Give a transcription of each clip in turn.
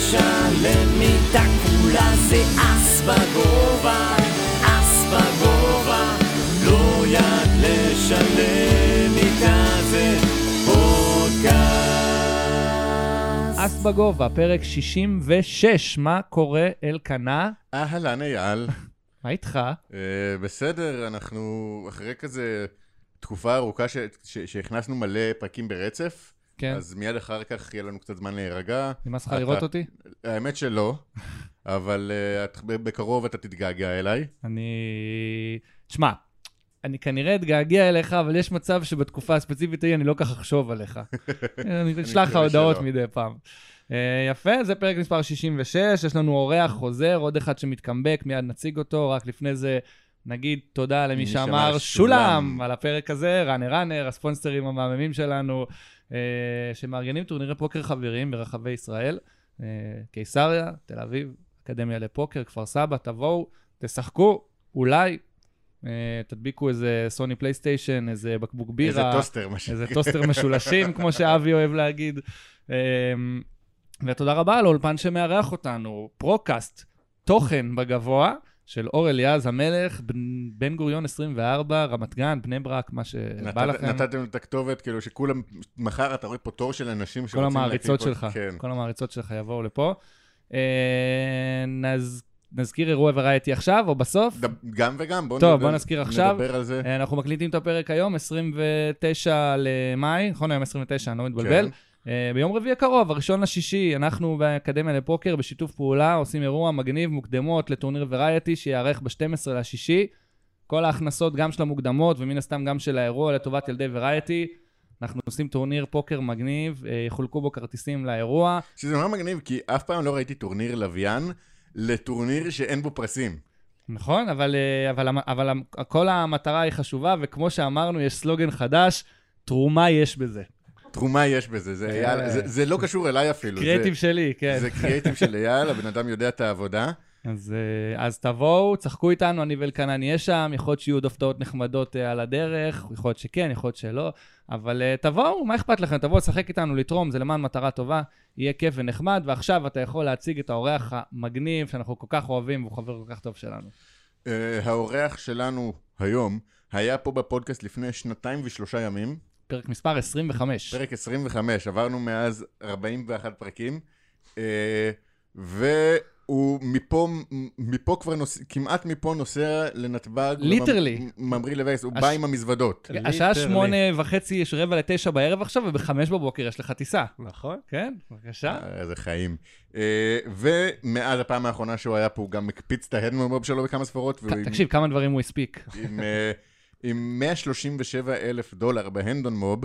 לשלם מיטה כולה זה אס בגובה, אס בגובה, לא יד לשלם מיטה זה פודקאסט. אס בגובה, פרק 66, מה קורה אלקנה? אהלן אייל, מה איתך? אה, בסדר, אנחנו אחרי כזה תקופה ארוכה שהכנסנו מלא פרקים ברצף, כן, אז מיד אחר כך יהיה לנו קצת זמן להירגע. נמאס לך לראות אותי? האמת שלא, אבל אה, את- בקרוב אתה תתגעגע אליי. אני... תשמע, אני כנראה אתגעגע אליך, אבל יש מצב שבתקופה הספציפית ההיא אני לא כך אחשוב עליך. אני אשלח לך הודעות שלא. מדי פעם. אה, יפה, זה פרק מספר 66, יש לנו אורח חוזר, עוד אחד שמתקמבק, מיד נציג אותו, רק לפני זה נגיד תודה למי מי שאמר שולם. על הפרק הזה, ראנר ראנר, הספונסרים המהממים שלנו, שמארגנים טורנירי פוקר חברים ברחבי ישראל, אה, קיסריה, תל אביב, אקדמיה לפוקר, כפר סבא, תבואו, תשחקו, אולי. אה, תדביקו איזה סוני פלייסטיישן, איזה בקבוק בירה. איזה טוסטר. איזה טוסטר משולשים, כמו שאבי אוהב להגיד. ותודה רבה לאולפן שמארח אותנו, פרוקאסט, תוכן בגבוה, של אור אליעז המלך, בן- בן גוריון 24, רמת גן, בני ברק, מה שבא לכם. נתתם את הכתובת, כאילו שכולם, מחר אתה רואה פה תור של אנשים כל שרוצים להקים המעריצות שלך, כן. כל המעריצות שלך יבואו לפה. אה, נז- נזכיר אירוע וראייתי עכשיו או בסוף? ד- גם וגם, בואו טוב, בוא נזכיר עכשיו. נדבר על זה. אה, אנחנו מקליטים את הפרק היום, 29 למאי, נכון? היום 29, אני לא מתבלבל. כן. אה, ביום רביעי הקרוב, הראשון לשישי, אנחנו באקדמיה לפוקר בשיתוף פעולה עושים אירוע מגניב מוקדמות לטורניר וראייטי שייערך ב-12 לשישי. כל ההכנסות, גם של המוקדמות ומן הסתם גם של האירוע לטובת ילדי וראייטי. אנחנו עושים טורניר פוקר מגניב, אה, יחולקו בו כרטיסים לאירוע. שזה נורא מגניב, כי אף פעם לא ראיתי טורניר לוויין לטורניר שאין בו פרסים. נכון, אבל, אה, אבל, אבל המ- כל המטרה היא חשובה, וכמו שאמרנו, יש סלוגן חדש, תרומה יש בזה. תרומה יש בזה, זה, אייל, זה, זה לא קשור אליי אפילו. קריאיטיב שלי, כן. זה קריאיטיב של אייל, הבן אדם יודע את העבודה. אז, אה, אז תבואו, צחקו איתנו, אני ואלקנה נהיה שם, יכול להיות שיהיו עוד הפתעות נחמדות אה, על הדרך, יכול להיות שכן, יכול להיות שלא, אבל אה, תבואו, מה אכפת לכם? תבואו לשחק איתנו, לתרום, זה למען מטרה טובה, יהיה כיף ונחמד, ועכשיו אתה יכול להציג את האורח המגניב שאנחנו כל כך אוהבים, והוא חבר כל כך טוב שלנו. האורח שלנו היום היה פה בפודקאסט לפני שנתיים ושלושה ימים, פרק מספר 25. פרק 25, עברנו מאז 41 פרקים, uh, והוא מפה, מפה כבר נוס... כמעט מפה נוסע לנתב"ג. literally. לממ- ממריא לווגאס, הוא הש- בא עם המזוודות. השעה literally. שמונה וחצי, יש רבע לתשע בערב עכשיו, ובחמש בבוקר יש לך טיסה. נכון. כן, בבקשה. אה, איזה חיים. אה, ומאז הפעם האחרונה שהוא היה פה, הוא גם הקפיץ את ה Hendon Mob שלו בכמה ספרות. והוא עם- תקשיב, כמה דברים הוא הספיק. עם, אה, עם 137 אלף דולר בהנדון מוב,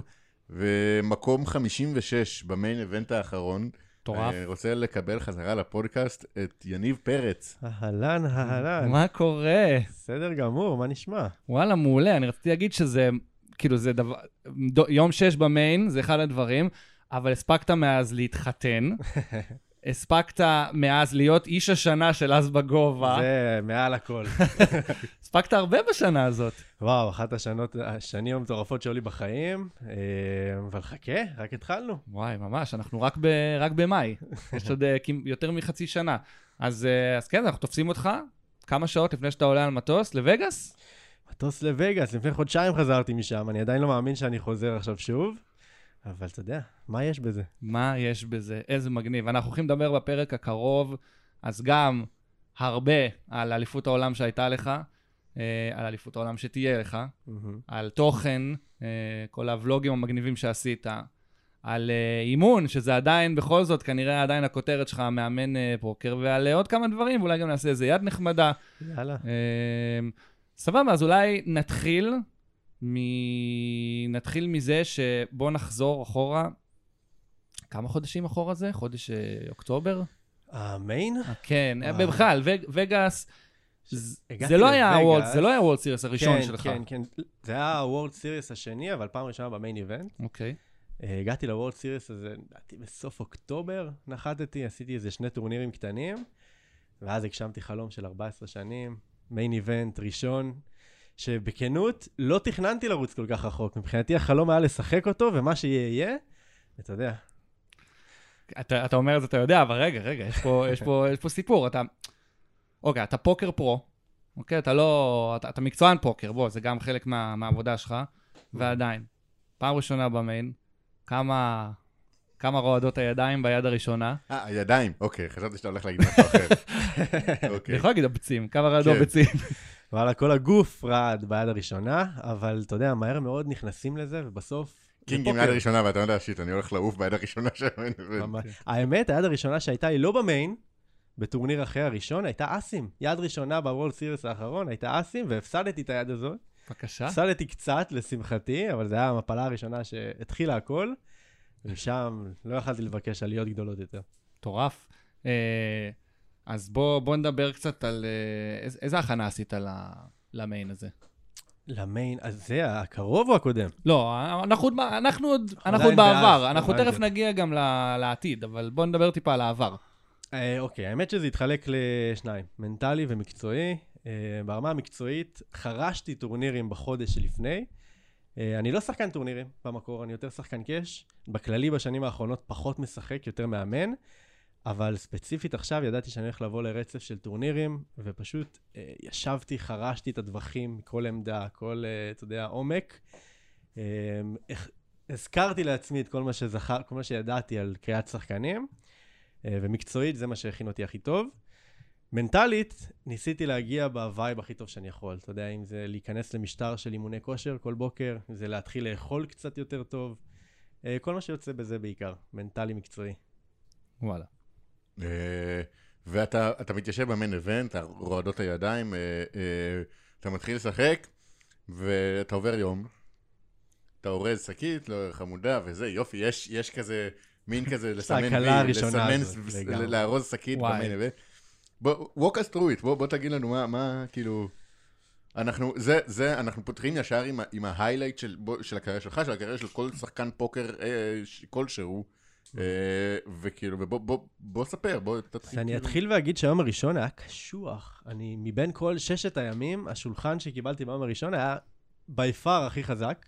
ומקום 56 במיין איבנט האחרון. מטורף. אה, רוצה לקבל חזרה לפודקאסט את יניב פרץ. אהלן, אהלן. מה קורה? בסדר גמור, מה נשמע? וואלה, מעולה. אני רציתי להגיד שזה, כאילו, זה דבר... יום שש במיין, זה אחד הדברים, אבל הספקת מאז להתחתן. הספקת מאז להיות איש השנה של אז בגובה. זה מעל הכל. הספקת הרבה בשנה הזאת. וואו, אחת השנות, השנים המטורפות שהיו לי בחיים, אה, אבל חכה, רק התחלנו. וואי, ממש, אנחנו רק, ב, רק במאי. יש עוד אה, יותר מחצי שנה. אז, אה, אז כן, אנחנו תופסים אותך כמה שעות לפני שאתה עולה על מטוס לווגאס. מטוס לווגאס, לפני חודשיים חזרתי משם, אני עדיין לא מאמין שאני חוזר עכשיו שוב, אבל אתה יודע, מה יש בזה? מה יש בזה? איזה מגניב. אנחנו הולכים לדבר בפרק הקרוב, אז גם הרבה על אליפות העולם שהייתה לך, אה, על אליפות העולם שתהיה לך, מהמם. על תוכן, אה, כל הוולוגים המגניבים שעשית, על אה, אימון, שזה עדיין, בכל זאת, כנראה עדיין הכותרת שלך, מאמן פוקר, ועל עוד כמה דברים, ואולי גם נעשה איזה יד נחמדה. יאללה. סבבה, אז אולי נתחיל, מ... נתחיל מזה שבוא נחזור אחורה. כמה חודשים אחורה זה? חודש אוקטובר? ה main? אה, כן, וואו. בכלל, וגאס, זה לא היה. ה World, זה לא היה ה World Series הראשון כן, שלך. כן, כן. זה היה ה World Series השני, אבל פעם ראשונה ב main event. אוקיי. אה, הגעתי ל World Series הזה, לדעתי בסוף אוקטובר נחתתי, עשיתי איזה שני טורנירים קטנים, ואז הגשמתי חלום של 14 שנים, main event ראשון, שבכנות לא תכננתי לרוץ כל כך רחוק. מבחינתי החלום היה לשחק אותו, ומה שיהיה יהיה, אתה יודע. אתה, אתה אומר את זה, אתה יודע, אבל רגע, רגע, יש פה, יש פה, יש פה סיפור. אתה, אוקיי, אתה פוקר פרו, אוקיי? אתה לא... אתה, אתה מקצוען פוקר, בוא, זה גם חלק מה, מהעבודה שלך, ועדיין, פעם ראשונה במיין, כמה, כמה רועדות הידיים ביד הראשונה. אה, הידיים, אוקיי, חשבתי שאתה הולך להגיד משהו אחר. אני אוקיי. יכול להגיד הביצים, כמה רעדות כן. ביצים. וואלה, כל הגוף רעד ביד הראשונה, אבל אתה יודע, מהר מאוד נכנסים לזה, ובסוף... קינג עם. יד הראשונה, ואתה יודע, shit, אני הולך לעוף ביד הראשונה של ה main ממש. האמת, היד הראשונה שהייתה לי לא ב main, בטורניר אחרי הראשון, הייתה אסים. יד ראשונה ב World Series האחרון הייתה אסים, והפסדתי את היד הזאת. בבקשה. הפסדתי קצת, לשמחתי, אבל זו הייתה המפלה הראשונה שהתחילה הכל, ושם לא יכלתי לבקש עליות גדולות יותר. מטורף. אה, אז בוא, בוא נדבר קצת על אה, איז, איזה הכנה עשית למיין הזה. למיין, אז זה הקרוב או הקודם? לא, אנחנו עוד, אנחנו עוד, אנחנו עוד בעבר, בעד, אנחנו. תכף נגיע גם לעתיד, אבל בוא נדבר טיפה על העבר. אה, אוקיי, האמת שזה התחלק לשניים, מנטלי ומקצועי. אה, ברמה המקצועית, חרשתי טורנירים בחודש שלפני. אה, אני לא שחקן טורנירים במקור, אני יותר שחקן קאש. בכללי בשנים האחרונות פחות משחק, יותר מאמן. אבל ספציפית עכשיו ידעתי שאני הולך לבוא לרצף של טורנירים, ופשוט אה, ישבתי, חרשתי את הטווחים מכל עמדה, כל, אה, אתה יודע, עומק. אה, הזכרתי לעצמי את כל מה שזכר, כל מה שידעתי על קריאת שחקנים, אה, ומקצועית זה מה שהכין אותי הכי טוב. מנטלית, ניסיתי להגיע ב vibe הכי טוב שאני יכול. אתה יודע, אם זה להיכנס למשטר של אימוני כושר כל בוקר, אם זה להתחיל לאכול קצת יותר טוב, אה, כל מה שיוצא בזה בעיקר, מנטלי מקצועי. וואלה. אה, ואתה אתה מתיישב במיין איבנט, רועדות הידיים, אה, אתה מתחיל לשחק, ואתה עובר יום, אתה אורז שקית, לא חמודה וזה, יופי, יש, יש כזה, מין כזה לסמן לסמן. לארוז שקית. במיין איבנט. בוא, walk us through it, בוא, בוא תגיד לנו מה, מה, כאילו... אנחנו, זה, זה, אנחנו פותחים ישר עם, עם ההיילייט של, של הקריירה שלך, של הקריירה של כל שחקן פוקר אה, ש- כלשהו, אה, וכאילו, ובוא, בוא, בוא ספר, בוא תתחיל. אני כאילו. אתחיל ואגיד שהיום הראשון היה קשוח. אני, מבין כל ששת הימים, השולחן שקיבלתי ביום הראשון היה בי פאר הכי חזק.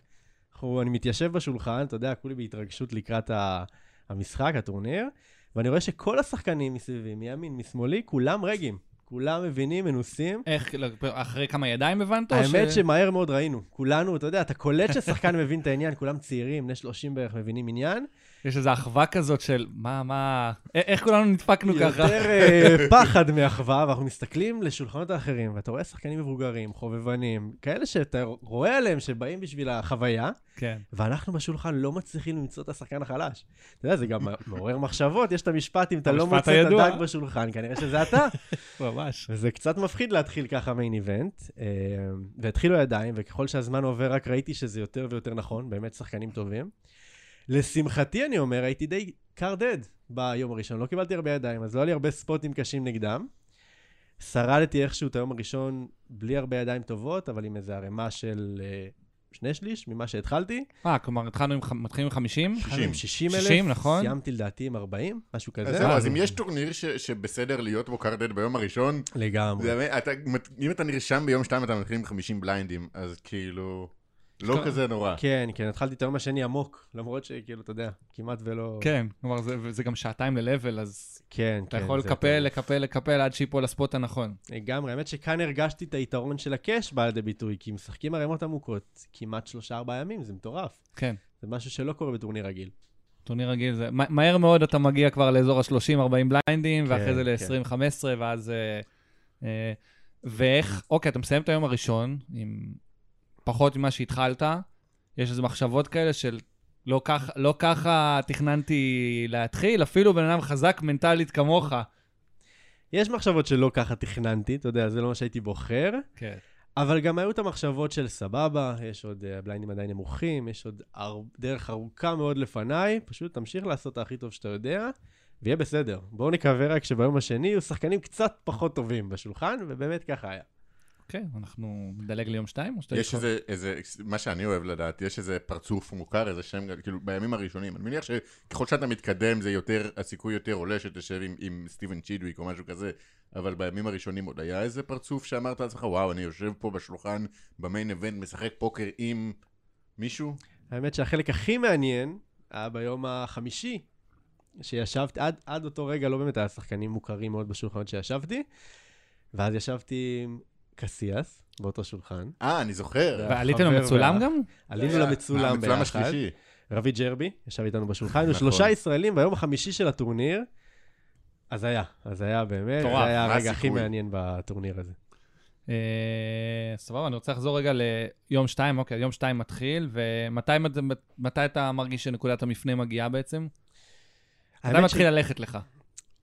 אנחנו, אני מתיישב בשולחן, אתה יודע, כולי בהתרגשות לקראת ה, המשחק, הטורניר, ואני רואה שכל השחקנים מסביבי, מימין, משמאלי, כולם רגים. כולם מבינים, מנוסים. איך, לא, אחרי כמה ידיים הבנת? האמת ש- שמהר מאוד ראינו. כולנו, אתה יודע, אתה קולט ששחקן מבין את העניין, כולם צעירים, בני 30 בערך מבינים עניין. יש איזו אחווה כזאת של מה, מה... איך כולנו נדפקנו ככה? יותר אה, פחד מאחווה, ואנחנו מסתכלים לשולחנות האחרים, ואתה רואה שחקנים מבוגרים, חובבנים, כאלה שאתה רואה עליהם שבאים בשביל החוויה, כן. ואנחנו בשולחן לא מצליחים למצוא את השחקן החלש. אתה יודע, זה גם מעורר מחשבות, יש את המשפט, אם אתה לא מוצא את. הדג בשולחן, כנראה שזה אתה. ממש. וזה קצת מפחיד להתחיל ככה מיין איבנט, אה, והתחילו ידיים, וככל שהזמן עובר רק ראיתי שזה יותר ויותר נכון, באמת שחקנים טובים. לשמחתי, אני אומר, הייתי די קר דד ביום הראשון, לא קיבלתי הרבה ידיים, אז לא היה לי הרבה ספוטים קשים נגדם. שרדתי איכשהו את היום הראשון בלי הרבה ידיים טובות, אבל עם איזו ערימה של אה, שני שליש ממה שהתחלתי. אה, כלומר, התחלנו עם ח- מתחילים עם 50? התחלנו עם 60 אלף, 60, נכון? סיימתי לדעתי עם 40, משהו אז כזה. זהו, אז אם יש טורניר ש- שבסדר להיות בו קרדד ביום הראשון, לגמרי. זה באמת, אתה- אם אתה נרשם ביום שתיים אתה מתחיל עם 50 בליינדים, אז כאילו, לא טוב. כזה נורא. כן, כן, התחלתי את היום השני עמוק, למרות שכאילו, אתה יודע, כמעט ולא... כן, כלומר, זה, זה גם שעתיים ל-level, אז כן, אתה כן, יכול זה לקפל. לקפל, לקפל עד שיפול לספוט הנכון. לגמרי, האמת שכאן הרגשתי את היתרון של הקאש בא לידי ביטוי, כי משחקים ערימות עמוקות כמעט שלושה-ארבעה ימים, זה מטורף. כן. זה משהו שלא קורה בטורניר רגיל. טורניר רגיל זה, מה- מהר מאוד אתה מגיע כבר לאזור ה-30-40 בליינדים, כן, ואחרי זה כן. ל-20-15, ואז... אה, אה, ואיך, אוקיי, אתה מסיים את היום הראשון, עם פחות ממה שהתחלת, יש איזה מחשבות כאלה של לא ככה, לא ככה תכננתי להתחיל, אפילו בן אדם חזק מנטלית כמוך. יש מחשבות שלא ככה תכננתי, אתה יודע, זה לא מה שהייתי בוחר, כן. אבל גם היו את המחשבות של סבבה, יש עוד, אה, הבליינים עדיין נמוכים, יש עוד אר... דרך ארוכה מאוד לפניי, פשוט תמשיך לעשות את הכי טוב שאתה יודע, ויהיה בסדר. בואו נקווה רק שביום השני יהיו שחקנים קצת פחות טובים בשולחן, ובאמת ככה היה. אוקיי, אנחנו נדלג ליום שתיים, או שאתה... יש איזה, איזה, מה שאני אוהב לדעת, יש איזה פרצוף מוכר, איזה שם, כאילו, בימים הראשונים. אני מניח שככל שאתה מתקדם, זה יותר, הסיכוי יותר עולה שתשב עם, עם סטיבן צ'ידוויק או משהו כזה, אבל בימים הראשונים עוד היה איזה פרצוף שאמרת לעצמך, וואו, אני יושב פה בשולחן, במיין איבנט, משחק פוקר עם מישהו? האמת שהחלק הכי מעניין היה ביום החמישי, שישבתי, עד, עד אותו רגע לא באמת היה שחקנים מוכרים מאוד בשולחנות שישבתי, ואז ישבתי עם קסיאס באותו שולחן. אה, אני זוכר. ועליתם למצולם גם? עלינו היה- למצולם ביחד. השלישי. רבי ג'רבי ישב איתנו בשולחן, היינו נכון. שלושה ישראלים ביום החמישי של הטורניר. אז היה, אז היה באמת, זה היה הרגע הכי? מעניין בטורניר הזה. אה, סבבה, אני רוצה לחזור רגע ליום שתיים, אוקיי, יום שתיים מתחיל, ומתי מתי אתה מרגיש שנקודת המפנה מגיעה בעצם? מתי ש- מתחיל ללכת לך?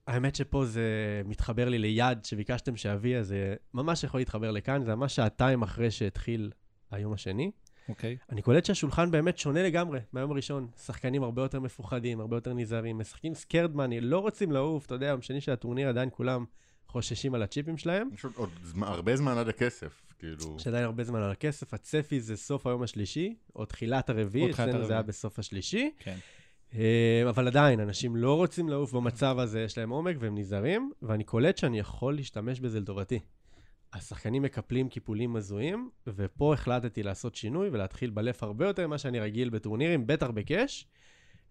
האמת שפה זה מתחבר לי ליד שביקשתם שאביא, אז זה ממש יכול להתחבר לכאן, זה ממש שעתיים אחרי שהתחיל היום השני. אוקיי. אני קולט שהשולחן באמת שונה לגמרי מהיום הראשון. שחקנים הרבה יותר מפוחדים, הרבה יותר נזהרים, משחקים סקרד מאני, לא רוצים לעוף, אתה יודע, יום שני של הטורניר עדיין כולם חוששים על הצ'יפים שלהם. יש עוד- זמן- הרבה זמן עד הכסף, כאילו. יש עדיין הרבה זמן על הכסף, הצפי זה סוף היום השלישי, או תחילת הרביעי, אצלנו זה. היה בסוף השלישי. כן. אה, אבל עדיין, אנשים לא רוצים לעוף במצב הזה, יש להם עומק והם נזהרים, ואני קולט שאני יכול להשתמש בזה לטובתי. השחקנים מקפלים קיפולים הזויים, ופה החלטתי לעשות שינוי ולהתחיל בלף הרבה יותר ממה שאני רגיל בטורנירים, בטח בקאש.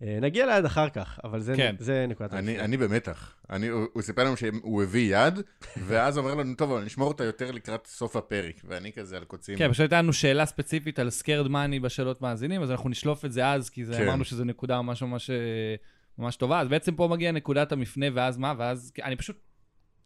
אה, נגיע ליד אחר כך, אבל זה, כן. זה נקודת אני. אני במתח. אני, הוא, הוא סיפר לנו שהוא הביא יד, ואז אומר לנו, טוב, אבל נשמור אותה יותר לקראת סוף הפרק. ואני כזה על קוצים. כן, פשוט הייתה לנו שאלה ספציפית על סקרד מאני בשאלות מאזינים, אז אנחנו נשלוף את זה אז, כי זה, כן. אמרנו שזו נקודה ממש ממש אה, ממש טובה. אז בעצם פה מגיעה נקודת המפנה, ואז מה? ואז, אני פשוט,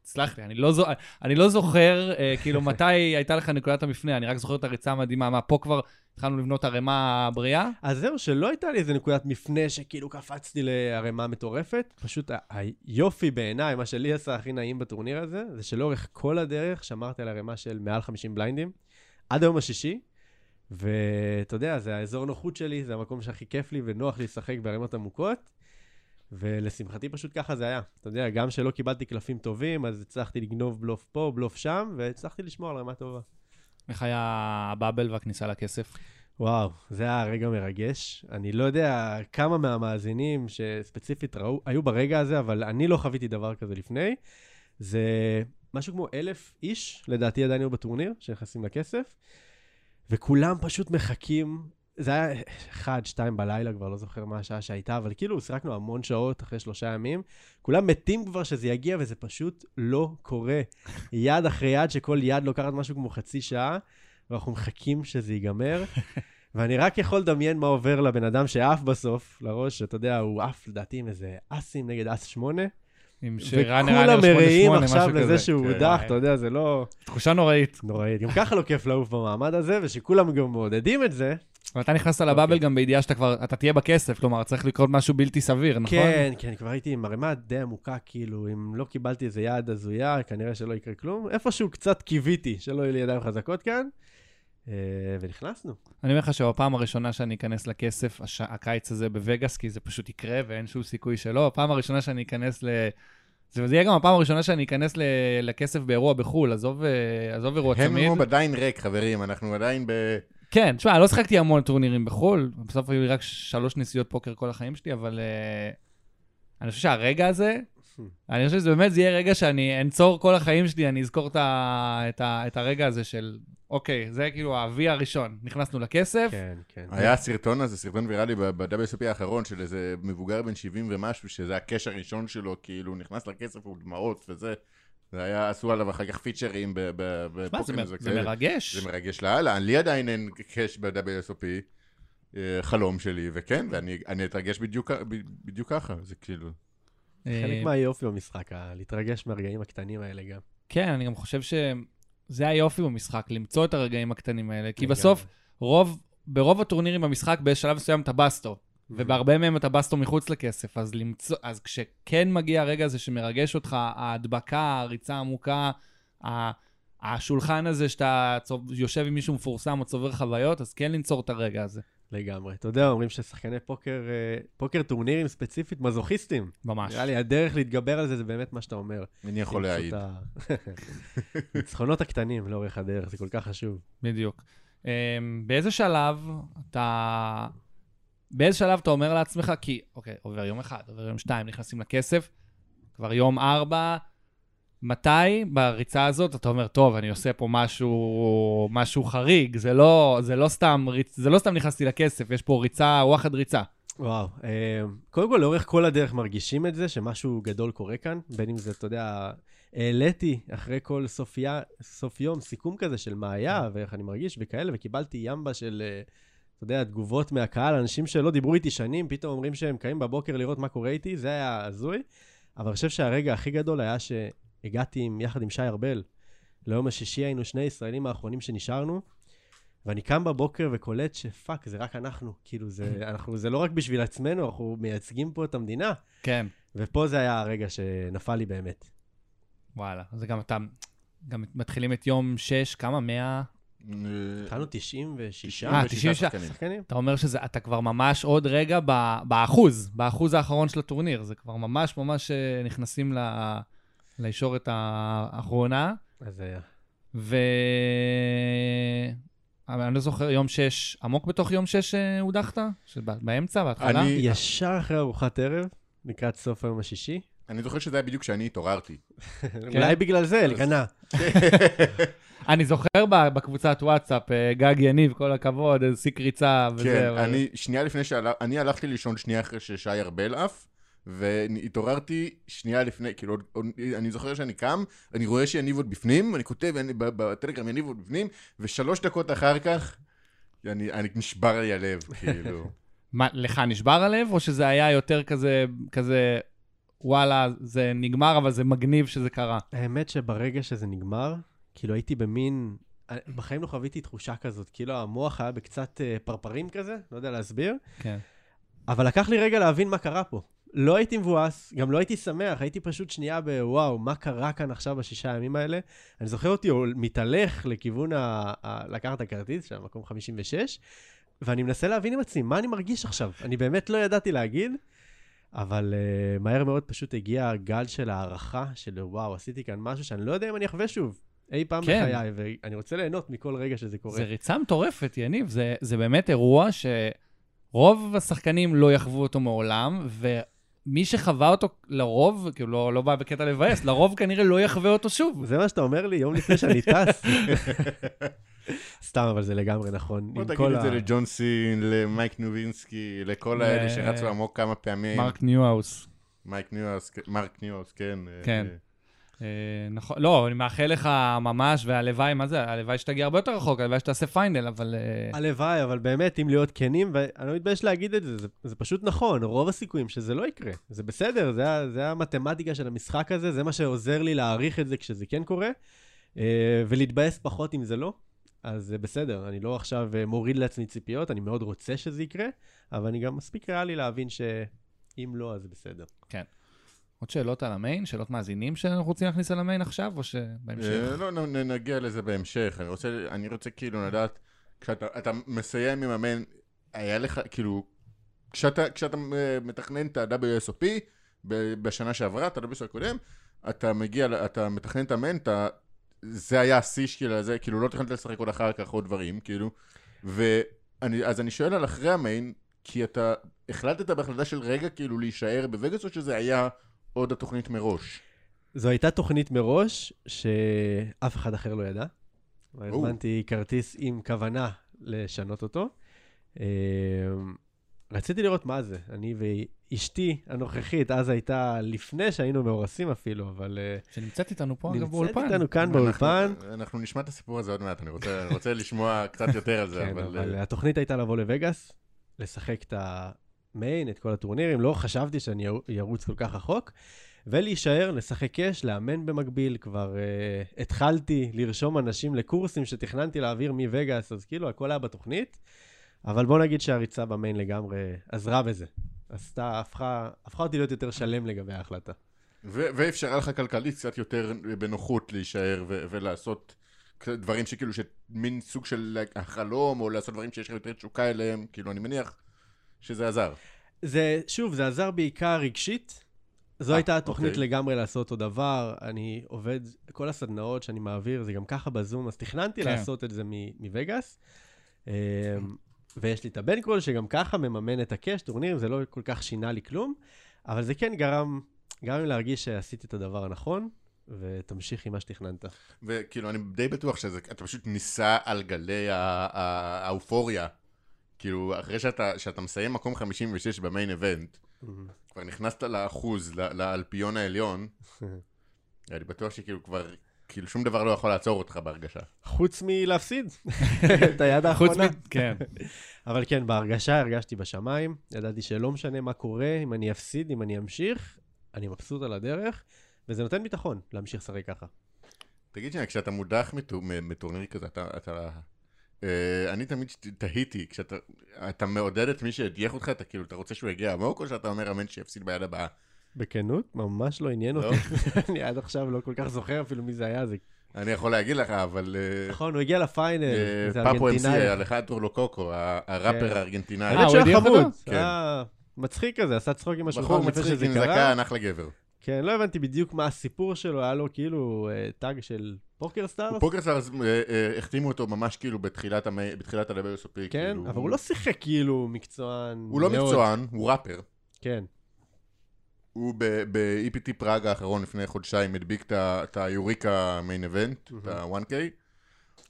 סלח לי, אני לא, זו, אני לא זוכר, אה, כאילו, מתי הייתה לך נקודת המפנה, אני רק זוכר את הריצה המדהימה. מה, פה כבר התחלנו לבנות ערימה בריאה? אז זהו, שלא הייתה לי איזה נקודת מפנה שכאילו קפצתי לערימה מטורפת. פשוט היופי בעיניי, מה שלי עשה הכי נעים בטורניר הזה, זה שלאורך כל הדרך שמרתי על ערימה של מעל 50 בליינדים, עד היום השישי. ואתה יודע, זה האזור נוחות שלי, זה המקום שהכי כיף לי ונוח לי לשחק בערימות עמוקות. ולשמחתי פשוט ככה זה היה. אתה יודע, גם שלא קיבלתי קלפים טובים, אז הצלחתי לגנוב בלוף פה, בלוף שם, והצלחתי לשמור על רמה טובה. איך היה הבאבל והכניסה לכסף? וואו, זה היה רגע מרגש. אני לא יודע כמה מהמאזינים שספציפית ראו, היו ברגע הזה, אבל אני לא חוויתי דבר כזה לפני. זה משהו כמו אלף איש, לדעתי עדיין היו בטורניר, שנכנסים לכסף, וכולם פשוט מחכים. זה היה אחד, שתיים בלילה, כבר לא זוכר מה השעה שהייתה, אבל כאילו שיחקנו המון שעות אחרי שלושה ימים. כולם מתים כבר שזה יגיע, וזה פשוט לא קורה. יד אחרי יד, שכל יד לוקחת משהו כמו חצי שעה, ואנחנו מחכים שזה ייגמר. ואני רק יכול לדמיין מה עובר לבן אדם שעף בסוף, לראש, אתה יודע, הוא עף לדעתי עם איזה אסים נגד אס שמונה, עם שרן וכולם מרעים 8-8, עכשיו משהו לזה כזה. שהוא כן. הודח, וואי. אתה יודע, זה לא תחושה נוראית. נוראית. גם ככה לא כיף לעוף במעמד הזה, ושכולם גם מעודדים את זה. אבל אתה נכנסת לבאבל גם בידיעה שאתה כבר, אתה תהיה בכסף, כלומר, צריך לקרות משהו בלתי סביר, נכון? כן, כן, כבר הייתי עם ערימה די עמוקה, כאילו, אם לא קיבלתי איזה יעד הזויה, כנראה שלא יקרה כלום. איפשהו קצת קיוויתי שלא יהיו לי ידיים חזקות כאן, אה, ונכנסנו. אני אומר לך שבפעם הראשונה שאני אכנס לכסף, הש... הקיץ הזה בווגאס, כי זה פשוט יקרה ואין שום סיכוי שלא, הפעם הראשונה שאני אכנס ל... זה יהיה גם הפעם הראשונה שאני אכנס ל... לכסף באירוע בחו"ל, עזוב, אה, עזוב אירוע הם צמיד. הוא עדיין ריק, חברים, אנחנו עדיין ב... כן, תשמע, לא שיחקתי המון טורנירים בחו"ל, בסוף היו לי רק שלוש נסיעות פוקר כל החיים שלי, אבל uh, אני חושב שהרגע הזה, אני חושב שזה באמת, זה יהיה רגע שאני אנצור כל החיים שלי, אני אזכור את, ה, את, ה, את הרגע הזה של, אוקיי, זה כאילו ה-V הראשון, נכנסנו לכסף, כן, כן. היה הסרטון הזה, סרטון ויראלי ב-WSOP האחרון של איזה מבוגר בן 70 ומשהו, שזה הקש הראשון שלו, כאילו, נכנס לכסף ודמעות וזה. זה היה, עשו עליו אחר כך פיצ'רים ב- ב- מה, זה, בפוקרים זה כאלה. מרגש. זה מרגש לאללה. לי עדיין אין קש ב-WSOP, אה, חלום שלי, וכן, ואני אני אתרגש בדיוק בדיוק ככה, זה כאילו... אה, חלק מהיופי במשחק, להתרגש מהרגעים הקטנים האלה גם. כן, אני גם חושב שזה היופי במשחק, למצוא את הרגעים הקטנים האלה, כי. בסוף, רוב, ברוב הטורנירים במשחק, בשלב מסוים אתה בסטו. ובהרבה מהם אתה בסטו מחוץ לכסף, אז למצוא, אז כשכן מגיע הרגע הזה שמרגש אותך, ההדבקה, הריצה העמוקה, השולחן הזה שאתה יושב עם מישהו מפורסם או צובר חוויות, אז כן לנצור את הרגע הזה, לגמרי. אתה יודע, אומרים ששחקני פוקר, אה, פוקר טורנירים ספציפית, מזוכיסטים. ממש. נראה לי הדרך להתגבר על זה, זה באמת מה שאתה אומר. אני יכול להעיד. ניצחונות הקטנים לאורך הדרך, זה כל כך חשוב. בדיוק. Um, באיזה שלב אתה... באיזה שלב אתה אומר לעצמך, כי, אוקיי, עובר יום אחד, עובר יום שתיים, נכנסים לכסף, כבר יום ארבע, מתי בריצה הזאת אתה אומר, טוב, אני עושה פה משהו, משהו חריג, זה לא, זה לא סתם, זה לא סתם נכנסתי לכסף, יש פה ריצה, וואחד ריצה. וואו, אה, קודם כל, לאורך כל הדרך מרגישים את זה, שמשהו גדול קורה כאן, בין אם זה, אתה יודע, העליתי אחרי כל סוף, י... סוף יום סיכום כזה של מה היה ואיך אני מרגיש וכאלה, וקיבלתי ימבה של, אה, אתה יודע, תגובות מהקהל, אנשים שלא דיברו איתי שנים, פתאום אומרים שהם קמים בבוקר לראות מה קורה איתי, זה היה הזוי. אבל אני חושב שהרגע הכי גדול היה שהגעתי עם, יחד עם שי ארבל. ליום השישי היינו שני ישראלים האחרונים שנשארנו, ואני קם בבוקר וקולט שפאק, זה רק אנחנו. כאילו, זה, אנחנו, זה לא רק בשביל עצמנו, אנחנו מייצגים פה את המדינה. כן, ופה זה היה הרגע שנפל לי באמת. וואלה. זה גם אתה, גם מתחילים את יום 6, כמה? 100? התחלנו 96 אה, 96 96. שחקנים. שחקנים. אתה אומר שאתה כבר ממש עוד רגע ב, באחוז, באחוז האחרון של הטורניר. זה כבר ממש ממש אה, נכנסים ל, לישורת האחרונה. אז זה היה. ו... אבל אני לא זוכר, יום 6, עמוק בתוך יום 6 אה, הודחת? באמצע, בהתחלה? אני- ישר אחרי ארוחת ערב, לקראת סוף היום השישי. אני זוכר שזה היה בדיוק כשאני התעוררתי. אולי בגלל זה, אלקנה. אני זוכר ב- בקבוצת וואטסאפ, אה, גג יניב, כל הכבוד, איזה שיא קריצה וזה. כן, אני, שנייה לפני שהלכתי, אני הלכתי לישון שנייה אחרי ששי ארבל עף, והתעוררתי שנייה לפני, כאילו, עוד- עוד- אני זוכר שאני קם, אני רואה שיניב עוד בפנים, אני כותב אני- בטלגרם יניב עוד בפנים, ושלוש דקות אחר כך, אני, אני נשבר לי הלב, כאילו. מה, לך נשבר הלב, או שזה היה יותר כזה, כזה, וואלה, זה נגמר, אבל זה מגניב שזה קרה? האמת שברגע שזה נגמר, כאילו הייתי במין... בחיים לא חוויתי תחושה כזאת, כאילו המוח היה בקצת אה, פרפרים כזה, לא יודע להסביר, כן. אבל לקח לי רגע להבין מה קרה פה. לא הייתי מבואס, גם לא הייתי שמח, הייתי פשוט שנייה בוואו, מה קרה כאן עכשיו בשישה הימים האלה? אני זוכר אותי מתהלך לכיוון ה... ה... לקחת הכרטיס, של המקום 56, ואני מנסה להבין עם עצמי, מה אני מרגיש עכשיו? אני באמת לא ידעתי להגיד, אבל uh, מהר מאוד פשוט הגיע גל של הערכה, של וואו, עשיתי כאן משהו שאני לא יודע אם אני אחווה שוב, אי פעם כן. בחיי, ואני רוצה ליהנות מכל רגע שזה קורה. זה ריצה מטורפת, יניב. זה, זה באמת אירוע שרוב השחקנים לא יחוו אותו מעולם, ומי שחווה אותו לרוב, כאילו לא, לא בא בקטע לבאס, לרוב כנראה לא יחווה אותו שוב. זה מה שאתה אומר לי יום לפני שאני טס? סתם, אבל זה לגמרי נכון. בוא תגיד את זה לג'ון סין, למייק ניובינסקי, לכל האלה שרצו עמוק כמה פעמים. מרק ניוהאוס. מייק ניואס, מרק ניואס, כן. אה, כן. אה, נכון, לא, אני מאחל לך ממש, והלוואי, מה זה? הלוואי שתגיע הרבה יותר רחוק, הלוואי שתעשה final, אבל... אה, הלוואי, אבל באמת, אם להיות כנים, ואני לא מתבייש להגיד את זה, זה, זה פשוט נכון, רוב הסיכויים שזה לא יקרה. זה בסדר, זה, זה המתמטיקה של המשחק הזה, זה מה שעוזר לי להעריך את זה כשזה כן קורה, אה, ולהתבאס פחות אם זה לא. אז זה בסדר, אני לא עכשיו מוריד לעצמי ציפיות, אני מאוד רוצה שזה יקרה, אבל אני גם מספיק ריאלי להבין שאם לא, אז זה בסדר. עוד שאלות על המיין? שאלות מאזינים שאנחנו רוצים להכניס על המיין עכשיו, או שבהמשך? אה, לא, נגיע לזה בהמשך. אני רוצה, אני רוצה כאילו לדעת, כשאתה אתה מסיים עם המיין, היה לך, כאילו, כשאתה, כשאתה אה, מתכנן את ה-WSOP בשנה שעברה, את ה-WSOP הקודם, אתה מגיע, אתה מתכנן את המיין, אתה, זה היה השיא של הזה, כאילו לא תכננת לשחק עוד אחר כך עוד דברים, כאילו, ואני, אז אני שואל על אחרי המיין, כי אתה החלטת בהחלטה של רגע כאילו להישאר בווגאס, או שזה היה עוד התוכנית מראש? זו הייתה תוכנית מראש, שאף אחד אחר לא ידע. הזמנתי כרטיס עם כוונה לשנות אותו. אמ, רציתי לראות מה זה. אני ואשתי הנוכחית, אז הייתה לפני שהיינו מאורסים אפילו, אבל אה, שנמצאת איתנו פה, אגב, נמצאת באולפן. איתנו כאן באולפן. אנחנו, נשמע את הסיפור הזה עוד מעט, אני רוצה, לשמוע קצת יותר על זה, כן, אבל... אבל אה, התוכנית הייתה לבוא לווגאס, לשחק את המיין, את כל הטורנירים. לא חשבתי שאני ארוץ כל כך רחוק. ולהישאר, לשחק קאש, לאמן במקביל. כבר uh, התחלתי לרשום אנשים לקורסים שתכננתי להעביר מווגאס, אז כאילו הכל היה בתוכנית. אבל בוא נגיד שהריצה במיין לגמרי עזרה בזה. עשתה, הפכה, הפכה אותי להיות יותר שלם לגבי ההחלטה. ו- ואפשרה לך כלכלית קצת יותר בנוחות להישאר ולעשות דברים שכאילו, מין סוג של החלום, או לעשות דברים שיש לך יותר תשוקה אליהם, כאילו, אני מניח שזה עזר. זה, שוב, זה עזר בעיקר רגשית. זו אה, הייתה התוכנית אוקיי. לגמרי לעשות אותו דבר. אני עובד, כל הסדנאות שאני מעביר זה גם ככה בזום, אז תכננתי כן. לעשות את זה מ- מווגאס. אמ, ויש לי את הבנקרול שגם ככה מממן את הקאש, טורנירים, זה לא כל כך שינה לי כלום, אבל זה כן גרם, גרם לי להרגיש שעשיתי את הדבר הנכון, ותמשיך עם מה שתכננת. וכאילו, אני די בטוח שאתה פשוט ניסה על גלי האופוריה. כאילו, אחרי שאתה, שאתה מסיים מקום 56 במיין איבנט, מהמם. כבר נכנסת לאחוז, לאלפיון העליון, אני בטוח שכאילו כבר, כאילו שום דבר לא יכול לעצור אותך בהרגשה. חוץ מלהפסיד את היד האחרונה. כן. אבל כן, בהרגשה הרגשתי בשמיים, ידעתי שלא משנה מה קורה, אם אני אפסיד, אם אני אמשיך, אני מבסוט על הדרך, וזה נותן ביטחון להמשיך לשחק ככה. תגיד שנייה, כשאתה מודח מטורניר כזה, אתה... אה, אני תמיד תהיתי, כשאתה אתה מעודד את מי שהדיח אותך, אתה כאילו, אתה רוצה שהוא יגיע עמוק, או שאתה אומר אמן שיפסיד ביד הבאה? בכנות, ממש לא עניין לא? אותי. אני עד עכשיו לא כל כך זוכר אפילו מי זה היה, זה אני יכול להגיד לך, אבל... אה, נכון, הוא הגיע ל final, אה, זה פאפו MC, ארגנטינאי. אלחנדרו לוקוקו, ה- הראפר כן. הארגנטינאי. אה, האמת הוא שהוא הדיח היה חמוד, אותו? כן. היה מצחיק כזה, עשה צחוק עם השולחן בחור לפני מצחיק שזה עם קרה. זקן, אחלה גבר. כן, לא הבנתי בדיוק מה הסיפור שלו, היה לו כאילו tag של פוקר סטארס. פוקרסטארס אה, אה, החתימו אותו ממש כאילו בתחילת המי- בתחילת ה-WSOP. כן, כאילו, אבל הוא לא שיחק כאילו מקצוען. הוא לא. מקצוען, הוא ראפר. כן, הוא ב-EPT פראג האחרון לפני חודשיים הדביק את ה Eureka main event, את ה-1K.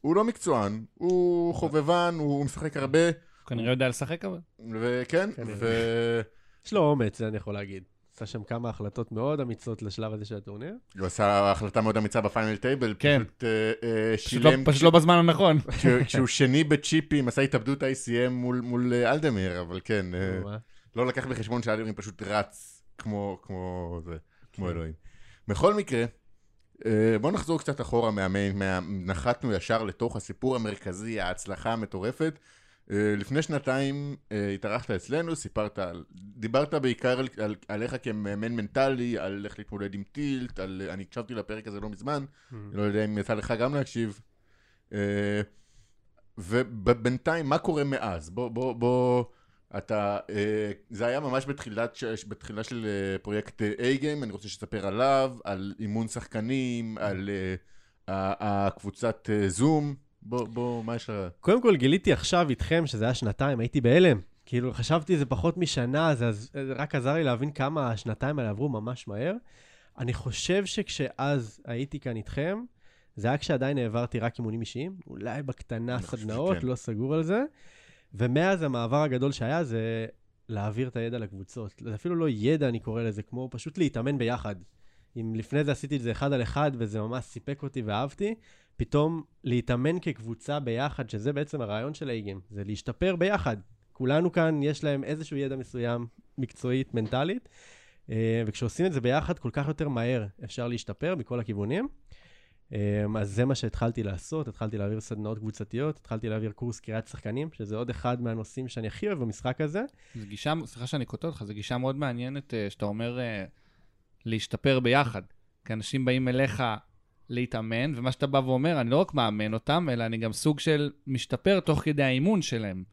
הוא לא מקצוען, הוא חובבן, הוא משחק הרבה, הוא כנראה יודע לשחק אבל. וכן. ו... יש לו אומץ, זה אני יכול להגיד. עשה שם כמה החלטות מאוד אמיצות לשלב הזה של הטורניר. הוא עשה החלטה מאוד אמיצה ב final table, כן. פשוט אה, אה, פשוט לא- שילם, פשוט לא בזמן הנכון. כשהוא- שני בצ'יפים, עשה התאבדות ICM מול- מול אה, אלדמיר, אבל כן, אה? לא לקח בחשבון שאלדמיר פשוט רץ כמו, כמו זה, כמו כן. אלוהים. בכל מקרה, בואו נחזור קצת אחורה מהמיין, מה... נחתנו ישר לתוך הסיפור המרכזי, ההצלחה המטורפת. אה, לפני שנתיים אה, התארחת אצלנו, סיפרת, על- דיברת בעיקר על, על, עליך כמאמן מנטלי, על איך להתמודד עם טילט, על, אני הקשבתי לפרק הזה לא מזמן, לא יודע אם יצא לך גם להקשיב. אה, ובינתיים, מה קורה מאז? בוא, בוא, בוא, אתה, אה, זה היה ממש בתחילת, ש- בתחילה של אה, פרויקט A-Game, אני רוצה שתספר עליו, על אימון שחקנים, על אה, ה- הקבוצת אה, זום. בוא, בוא, מה יש לך? קודם כל גיליתי עכשיו איתכם, שזה היה שנתיים, הייתי בהלם. כאילו, חשבתי זה פחות משנה, זה רק עזר לי להבין כמה השנתיים האלה עברו ממש מהר. אני חושב שכשאז הייתי כאן איתכם, זה היה כשעדיין העברתי רק אימונים אישיים, אולי בקטנה סדנאות. לא סגור על זה. ומאז המעבר הגדול שהיה זה להעביר את הידע לקבוצות. זה אפילו לא ידע, אני קורא לזה, כמו פשוט להתאמן ביחד. אם לפני זה עשיתי את זה אחד על אחד וזה ממש סיפק אותי ואהבתי, פתאום להתאמן כקבוצה ביחד, שזה בעצם הרעיון של האיגים, זה להשתפר ביחד. כולנו כאן, יש להם איזשהו ידע מסוים, מקצועית, מנטלית, אה, וכשעושים את זה ביחד, כל כך יותר מהר אפשר להשתפר מכל הכיוונים. אה, אז זה מה שהתחלתי לעשות, התחלתי להעביר סדנאות קבוצתיות, התחלתי להעביר קורס קריאת שחקנים, שזה עוד אחד מהנושאים שאני הכי אוהב במשחק הזה. זו גישה, סליחה שאני קוטע אותך, זו גישה מאוד מעניינת אה, שאתה אומר להשתפר ביחד. כי אנשים באים אליך להתאמן, ומה שאתה בא ואומר, אני לא רק מאמן אותם, אלא אני גם סוג של משתפר תוך כדי האימון שלהם.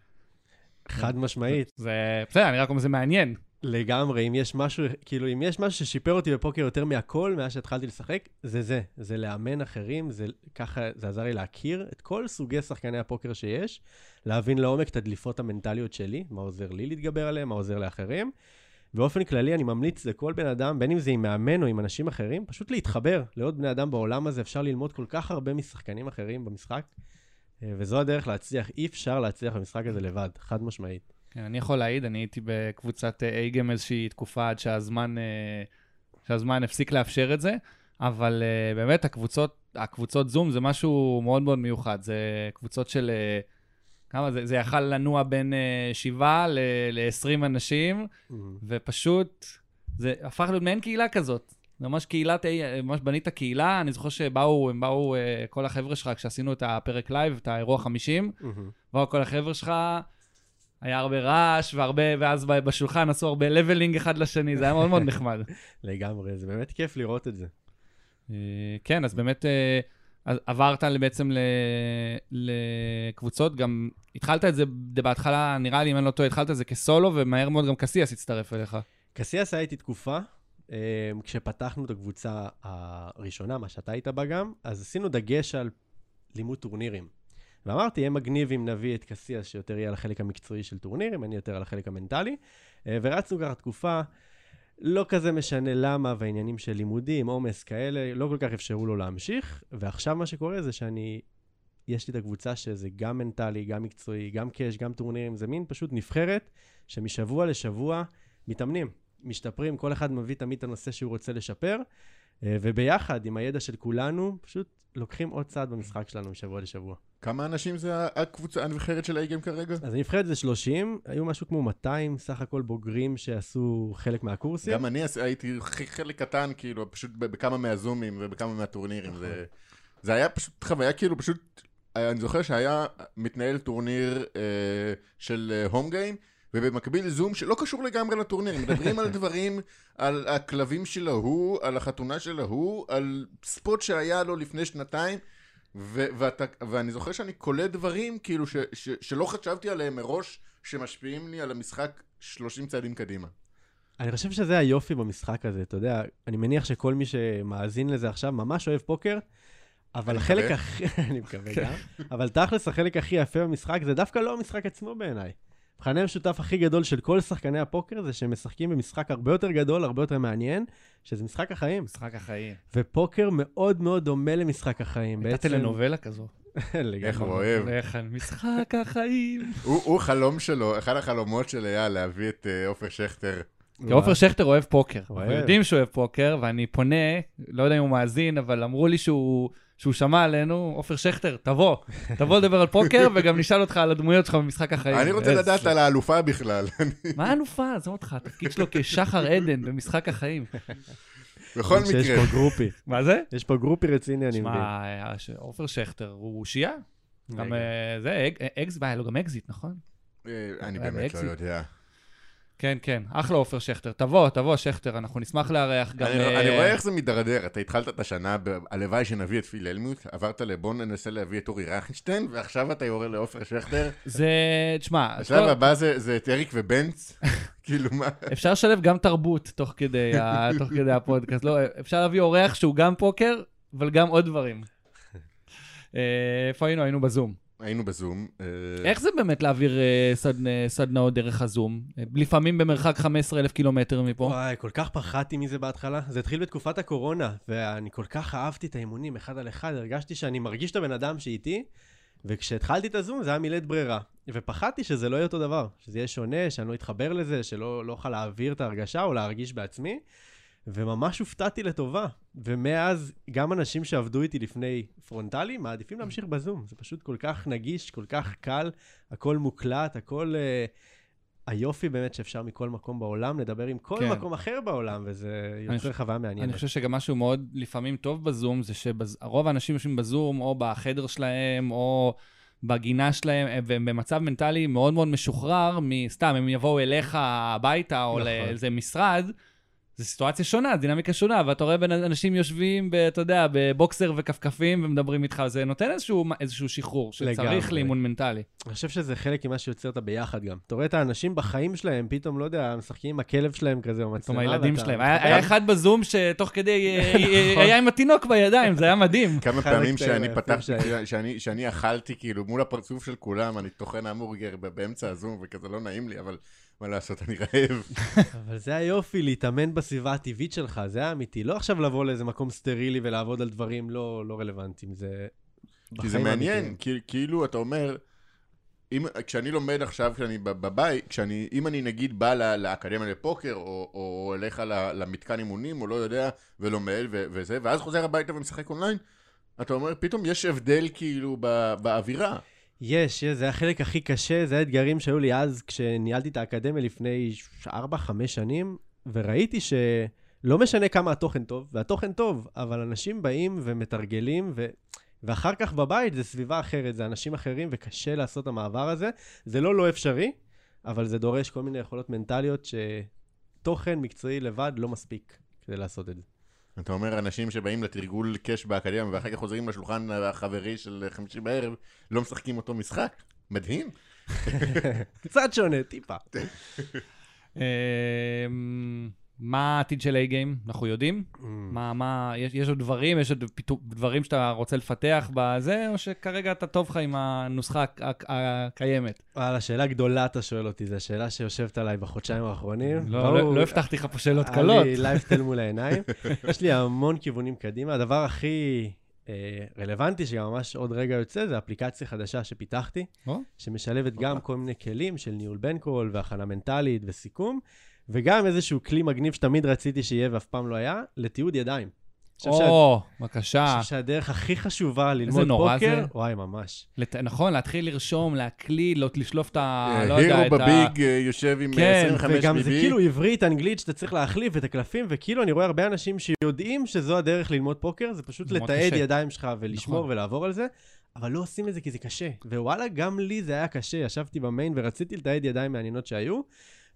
חד משמעית. זה בסדר, אני רק אומר, זה מעניין. לגמרי, אם יש משהו, כאילו, אם יש משהו ששיפר אותי בפוקר יותר מהכל, מאז שהתחלתי לשחק, זה זה. זה לאמן אחרים, זה ככה, זה עזר לי להכיר את כל סוגי שחקני הפוקר שיש, להבין לעומק את הדליפות המנטליות שלי, מה עוזר לי להתגבר עליהם, מה עוזר לאחרים. באופן כללי, אני ממליץ לכל בן אדם, בין אם זה עם מאמן או עם אנשים אחרים, פשוט להתחבר לעוד בני אדם בעולם הזה. אפשר ללמוד כל כך הרבה משחקנים אחרים במשחק, אה, וזו הדרך להצליח. אי אפשר להצליח במשחק הזה לבד, חד משמעית. כן, אני יכול להעיד, אני הייתי בקבוצת אייגם איזושהי תקופה עד שהזמן, אה, שהזמן הפסיק לאפשר את זה, אבל אה, באמת הקבוצות, הקבוצות זום זה משהו מאוד מאוד מיוחד. זה קבוצות של, אה, כמה זה, זה יכל לנוע בין אה, שבעה ל-20 אנשים, ופשוט, זה הפך להיות מעין קהילה כזאת. ממש קהילת, אה, ממש בנית קהילה, אני זוכר שבאו, הם באו, אה, כל החבר'ה שלך, כשעשינו את הפרק לייב, את האירוע 50, מהמם. באו כל החבר'ה שלך, היה הרבה רעש, והרבה, ואז בשולחן עשו הרבה leveling אחד לשני, זה היה מאוד מאוד נחמד. לגמרי, זה באמת כיף לראות את זה. אה, כן, אז באמת אז עברת בעצם ל- לקבוצות, גם התחלת את זה בהתחלה, נראה לי, אם אני לא טועה, התחלת את זה כסולו, ומהר מאוד גם קסיאס הצטרף אליך. קסיאס היה איתי תקופה, אה, כשפתחנו את הקבוצה הראשונה, מה שאתה היית בה גם, אז עשינו דגש על לימוד טורנירים. ואמרתי, יהיה מגניב אם נביא את קסיאס שיותר יהיה על החלק המקצועי של טורנירים, אני יותר על החלק המנטלי. אה, ורצנו ככה תקופה, לא כזה משנה למה, והעניינים של לימודים, עומס כאלה, לא כל כך אפשרו לו להמשיך. ועכשיו מה שקורה זה שאני יש לי את הקבוצה שזה גם מנטלי, גם מקצועי, גם קאש, גם טורנירים, זה מין פשוט נבחרת שמשבוע לשבוע מתאמנים, משתפרים, כל אחד מביא תמיד את הנושא שהוא רוצה לשפר, וביחד, עם הידע של כולנו, פשוט לוקחים עוד צעד במשחק שלנו משבוע לשבוע. כמה אנשים זה הקבוצה, הנבחרת של האיגם כרגע? אז הנבחרת זה 30, היו משהו כמו 200 סך הכל בוגרים שעשו חלק מהקורסים. גם אני הייתי חלק קטן, כאילו, פשוט בכמה מהזומים ובכמה מהטורנירים. נכון. זה- זה היה פשוט חוויה, כאילו, פשוט... אני זוכר שהיה מתנהל טורניר אה, של הום גיים, ובמקביל זום שלא קשור לגמרי לטורניר, מדברים על דברים, על הכלבים של ההוא, על החתונה של ההוא, על ספוט שהיה לו לפני שנתיים, ו- ואתה, ואני זוכר שאני קולט דברים, כאילו, ש- ש- שלא חשבתי עליהם מראש, שמשפיעים לי על המשחק 30 צעדים קדימה. אני חושב שזה היופי במשחק הזה, אתה יודע, אני מניח שכל מי שמאזין לזה עכשיו ממש אוהב פוקר, אבל החלק. הכי, אני מקווה גם, אבל תכלס החלק הכי יפה במשחק זה דווקא לא המשחק עצמו בעיניי. המכנה המשותף הכי גדול של כל שחקני הפוקר זה שהם משחקים במשחק הרבה יותר גדול, הרבה יותר מעניין, שזה משחק החיים. משחק החיים. ופוקר מאוד מאוד דומה למשחק החיים. הייתה טלנובלה כזו. איך הוא אוהב. איך אני- משחק החיים. הוא, חלום שלו, אחד החלומות של אייל להביא את אה, עופר שכטר. כי עופר שכטר אוהב פוקר. אוהב. אנחנו יודעים שהוא אוהב פוקר, ואני פונה, לא יודע אם הוא מאזין, אבל אמרו לי שהוא... שהוא שמע עלינו, עופר שכטר, תבוא, תבוא לדבר על פוקר, וגם נשאל אותך על הדמויות שלך במשחק החיים. אני רוצה לדעת על האלופה בכלל. מה האלופה? עזוב אותך, התפקיד שלו כשחר עדן במשחק החיים. בכל שיש מקרה. פה גרופי. מה זה? יש פה גרופי רציני, אני מבין. שמע, אה, ש- עופר שכטר הוא אושייה. גם. אה, זה, אג- אקס, היה לו גם אקזיט, נכון? אה, אני באמת לא. יודע. כן, כן, אחלה עופר שכטר. תבוא, תבוא, שכטר, אנחנו נשמח לארח גם... אני אה, אני רואה איך זה מידרדר. אתה התחלת את השנה, הלוואי שנביא את פיל הלמיוט, עברת לבוא ננסה להביא את אורי רייכנשטיין, ועכשיו אתה יורד לעופר שכטר. זה, תשמע, השלב כל- הבא זה זה את אריק ובנץ. כאילו מה? אפשר לשלב גם תרבות תוך כדי, ה- תוך כדי הפודקאסט. לא, אפשר להביא אורח שהוא גם פוקר, אבל גם עוד דברים. אה, איפה היינו? היינו בזום. היינו בזום. אה, איך זה באמת להעביר אה, סדנ- סדנאות דרך הזום? לפעמים במרחק 15,000 קילומטר מפה. וואי, כל כך פחדתי מזה בהתחלה. זה התחיל בתקופת הקורונה, ואני כל כך אהבתי את האימונים אחד על אחד, הרגשתי שאני מרגיש את הבן אדם שאיתי, וכשהתחלתי את הזום זה היה מילאת ברירה. ופחדתי שזה לא יהיה אותו דבר, שזה יהיה שונה, שאני לא אתחבר לזה, שלא לא אוכל להעביר את ההרגשה או להרגיש בעצמי, וממש הופתעתי לטובה. ומאז, גם אנשים שעבדו איתי לפני פרונטלי, מעדיפים להמשיך בזום. זה פשוט כל כך נגיש, כל כך קל, הכל מוקלט, הכל... אה, היופי באמת שאפשר מכל מקום בעולם לדבר עם כל כן. מקום אחר בעולם, וזה אני יוצר חוויה אני מעניינת. חושב שגם משהו מאוד לפעמים טוב בזום, זה שרוב האנשים יושבים בזום, או בחדר שלהם, או בגינה שלהם, אה, והם במצב מנטלי מאוד מאוד משוחרר, מסתם, הם יבואו אליך הביתה, או נכון. לאיזה משרד, זו סיטואציה שונה, דינמיקה שונה, ואתה רואה בין אנשים יושבים, ב- אתה יודע, בבוקסר וכפכפים ומדברים איתך, זה נותן איזשהו, איזשהו שחרור שצריך. לאימון מנטלי. אני חושב שזה חלק ממה שיוצר את הביחד גם. אתה רואה את האנשים בחיים שלהם, פתאום, לא יודע, משחקים עם הכלב שלהם כזה, או פתאום מצלמה. הילדים ואתה שלהם. היה היה אחד בזום שתוך כדי, אה, אה, נכון. היה עם התינוק בידיים, זה היה מדהים. כמה פעמים שאני פתחתי. שאני- שאני אכלתי כאילו מול הפרצוף של כולם, אני טוחן המבורגר באמצע הזום וכזה לא נעים לי, אבל מה לעשות, אני רעב. אבל זה היופי, להתאמן בסביבה הטבעית שלך, זה האמיתי. לא עכשיו לבוא לאיזה מקום סטרילי ולעבוד על דברים לא לא רלוונטיים, זה... כי זה מעניין. כי- כאילו אתה אומר, אם, כשאני לומד עכשיו, כשאני בב- בבית, כשאני, אם אני נגיד בא ל- לאקדמיה לפוקר, או, או אליך ל- למתקן אימונים, או לא יודע, ולומד ו- וזה, ואז חוזר הביתה ומשחק אונליין, אתה אומר, פתאום יש הבדל כאילו ב- באווירה. יש, יש, זה החלק הכי קשה, זה האתגרים שהיו לי אז כשניהלתי את האקדמיה לפני 4-5 שנים, וראיתי שלא משנה כמה התוכן טוב, והתוכן טוב, אבל אנשים באים ומתרגלים, ו... ואחר כך בבית זה סביבה אחרת, זה אנשים אחרים, וקשה לעשות המעבר הזה. זה לא לא אפשרי, אבל זה דורש כל מיני יכולות מנטליות שתוכן מקצועי לבד לא מספיק כדי לעשות את זה. אתה אומר, אנשים שבאים לתרגול קאש באקדמיה, ואחר כך חוזרים לשולחן החברי של חמישי בערב, לא משחקים אותו משחק. מדהים. קצת שונה, טיפה. מה העתיד של A-Game? אנחנו יודעים? מה, מה, יש, יש עוד דברים, יש עוד פיתו, דברים שאתה רוצה לפתח בזה, או שכרגע אתה טוב לך עם הנוסחה הק- הק- הקיימת? וואלה, שאלה גדולה אתה שואל אותי, זו השאלה שיושבת עליי בחודשיים האחרונים. לא, ברור, לא, לא הבטחתי לך פה שאלות קלות. לי לייפסטייל מול העיניים. יש לי המון כיוונים קדימה. הדבר הכי אה, רלוונטי, שגם ממש עוד רגע יוצא, זה אפליקציה חדשה שפיתחתי? שמשלבת גם. כל מיני כלים של ניהול בנקול והכנה מנטלית וסיכום, וגם איזשהו כלי מגניב שתמיד רציתי שיהיה ואף פעם לא היה, לתיעוד ידיים. אני או, אני בבקשה. חושב שהדרך הכי חשובה ללמוד נורא פוקר, זה. וואי, ממש. לת- נכון, להתחיל לרשום, להקליד, לא- לשלוף את ה... אה, לא יודע, הירו את ה... בביג אה, יושב עם כן, 25 וגם זה. כאילו עברית, אנגלית, שאתה צריך להחליף את הקלפים, וכאילו אני רואה הרבה אנשים שיודעים שזו הדרך ללמוד פוקר, זה פשוט לתעד קשה. ידיים שלך ולשמור נכון. ולעבור על זה, אבל לא עושים את זה כי זה קשה. ווואלה, גם לי זה היה קשה, ישבתי במיין ורציתי לתעד ידיים מעניינות שהיו,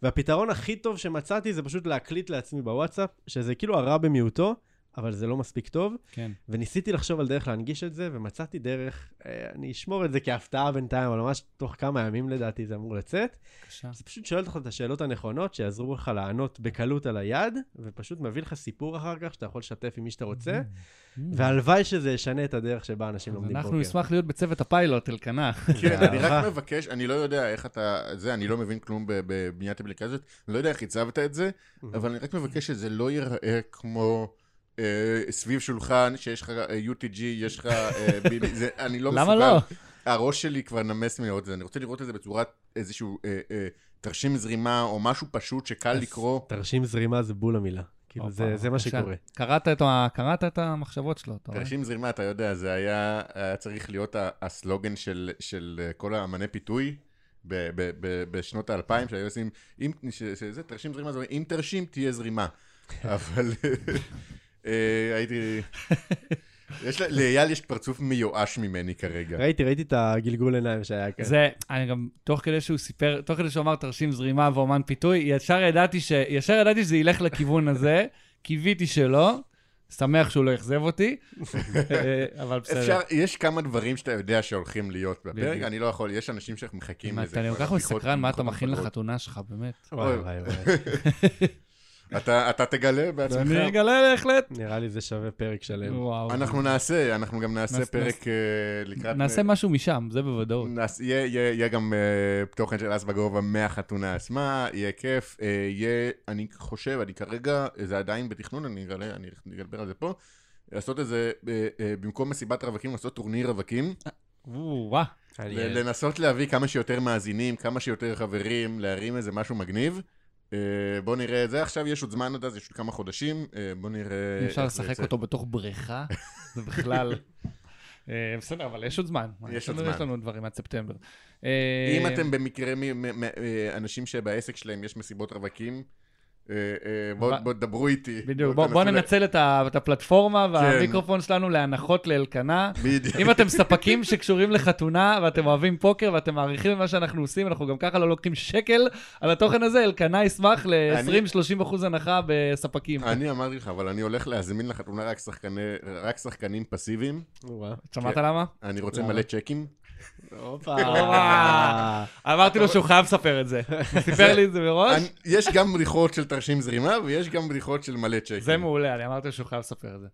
והפתרון הכי טוב שמצאתי זה פשוט להקליט לעצמי בוואטסאפ, שזה כאילו הרע במיעוטו, אבל זה לא מספיק טוב, כן. וניסיתי לחשוב על דרך להנגיש את זה, ומצאתי דרך, אה, אני אשמור את זה כהפתעה בינתיים, אבל ממש תוך כמה ימים לדעתי זה אמור לצאת. בבקשה. זה פשוט שואל אותך את השאלות הנכונות, שיעזרו לך לענות בקלות על היד, ופשוט מביא לך סיפור אחר כך שאתה יכול לשתף עם מי שאתה רוצה, והלוואי שזה ישנה את הדרך שבה אנשים לומדים פוקר. אנחנו נשמח להיות בצוות הפיילוט, אלקנה. כן, אני רק. מבקש, אני לא יודע איך אתה, זה, אני לא מבין כלום בבניית אפליקציות, אני לא יודע איך הצבת את זה, אבל אני רק מבקש שזה לא ייראה כמו סביב שולחן, שיש לך אה, UTG, יש לך אה, אני לא מסוגל. למה לא? הראש שלי כבר נמס מלראות את זה, אני רוצה לראות את זה בצורת איזשהו אה, אה, תרשים זרימה, או משהו פשוט שקל לקרוא. תרשים זרימה זה בול המילה. כאילו, זה, זה מה. שקורה. קראת את קראת את המחשבות שלו, אתה רואה? תרשים זרימה, אתה יודע, זה היה, היה צריך להיות הסלוגן של, של אה, כל האמני פיתוי. ב- ב- ב- בשנות האלפיים, שהיו עושים, אם, ש- שזה, תרשים זרימה, זה אומר, אם תרשים, תהיה זרימה. אבל אה, הייתי... יש לאייל יש פרצוף מיואש ממני כרגע. ראיתי, ראיתי את הגלגול עיניים שהיה כאן. זה, אני גם, תוך כדי שהוא סיפר, תוך כדי שהוא אמר תרשים זרימה ואומן פיתוי, ישר ידעתי ש... ישר ידעתי שזה ילך לכיוון הזה, קיוויתי שלא, שמח שהוא לא אכזב אותי, אה, אבל בסדר. אפשר, יש כמה דברים שאתה יודע שהולכים להיות בפרק. אני לא יכול, יש אנשים שמחכים לזה. אתה כל כך מסקרן מה אתה מכין. לחתונה שלך, באמת. וואי, וואי, וואי. אתה אתה תגלה בעצמך. אני אגלה בהחלט. נראה לי זה שווה פרק שלם. וואו. אנחנו נעשה, אנחנו גם נעשה פרק אה, לקראת... נעשה משהו משם, זה בוודאות. יהיה- יהיה יהיה גם אה, תוכן של אס בגובה מהחתונה עצמה, יהיה כיף, אה, יהיה, אני חושב, אני כרגע, זה עדיין בתכנון, אני אגלה, אני אדבר על זה פה, לעשות איזה, במקום מסיבת רווקים, לעשות טורניר רווקים. לנסות להביא כמה שיותר מאזינים, כמה שיותר חברים, להרים איזה משהו מגניב. אה, בוא נראה את זה, עכשיו יש עוד זמן עד אז, יש עוד כמה חודשים, אה, בוא נראה... אפשר לשחק. אותו בתוך בריכה, זה בכלל... אה, בסדר, אבל יש עוד זמן. יש עוד זמן. יש לנו דברים עד ספטמבר. אם אתם במקרה אנשים שבעסק שלהם יש מסיבות רווקים, בואו ב- בוא תדברו איתי. בדיוק, בוא- תנסו בוא ל- ננצל את הפלטפורמה והמיקרופון שלנו להנחות לאלקנה. בדיוק. אם אתם ספקים שקשורים לחתונה ואתם אוהבים פוקר ואתם מעריכים את מה שאנחנו עושים, אנחנו גם ככה לא לוקחים שקל על התוכן הזה, אלקנה ישמח ל-20-30 אחוז הנחה בספקים. אני אמרתי לך, אבל אני הולך להזמין לחתונה רק שחקני- רק שחקנים פסיביים. שמעת כן. למה? אני רוצה? מלא צ'קים. הופה. אמרתי לו שהוא חייב לספר את זה. סיפר לי את זה מראש. יש גם בדיחות של תרשים זרימה, ויש גם בדיחות של מלא צ'קים. זה מעולה, אני אמרתי לו שהוא חייב לספר את זה.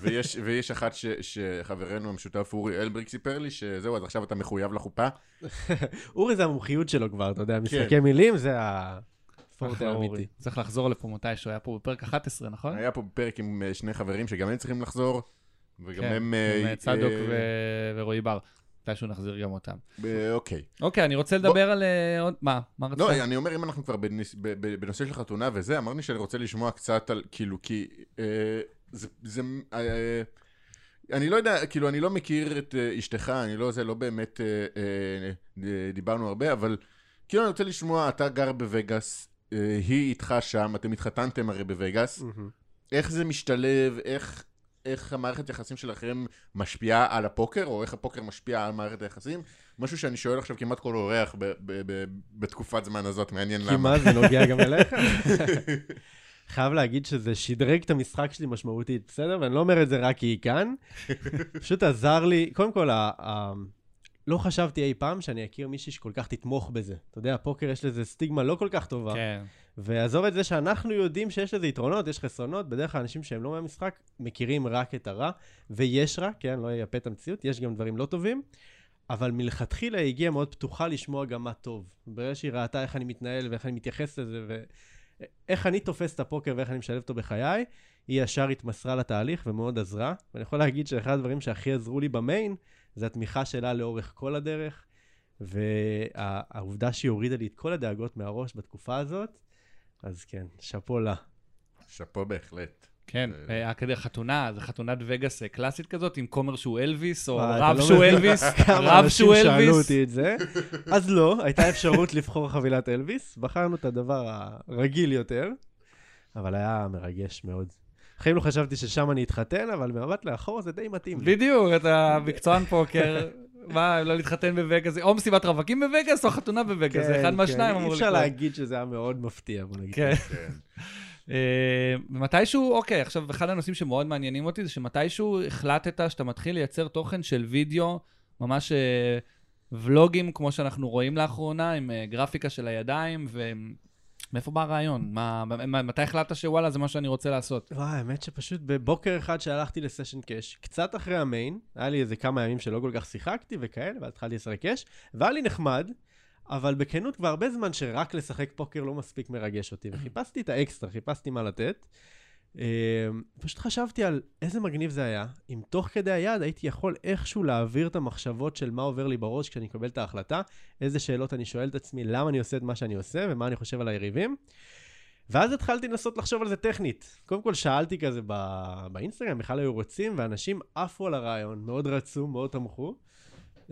ויש, ויש אחת ש, שחברנו המשותף אורי אלבריק סיפר לי, שזהו, אז עכשיו אתה מחויב לחופה. אורי זה המומחיות שלו כבר, אתה יודע, כן. משחקי מילים זה אורי. האמיתי. צריך לחזור לפה מתישהו, היה פה בפרק 11, נכון? היה פה פרק עם אה, שני חברים שגם הם צריכים לחזור, וגם כן, הם... עם אה, אה, צדוק אה, ו- ורועי בר. מתישהו נחזיר גם אותם. אוקיי. אוקיי, אני רוצה לדבר על עוד... מה? מה רצית? לא, אני אומר, אם אנחנו כבר בנס- בנושא של חתונה וזה, אמרתי שאני רוצה לשמוע קצת על, כאילו, כי אה, זה, זה אה, אני לא יודע, כאילו, אני לא מכיר את אשתך, אני לא, זה לא באמת, דיברנו הרבה, אבל כאילו, אני רוצה לשמוע, אתה גר בווגאס, היא איתך שם, אתם התחתנתם הרי בווגאס. איך זה משתלב, איך... איך המערכת יחסים שלכם משפיעה על הפוקר, או איך הפוקר משפיע על מערכת היחסים? משהו שאני שואל עכשיו כמעט כל אורח ב- ב- ב- בתקופת זמן הזאת, מעניין כי למה. מה, זה נוגע גם אליך? חייב להגיד שזה שדרג את המשחק שלי משמעותית, בסדר? ואני לא אומר את זה רק כי היא כאן. פשוט עזר לי, קודם כל, ה- לא חשבתי אי פעם שאני אכיר מישהי שכל כך תתמוך בזה. אתה יודע, פוקר יש לזה סטיגמה לא כל כך טובה. כן. ועזוב את זה שאנחנו יודעים שיש לזה יתרונות, יש חסרונות, בדרך כלל אנשים שהם לא מהמשחק מכירים רק את הרע, ויש רע, כן, לא ייפה את המציאות, יש גם דברים לא טובים, אבל מלכתחילה היא הגיעה מאוד פתוחה לשמוע גם מה טוב. ברגע שהיא ראתה איך אני מתנהל ואיך אני מתייחס לזה, איך אני תופס את הפוקר ואיך אני משלב אותו בחיי, היא ישר התמסרה לתהליך ומאוד עזרה. ואני יכול להגיד שאחד הדברים שהכי עזרו לי במיין, זה התמיכה שלה לאורך כל הדרך, והעובדה שהיא הורידה לי את כל הדאגות מהראש בתקופה הזאת, אז כן, שאפו לה. שאפו בהחלט. כן, אה, היה כדי חתונה, זה חתונת וגאס אה, קלאסית כזאת, עם כומר שהוא אלוויס, או רב לא שהוא מבין אלוויס, כמה רב אנשים שהוא שאלו אלוויס. אותי את זה. אז לא, הייתה אפשרות לבחור חבילת אלוויס, בחרנו את הדבר הרגיל יותר, אבל היה מרגש מאוד. בחיים לא חשבתי ששם אני אתחתן, אבל במבט לאחור זה די מתאים לי. בדיוק, אתה מקצוען פוקר, מה, לא להתחתן בווגאס, או מסיבת רווקים בווגאס, או חתונה בווגאס, זה אחד מהשניים אי אמור אפשר לקרות. להגיד שזה היה מאוד מפתיע, בוא נגיד. כן. כן. אה, ומתישהו, אוקיי, עכשיו, אחד הנושאים שמאוד מעניינים אותי זה שמתישהו החלטת שאתה מתחיל לייצר תוכן של וידאו, ממש אה, ולוגים, כמו שאנחנו רואים לאחרונה, עם אה, גרפיקה של הידיים, ומאיפה בא הרעיון? מה, מה- מתי החלטת שוואלה, זה מה שאני רוצה לעשות? וואי, האמת שפשוט בבוקר אחד שהלכתי לסשן קאש, קצת אחרי המיין, היה לי איזה כמה ימים שלא כל כך שיחקתי וכאלה, ואז התחלתי לשחק קאש, והיה לי נחמד, אבל בכנות כבר הרבה זמן שרק לשחק פוקר לא מספיק מרגש אותי, וחיפשתי את האקסטרה, חיפשתי מה לתת. אה, פשוט חשבתי על איזה מגניב זה היה, אם תוך כדי היד הייתי יכול איכשהו להעביר את המחשבות של מה עובר לי בראש כשאני מקבל את ההחלטה, איזה שאלות אני שואל את עצמי, למה אני עושה את מה שאני עושה ומה אני חושב על היריבים. ואז התחלתי לנסות לחשוב על זה טכנית. קודם כל שאלתי כזה ב- באינסטגרם, בכלל היו רוצים, ואנשים עפו על הרעיון, מאוד רצו, מאוד תמכו.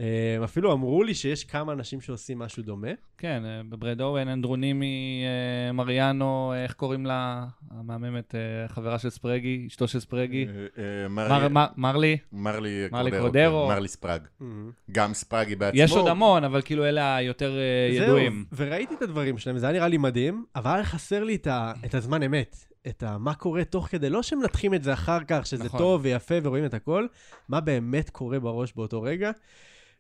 אה, אפילו אמרו לי שיש כמה אנשים שעושים משהו דומה. כן, אה, בברד אורן, אנדרונימי, אה, מריאנו, איך קוראים לה? המהממת, חברה של ספרגי, אשתו של ספרגי. מר- מרלי- מר- מרלי. קורדרו. כן, מרלי ספרג. גם ספרגי בעצמו. יש עוד המון, אבל כאילו אלה היותר ידועים. זהו, וראיתי את הדברים שלהם, זה היה נראה לי מדהים, אבל היה חסר לי את הזמן אמת. את ה, מה קורה תוך כדי, לא שמנתחים את זה אחר כך, שזה נכון. טוב ויפה ורואים את הכל, מה באמת קורה בראש באותו רגע.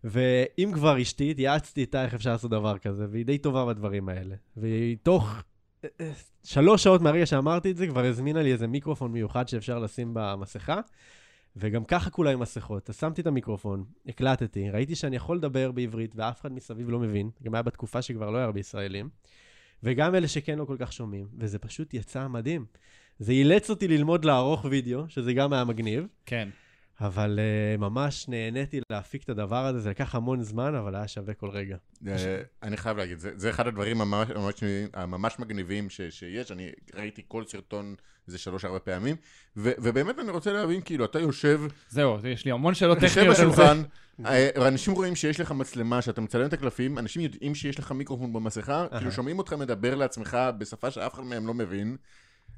ואם כבר אשתי, התייעצתי איתה איך אפשר לעשות דבר כזה, והיא די טובה בדברים האלה. והיא תוך אה, אה, שלוש שעות מהרגע שאמרתי את זה, כבר הזמינה לי איזה מיקרופון מיוחד שאפשר לשים במסכה. וגם ככה כולה עם מסכות. אז שמתי את המיקרופון, הקלטתי, ראיתי שאני יכול לדבר בעברית ואף אחד מסביב לא מבין, גם היה בתקופה שכבר לא היה הרבה ישראלים, וגם אלה שכן לא כל כך שומעים, וזה פשוט יצא מדהים. זה אילץ אותי ללמוד לערוך וידאו, שזה גם היה מגניב, כן. אבל uh, ממש נהניתי להפיק את הדבר הזה, זה לקח המון זמן, אבל היה שווה כל רגע. אה, אני חייב להגיד, זה, זה אחד הדברים הממש, ממש, הממש מגניבים ש, שיש, אני ראיתי כל סרטון איזה שלוש-ארבע פעמים, ו, ובאמת אני רוצה להבין, כאילו, אתה יושב, זהו, יש לי המון שאלות יושב טכניות זה. בשולחן, אה, אנשים רואים שיש לך מצלמה, שאתה מצלם את הקלפים, אנשים יודעים שיש לך מיקרופון במסכה, כאילו שומעים אותך מדבר לעצמך בשפה שאף אחד מהם לא מבין.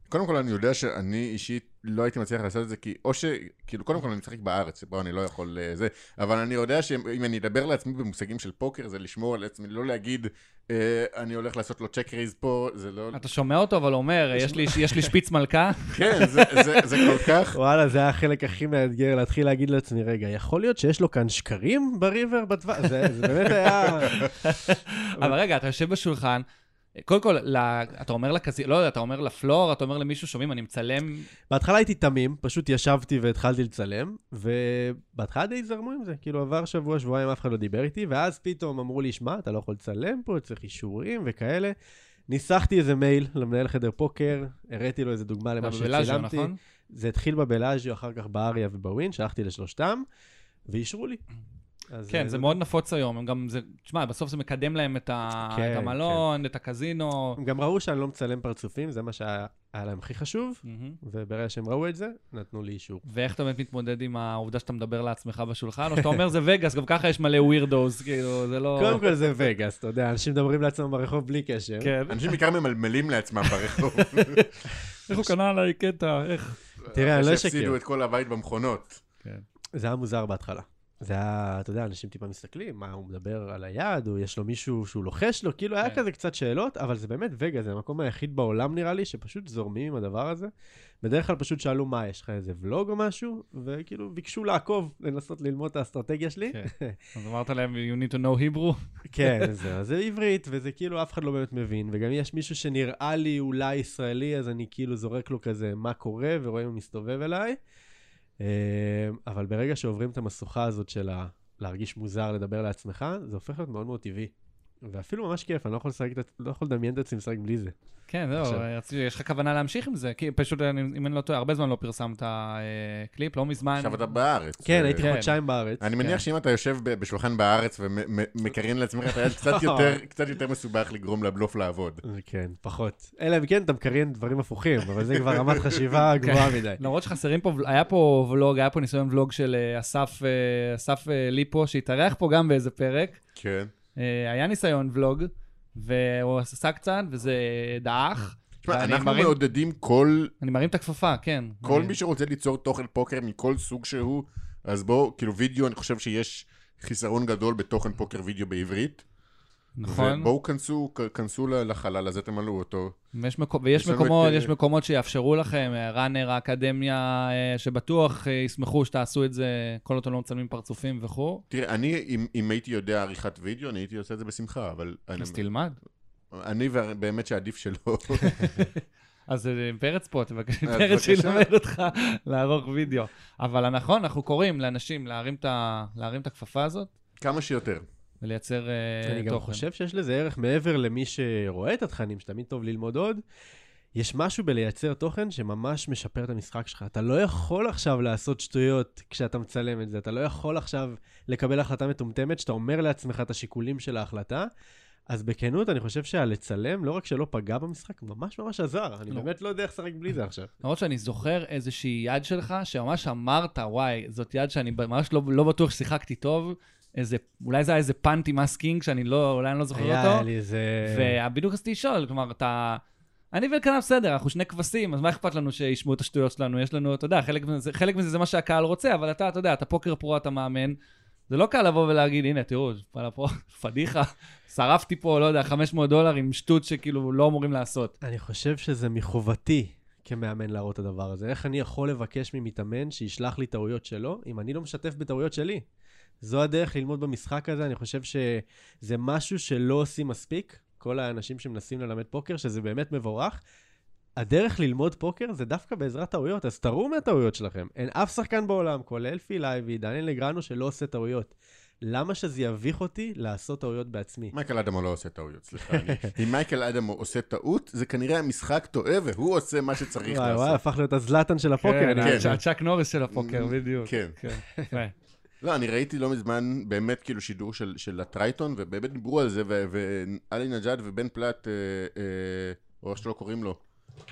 קודם כל, אני יודע שאני אישית לא הייתי מצליח לעשות את זה, כי או ש... כאילו, קודם כל אני משחק בארץ, בו אני לא יכול אה, זה, אבל אני יודע שאם אני אדבר לעצמי במושגים של פוקר, זה לשמור על עצמי, לא להגיד, אה, אני הולך לעשות לו צ'ק רייז פה, זה לא... אתה שומע אותו, אבל אומר, יש לי- יש לי שפיץ מלכה? כן, זה- זה- זה כל כך... וואלה, זה היה החלק הכי מאתגר, להתחיל להגיד לעצמי, רגע, יכול להיות שיש לו כאן שקרים בריבר בדבר? זה, זה באמת היה... אבל רגע, אתה יושב בשולחן, קודם כל, ל- אתה אומר לקזי... לא יודע, אתה אומר לפלור, אתה אומר למישהו, שומעים, אני מצלם... בהתחלה הייתי תמים, פשוט ישבתי והתחלתי לצלם, ובהתחלה די זרמו עם זה, כאילו עבר שבוע, שבועיים, אף אחד לא דיבר איתי, ואז פתאום אמרו לי, שמע, אתה לא יכול לצלם פה, צריך אישורים וכאלה. ניסחתי איזה מייל למנהל חדר פוקר, הראיתי לו איזה דוגמה למה שצילמתי. נכון? זה התחיל בבלאז'יו, אחר כך באריה ובווין, שלחתי לשלושתם, ואישרו לי. אז, כן, אה, זה מאוד נפוץ היום, הם גם, זה, תשמע, בסוף זה מקדם להם את, ה... כן, את המלון, את הקזינו. הם גם ראו שאני לא מצלם פרצופים, זה מה שהיה היה להם הכי חשוב, מהמם. וברגע שהם ראו את זה, נתנו לי אישור. ואיך אתה באמת מתמודד עם העובדה שאתה מדבר לעצמך בשולחן, או שאתה אומר זה וגאס, גם ככה יש מלא ווירדוס, כאילו, זה לא... קודם כל זה וגאס, אתה יודע, אנשים מדברים לעצמם ברחוב בלי קשר. כן. אנשים בעיקר ממלמלים לעצמם ברחוב. איך הוא קנה עליי קטע, איך? תראה, אני לא אשקר. שהפסידו את כל הבית במכונות. זה היה מוזר בהתחלה. זה היה, אתה יודע, אנשים טיפה מסתכלים, מה, הוא מדבר על היד, או יש לו מישהו שהוא לוחש לו, כאילו היה כן. כזה קצת שאלות, אבל זה באמת וגה, זה המקום היחיד בעולם נראה לי, שפשוט זורמים עם הדבר הזה. בדרך כלל פשוט שאלו, מה, יש לך איזה ולוג או משהו? וכאילו ביקשו לעקוב, לנסות ללמוד את האסטרטגיה שלי. כן. אז אמרת להם, you need to know Hebrew? כן, זה, זה עברית, וזה כאילו אף אחד לא באמת מבין, וגם יש מישהו שנראה לי אולי ישראלי, אז אני כאילו זורק לו כזה מה קורה, ורואה אם הוא מסתובב אליי. אה, אבל ברגע שעוברים את המשוכה הזאת של. להרגיש מוזר לדבר לעצמך, זה הופך להיות מאוד מאוד טבעי. ואפילו ממש כיף, אני לא יכול לשחק, לא יכול לדמיין את עצמי משחק בלי זה. כן, זהו, עכשיו. רציתי, יש לך כוונה להמשיך עם זה? כי פשוט, אני- אם אני לא טועה, הרבה זמן לא פרסמת אה, קליפ, לא מזמן. עכשיו אתה בארץ. כן, הייתי כן. חודשיים בארץ. אני מניח כן. שאם אתה יושב בשולחן בארץ ומקריין לעצמך את היד, קצת יותר- קצת יותר מסובך לגרום לבלוף לעבוד. כן, פחות. אלא אם כן אתה מקריין דברים הפוכים, אבל זה כבר רמת חשיבה כן. גבוהה מדי. למרות שחסרים פה, היה פה ולוג, היה פה ניסיון ולוג של אה, אסף, אה, אסף ליפו, שהתארח פה גם באיזה פרק. כן. אה, היה ניסיון ולוג, והוא עשה קצת, וזה דעך. תשמע, אנחנו מרים- מעודדים כל אני מרים את הכפפה, כן. כל אני- מי שרוצה ליצור תוכן פוקר מכל סוג שהוא, אז בואו, כאילו וידאו, אני חושב שיש חיסרון גדול בתוכן פוקר וידאו בעברית. נכון. ובואו כנסו, כנסו לחלל הזה, תמלאו אותו. ויש, מקו... ויש מקומות, את, אה, יש מקומות שיאפשרו לכם, אה, ראנר, האקדמיה, אה, שבטוח אה, ישמחו שתעשו את זה, כל עוד אתם לא מצלמים פרצופים וכו'. תראה, אני, אם, אם הייתי יודע עריכת וידאו, אני הייתי עושה את זה בשמחה, אבל אני, אז תלמד. אני באמת שעדיף שלא. אז אה, פרץ פה, תבקש פרץ. שילמד אותך לערוך וידאו. אבל נכון, אנחנו קוראים לאנשים להרים את הכפפה הזאת כמה שיותר. ולייצר אה, אני גם תוכן. חושב שיש לזה ערך מעבר למי שרואה את התכנים, שתמיד טוב ללמוד עוד. יש משהו בלייצר תוכן שממש משפר את המשחק שלך. אתה לא יכול עכשיו לעשות שטויות כשאתה מצלם את זה. אתה לא יכול עכשיו לקבל החלטה מטומטמת שאתה אומר לעצמך את השיקולים של ההחלטה. אז בכנות, אני חושב שהלצלם, לא רק שלא פגע במשחק, ממש ממש עזר. אני לא. באמת לא יודע איך לשחק בלי זה עכשיו. למרות שאני זוכר איזושהי יד שלך, שממש אמרת, וואי, זאת יד שאני ממש לא, לא בטוח ששיחקתי טוב. איזה, אולי זה היה איזה פאנטי מאסקינג, שאני לא, אולי אני לא זוכר אותו. היה לי איזה... ובדיוק רציתי לשאול, כלומר, אתה... אני ואלקנה בסדר, אנחנו שני כבשים, אז מה אכפת לנו שישמעו את השטויות שלנו? יש לנו, אתה יודע, חלק מזה, חלק מזה זה מה שהקהל רוצה, אבל אתה, אתה יודע, אתה פוקר pro, אתה מאמן. זה לא קל לבוא ולהגיד, הנה, תראו, וואלה, פה, פדיחה, שרפתי פה, לא יודע, 500 דולר עם שטות שכאילו לא אמורים לעשות. אני חושב שזה מחובתי כמאמן להראות את הדבר הזה. איך אני יכול לבקש ממתאמן שישלח לי טעויות שלו, אם אני לא משתף בטעויות שלי? זו הדרך ללמוד במשחק הזה, אני חושב שזה משהו שלא עושים מספיק, כל האנשים שמנסים ללמד פוקר, שזה באמת מבורך. הדרך ללמוד פוקר זה דווקא בעזרת טעויות, אז תראו מהטעויות שלכם. אין אף שחקן בעולם, כולל פיל אייבי, דניאל נגראנו, שלא עושה טעויות. למה שזה יביך אותי לעשות טעויות בעצמי? מייקל אדמו לא עושה טעויות, סליחה. אם מייקל אדמו עושה טעות, זה כנראה המשחק טועה, והוא עושה מה שצריך וואי וואי, לעשות. הפך להיות הזלאטן של הפוקר. כן, כן. הצ'אק- הצ'אק נוריס של הפוקר, בדיוק. כן. כן. לא, אני ראיתי לא מזמן באמת כאילו שידור של, של הטרייטון, ובאמת דיברו על זה, ו- ואלי נג'אד ובן פלט, אה, אה, או איך שלא קוראים לו,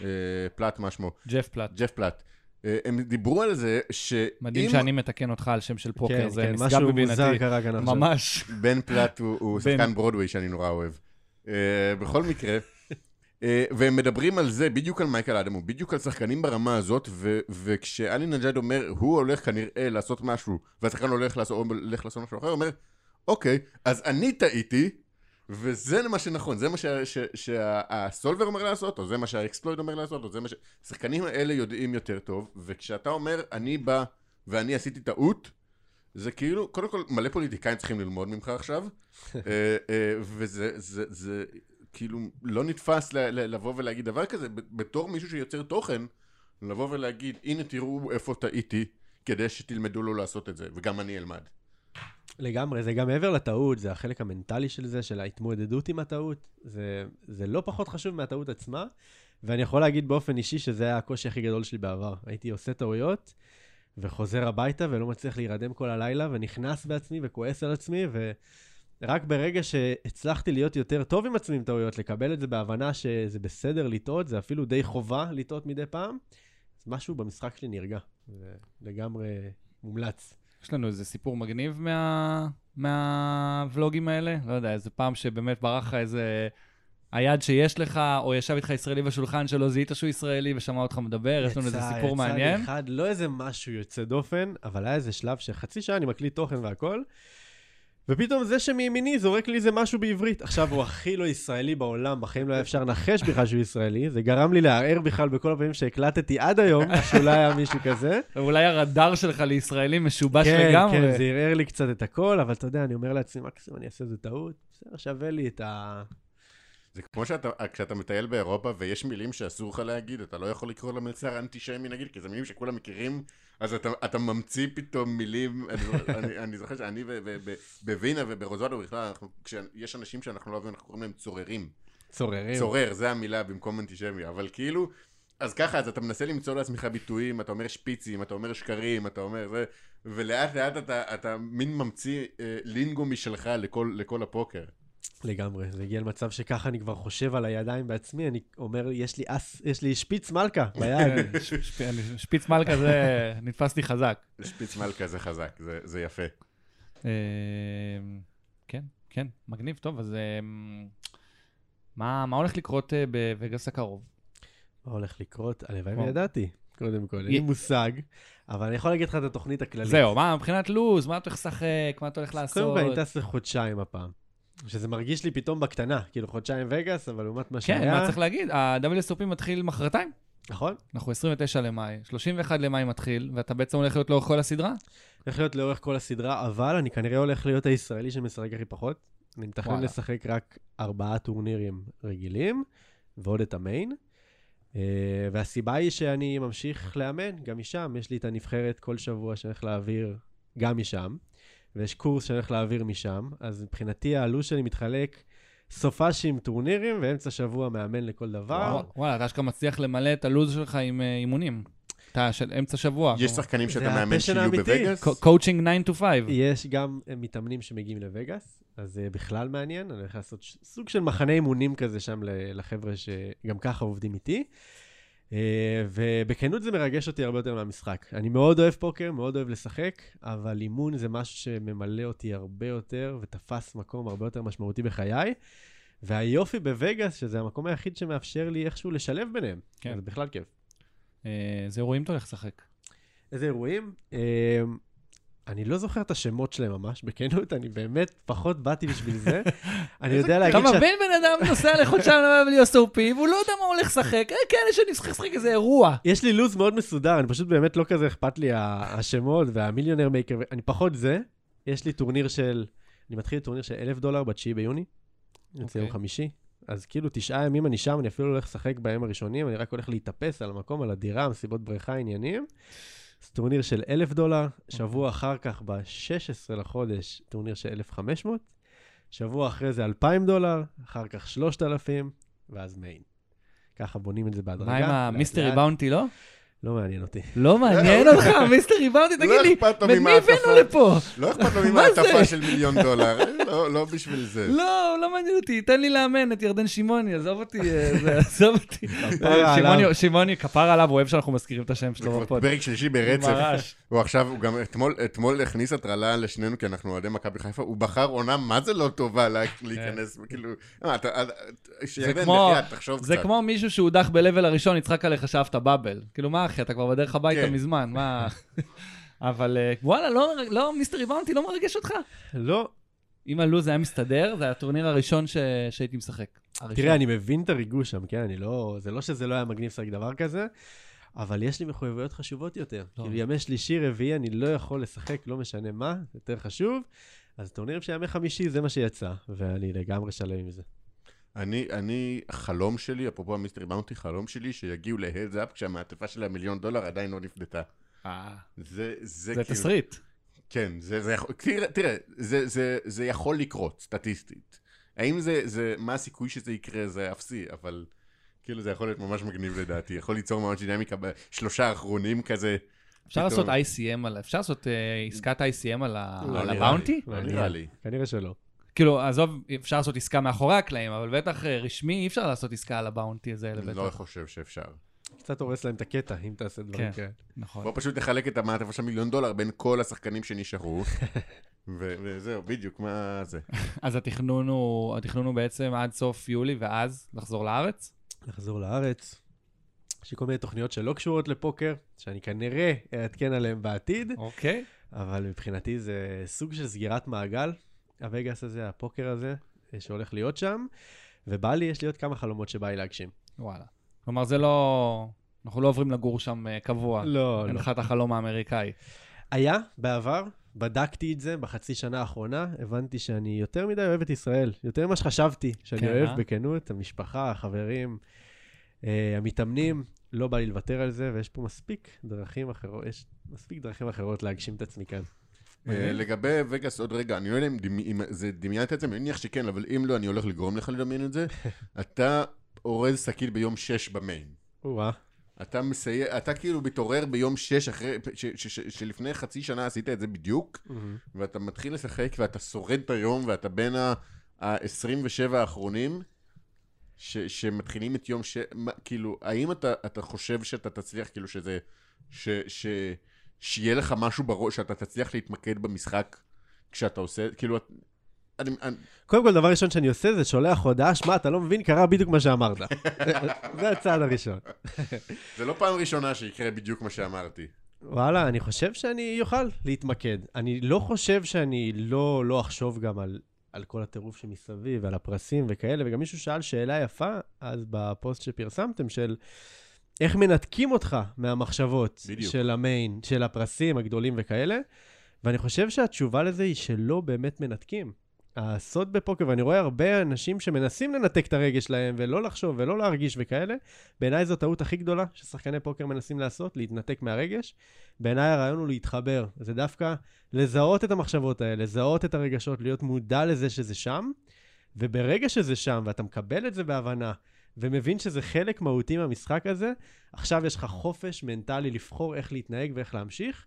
אה, פלט מה שמו, ג'ף פלט. ג'ף פלט. אה, הם דיברו על זה שאם מדהים שאני מתקן אותך על שם של פוקר, כן, זה כן, נשגב משהו מוזר בבינתי. קרה כאן עכשיו. ממש. בן פלט הוא, הוא בן. שחקן ברודווי שאני נורא אוהב. אה, בכל מקרה, והם מדברים על זה, בדיוק על מייקל אדמו, בדיוק על שחקנים ברמה הזאת, ו- וכשאלי נג'אד אומר, הוא הולך כנראה לעשות משהו, והשחקן הולך לעשות, הולך לעשות משהו אחר, הוא אומר, אוקיי, אז אני טעיתי, וזה מה שנכון, זה מה שה- ש- שהסולבר אומר לעשות, או זה מה שהאקספלויד אומר לעשות, או זה מה ש... השחקנים האלה יודעים יותר טוב, וכשאתה אומר, אני בא ואני עשיתי טעות, זה כאילו, קודם כל, מלא פוליטיקאים צריכים ללמוד ממך עכשיו, אה, אה, וזה זה, זה, כאילו לא נתפס לבוא ולהגיד דבר כזה, בתור מישהו שיוצר תוכן, לבוא ולהגיד, הנה תראו איפה טעיתי, כדי שתלמדו לא לעשות את זה, וגם אני אלמד. לגמרי, זה גם מעבר לטעות, זה החלק המנטלי של זה, של ההתמודדות עם הטעות. זה, זה לא פחות חשוב מהטעות עצמה, ואני יכול להגיד באופן אישי שזה היה הקושי הכי גדול שלי בעבר. הייתי עושה טעויות, וחוזר הביתה ולא מצליח להירדם כל הלילה, ונכנס בעצמי וכועס על עצמי, ורק ברגע שהצלחתי להיות יותר טוב עם עצמי עם טעויות, לקבל את זה בהבנה שזה בסדר לטעות, זה אפילו די חובה לטעות מדי פעם, אז משהו במשחק שלי נרגע. זה לגמרי מומלץ. יש לנו איזה סיפור מגניב מה... מהוולוגים האלה? לא יודע, איזה פעם שבאמת ברח לך איזה היד שיש לך, או ישב איתך ישראלי בשולחן שלא זיהית שהוא ישראלי ושמע אותך מדבר, יש לנו איזה יצא- סיפור יצא לי מעניין. אחד, לא איזה משהו יוצא דופן, אבל היה איזה שלב שחצי שעה אני מקליט תוכן והכל, ופתאום זה שמימיני זורק לי איזה משהו בעברית. עכשיו, הוא הכי לא ישראלי בעולם, בחיים לא היה אפשר לנחש בכלל שהוא ישראלי, זה גרם לי לערער בכלל בכל הפעמים שהקלטתי עד היום, שאולי היה מישהו כזה. אולי הרדאר שלך לישראלים משובש כן, לגמרי. כן, זה ערער לי קצת את הכל, אבל אתה יודע, אני אומר לעצמי, מקסימום אני אעשה איזה טעות, בסדר, שווה לי את ה... זה כמו שאתה, כשאתה מטייל באירופה ויש מילים שאסור לך להגיד, אתה לא יכול לקרוא למלצר אנטישמי נגיד, כי זה מילים שכולם מכירים, אז אתה, אתה ממציא פתאום מילים, אני, אני, אני זוכר שאני בווינה וברוזוולו בכלל, כשיש אנשים שאנחנו לא אוהבים, אנחנו קוראים להם צוררים. צוררים. צורר, זה המילה במקום אנטישמי, אבל כאילו, אז ככה, אז אתה מנסה למצוא לעצמך ביטויים, אתה אומר שפיצים, אתה אומר שקרים, אתה אומר זה, ולאט לאט אתה, אתה מין ממציא אה, לינגו משלך לכל, לכל הפוקר. לגמרי, זה הגיע למצב שככה אני כבר חושב על הידיים בעצמי, אני אומר, יש לי אס, יש לי שפיץ מלכה ביד. כן, שפיץ מלכה זה נתפס לי חזק. שפיץ מלכה זה חזק, זה, זה יפה. אה, כן, כן, מגניב, טוב, אז אה, מה מה הולך לקרות אה, בווגאס הקרוב? מה הולך לקרות? הלוואי. וידעתי, קודם כל, אין לי מושג, אבל אני יכול להגיד לך את התוכנית הכללית. זהו, מה מבחינת לוז, מה אתה הולך לשחק, מה אתה הולך קודם לעשות? כל, אני טס לחודשיים הפעם. שזה מרגיש לי פתאום בקטנה, כאילו חודשיים וגאס, אבל לעומת מה כן, שהיה... מה צריך להגיד? ה-WSOP מתחיל מחרתיים? נכון? אנחנו 29 למאי, 31 למאי מתחיל, ואתה בעצם הולך להיות לאורך כל הסדרה? הולך להיות לאורך כל הסדרה, אבל אני כנראה הולך להיות הישראלי שמשחק הכי פחות. אני מתכנן. לשחק רק ארבעה טורנירים רגילים, ועוד את המיין. אה, והסיבה היא שאני ממשיך לאמן, גם משם. יש לי את הנבחרת כל שבוע שאני הולך להעביר גם משם, ויש קורס שאני הולך להעביר משם, אז מבחינתי הלו"ז שלי מתחלק סופאשי עם טורנירים, ואמצע שבוע מאמן לכל דבר. וואו, וואלה, אתה אשכרה מצליח למלא את הלו"ז שלך עם אה, אימונים. אתה של אמצע שבוע. יש שחקנים שאתה מאמן שיהיו. בווגאס? קואוצ'ינג 9 to 5. יש גם אה, מתאמנים שמגיעים לווגאס, אז זה בכלל מעניין, אני הולך לעשות סוג של מחנה אימונים כזה שם לחבר'ה שגם ככה עובדים איתי. אה, ובכנות זה מרגש אותי הרבה יותר מהמשחק. אני מאוד אוהב פוקר, מאוד אוהב לשחק, אבל אימון זה משהו שממלא אותי הרבה יותר ותפס מקום הרבה יותר משמעותי בחיי. והיופי בווגאס, שזה המקום היחיד שמאפשר לי איכשהו לשלב ביניהם. כן. זה בכלל כיף. אה, איזה אירועים אתה הולך לשחק? איזה אירועים? אני לא זוכר את השמות שלהם ממש, בכנות, אני באמת פחות באתי בשביל זה. אני יודע להגיד אתה שאת... מבין בן אדם נוסע לחודשיים ל-WSOP, והוא לא יודע מה הוא הולך לשחק, אה, כאלה שאני משחק לשחק איזה אירוע. יש לי לו"ז מאוד מסודר, אני פשוט באמת לא כזה אכפת לי השמות וה Millionaire Maker, אני פחות זה. יש לי טורניר של, אני מתחיל טורניר של אלף דולר ב-9 ביוני, יוצא יום אוקיי. חמישי. אז כאילו תשעה ימים אני שם, אני אפילו לא הולך לשחק בימים הראשונים, אני רק הולך להתאפס על המקום, על הדירה, מסיבות בריכה, עניינים. טורניר של אלף דולר, שבוע אחר כך, ב-16 לחודש, טורניר של 1,500, שבוע אחרי זה 2,000 דולר, אחר כך 3,000, ואז main. ככה בונים את זה בהדרגה. מה עם ה mystery. bounty, לא? לא מעניין אותי. לא מעניין אותך, mystery bounty, תגיד לא לי, לו את מי. הבאנו לפה? לא אכפת לו מה זה? ממעטפה של מיליון דולר, לא, לא בשביל זה. לא, לא מעניין אותי, תן לי לאמן את ירדן שמעוני, עזוב אותי, אה, זה, עזוב אותי. שמעוני- כפר עליו, הוא אוהב שאנחנו מזכירים את השם זה שלו כבר בפוד. פרק שלישי ברצף. ממש. הוא עכשיו, הוא גם אתמול, אתמול הכניס הטרלה לשנינו, כי אנחנו אוהדי מכבי חיפה, הוא בחר עונה מה זה לא טובה לה- להיכנס, כאילו, אה, אתה, אתה- שירדן, כמו- בחייאת, תחשוב קצת. זה כמו מישהו שהודח ב-level הראשון, יצחק עליך שאהבת באבל. כאילו, מה אחי, אתה כבר בדרך הביתה כן. מזמן, מה... אבל אה, וואלה, לא, לא, מיסטרי באונטי לא מרגש אותך? לא. אם הלו"ז היה מסתדר, זה היה הטורניר הראשון ש... שהייתי משחק. הראשון. תראה, אני מבין את הריגוש שם, כן? אני לא... זה לא שזה לא היה מגניב לשחק דבר כזה, אבל יש לי מחויבויות חשובות יותר. לא. כאילו, ימי שלישי, רביעי, אני לא יכול לשחק, לא משנה מה, זה יותר חשוב. אז טורנירים של ימי חמישי, זה מה שיצא, ואני לגמרי שלם עם זה. אני, אני, חלום שלי, אפרופו המיסטרי באונטי, חלום שלי, שיגיעו להדס-אפ כשהמעטפה של המיליון דולר עדיין לא נפדתה. אה, זה, זה, זה כאילו... תסריט. כן, זה, זה יכול, תראה, תראה זה, זה, זה יכול לקרות, סטטיסטית. האם זה, זה, מה הסיכוי שזה יקרה, זה אפסי, אבל כאילו זה יכול להיות ממש מגניב לדעתי, יכול ליצור ממש דינמיקה בשלושה האחרונים כזה. אפשר. לעשות ICM על... אפשר לעשות אה, עסקת ICM על לא הבאונטי? לי, לא נראה לי. כנראה שלא. כאילו, עזוב, אפשר לעשות עסקה מאחורי הקלעים, אבל בטח אה, רשמי אי אפשר לעשות עסקה על הבאונטי הזה, אני לבטח. לא חושב שאפשר. קצת הורס להם את הקטע, אם תעשה דברים כן. כאלה. נכון. בוא פשוט נחלק את המעטפה של מיליון דולר בין כל השחקנים שנשארו, ו- וזהו, בדיוק, מה זה. אז התכנון הוא בעצם עד סוף יולי, ואז לחזור לארץ? לחזור לארץ. יש לי כל מיני תוכניות שלא קשורות לפוקר, שאני כנראה אעדכן עליהן בעתיד, אוקיי. אבל מבחינתי זה סוג של סגירת מעגל, הווגאס הזה, הפוקר הזה, אה, שהולך להיות שם, ובא לי, יש לי עוד כמה חלומות שבא לי להגשים. וואלה. כלומר, זה לא... אנחנו לא עוברים לגור שם אה, קבוע. לא, אין לא. לך את החלום האמריקאי. היה בעבר, בדקתי את זה בחצי שנה האחרונה, הבנתי שאני יותר מדי אוהב את ישראל, יותר ממה שחשבתי שאני כן, אוהב אה? בכנות, המשפחה, החברים, אה, המתאמנים, לא בא לי לוותר על זה, ויש פה מספיק דרכים אחרות, יש מספיק דרכים אחרות להגשים את עצמי כאן. אה, לגבי וגאס, עוד רגע, אני לא יודע אם דמי- אם זה דמיינת את זה, אני מניח שכן, אבל אם לא, אני הולך לגרום לך לדמיין את זה. אתה אורז שקית ביום 6 במיין. אתה מסייע, אתה כאילו מתעורר ביום 6 אחרי, ש- ש- ש- שלפני חצי שנה עשית את זה בדיוק, מהמם. ואתה מתחיל לשחק ואתה שורד את היום, ואתה בין ה-27 האחרונים, ש- שמתחילים את יום ש... מה, כאילו, האם אתה, אתה חושב שאתה תצליח, כאילו שזה... ש... ש... שיהיה לך משהו בראש, שאתה תצליח להתמקד במשחק כשאתה עושה, כאילו, את- אני, אני, קודם כל, דבר ראשון שאני עושה זה שולח הודעה, שמע, אתה לא מבין, קרה בדיוק מה שאמרת. זה הצעד הראשון. זה לא פעם ראשונה שיקרה בדיוק מה שאמרתי. וואלה, אני חושב שאני אוכל להתמקד. אני לא חושב שאני לא, לא אחשוב גם על, על כל הטירוף שמסביב, ועל הפרסים וכאלה, וגם מישהו שאל שאלה יפה אז בפוסט שפרסמתם, של איך מנתקים אותך מהמחשבות בדיוק. של המיין, של הפרסים הגדולים וכאלה, ואני חושב שהתשובה לזה היא שלא באמת מנתקים. הסוד בפוקר, ואני רואה הרבה אנשים שמנסים לנתק את הרגש שלהם ולא לחשוב ולא להרגיש וכאלה, בעיניי זו הטעות הכי גדולה ששחקני פוקר מנסים לעשות, להתנתק מהרגש. בעיניי הרעיון הוא להתחבר. זה דווקא לזהות את המחשבות האלה, לזהות את הרגשות, להיות מודע לזה שזה שם, וברגע שזה שם ואתה מקבל את זה בהבנה, ומבין שזה חלק מהותי מהמשחק הזה, עכשיו יש לך חופש מנטלי לבחור איך להתנהג ואיך להמשיך,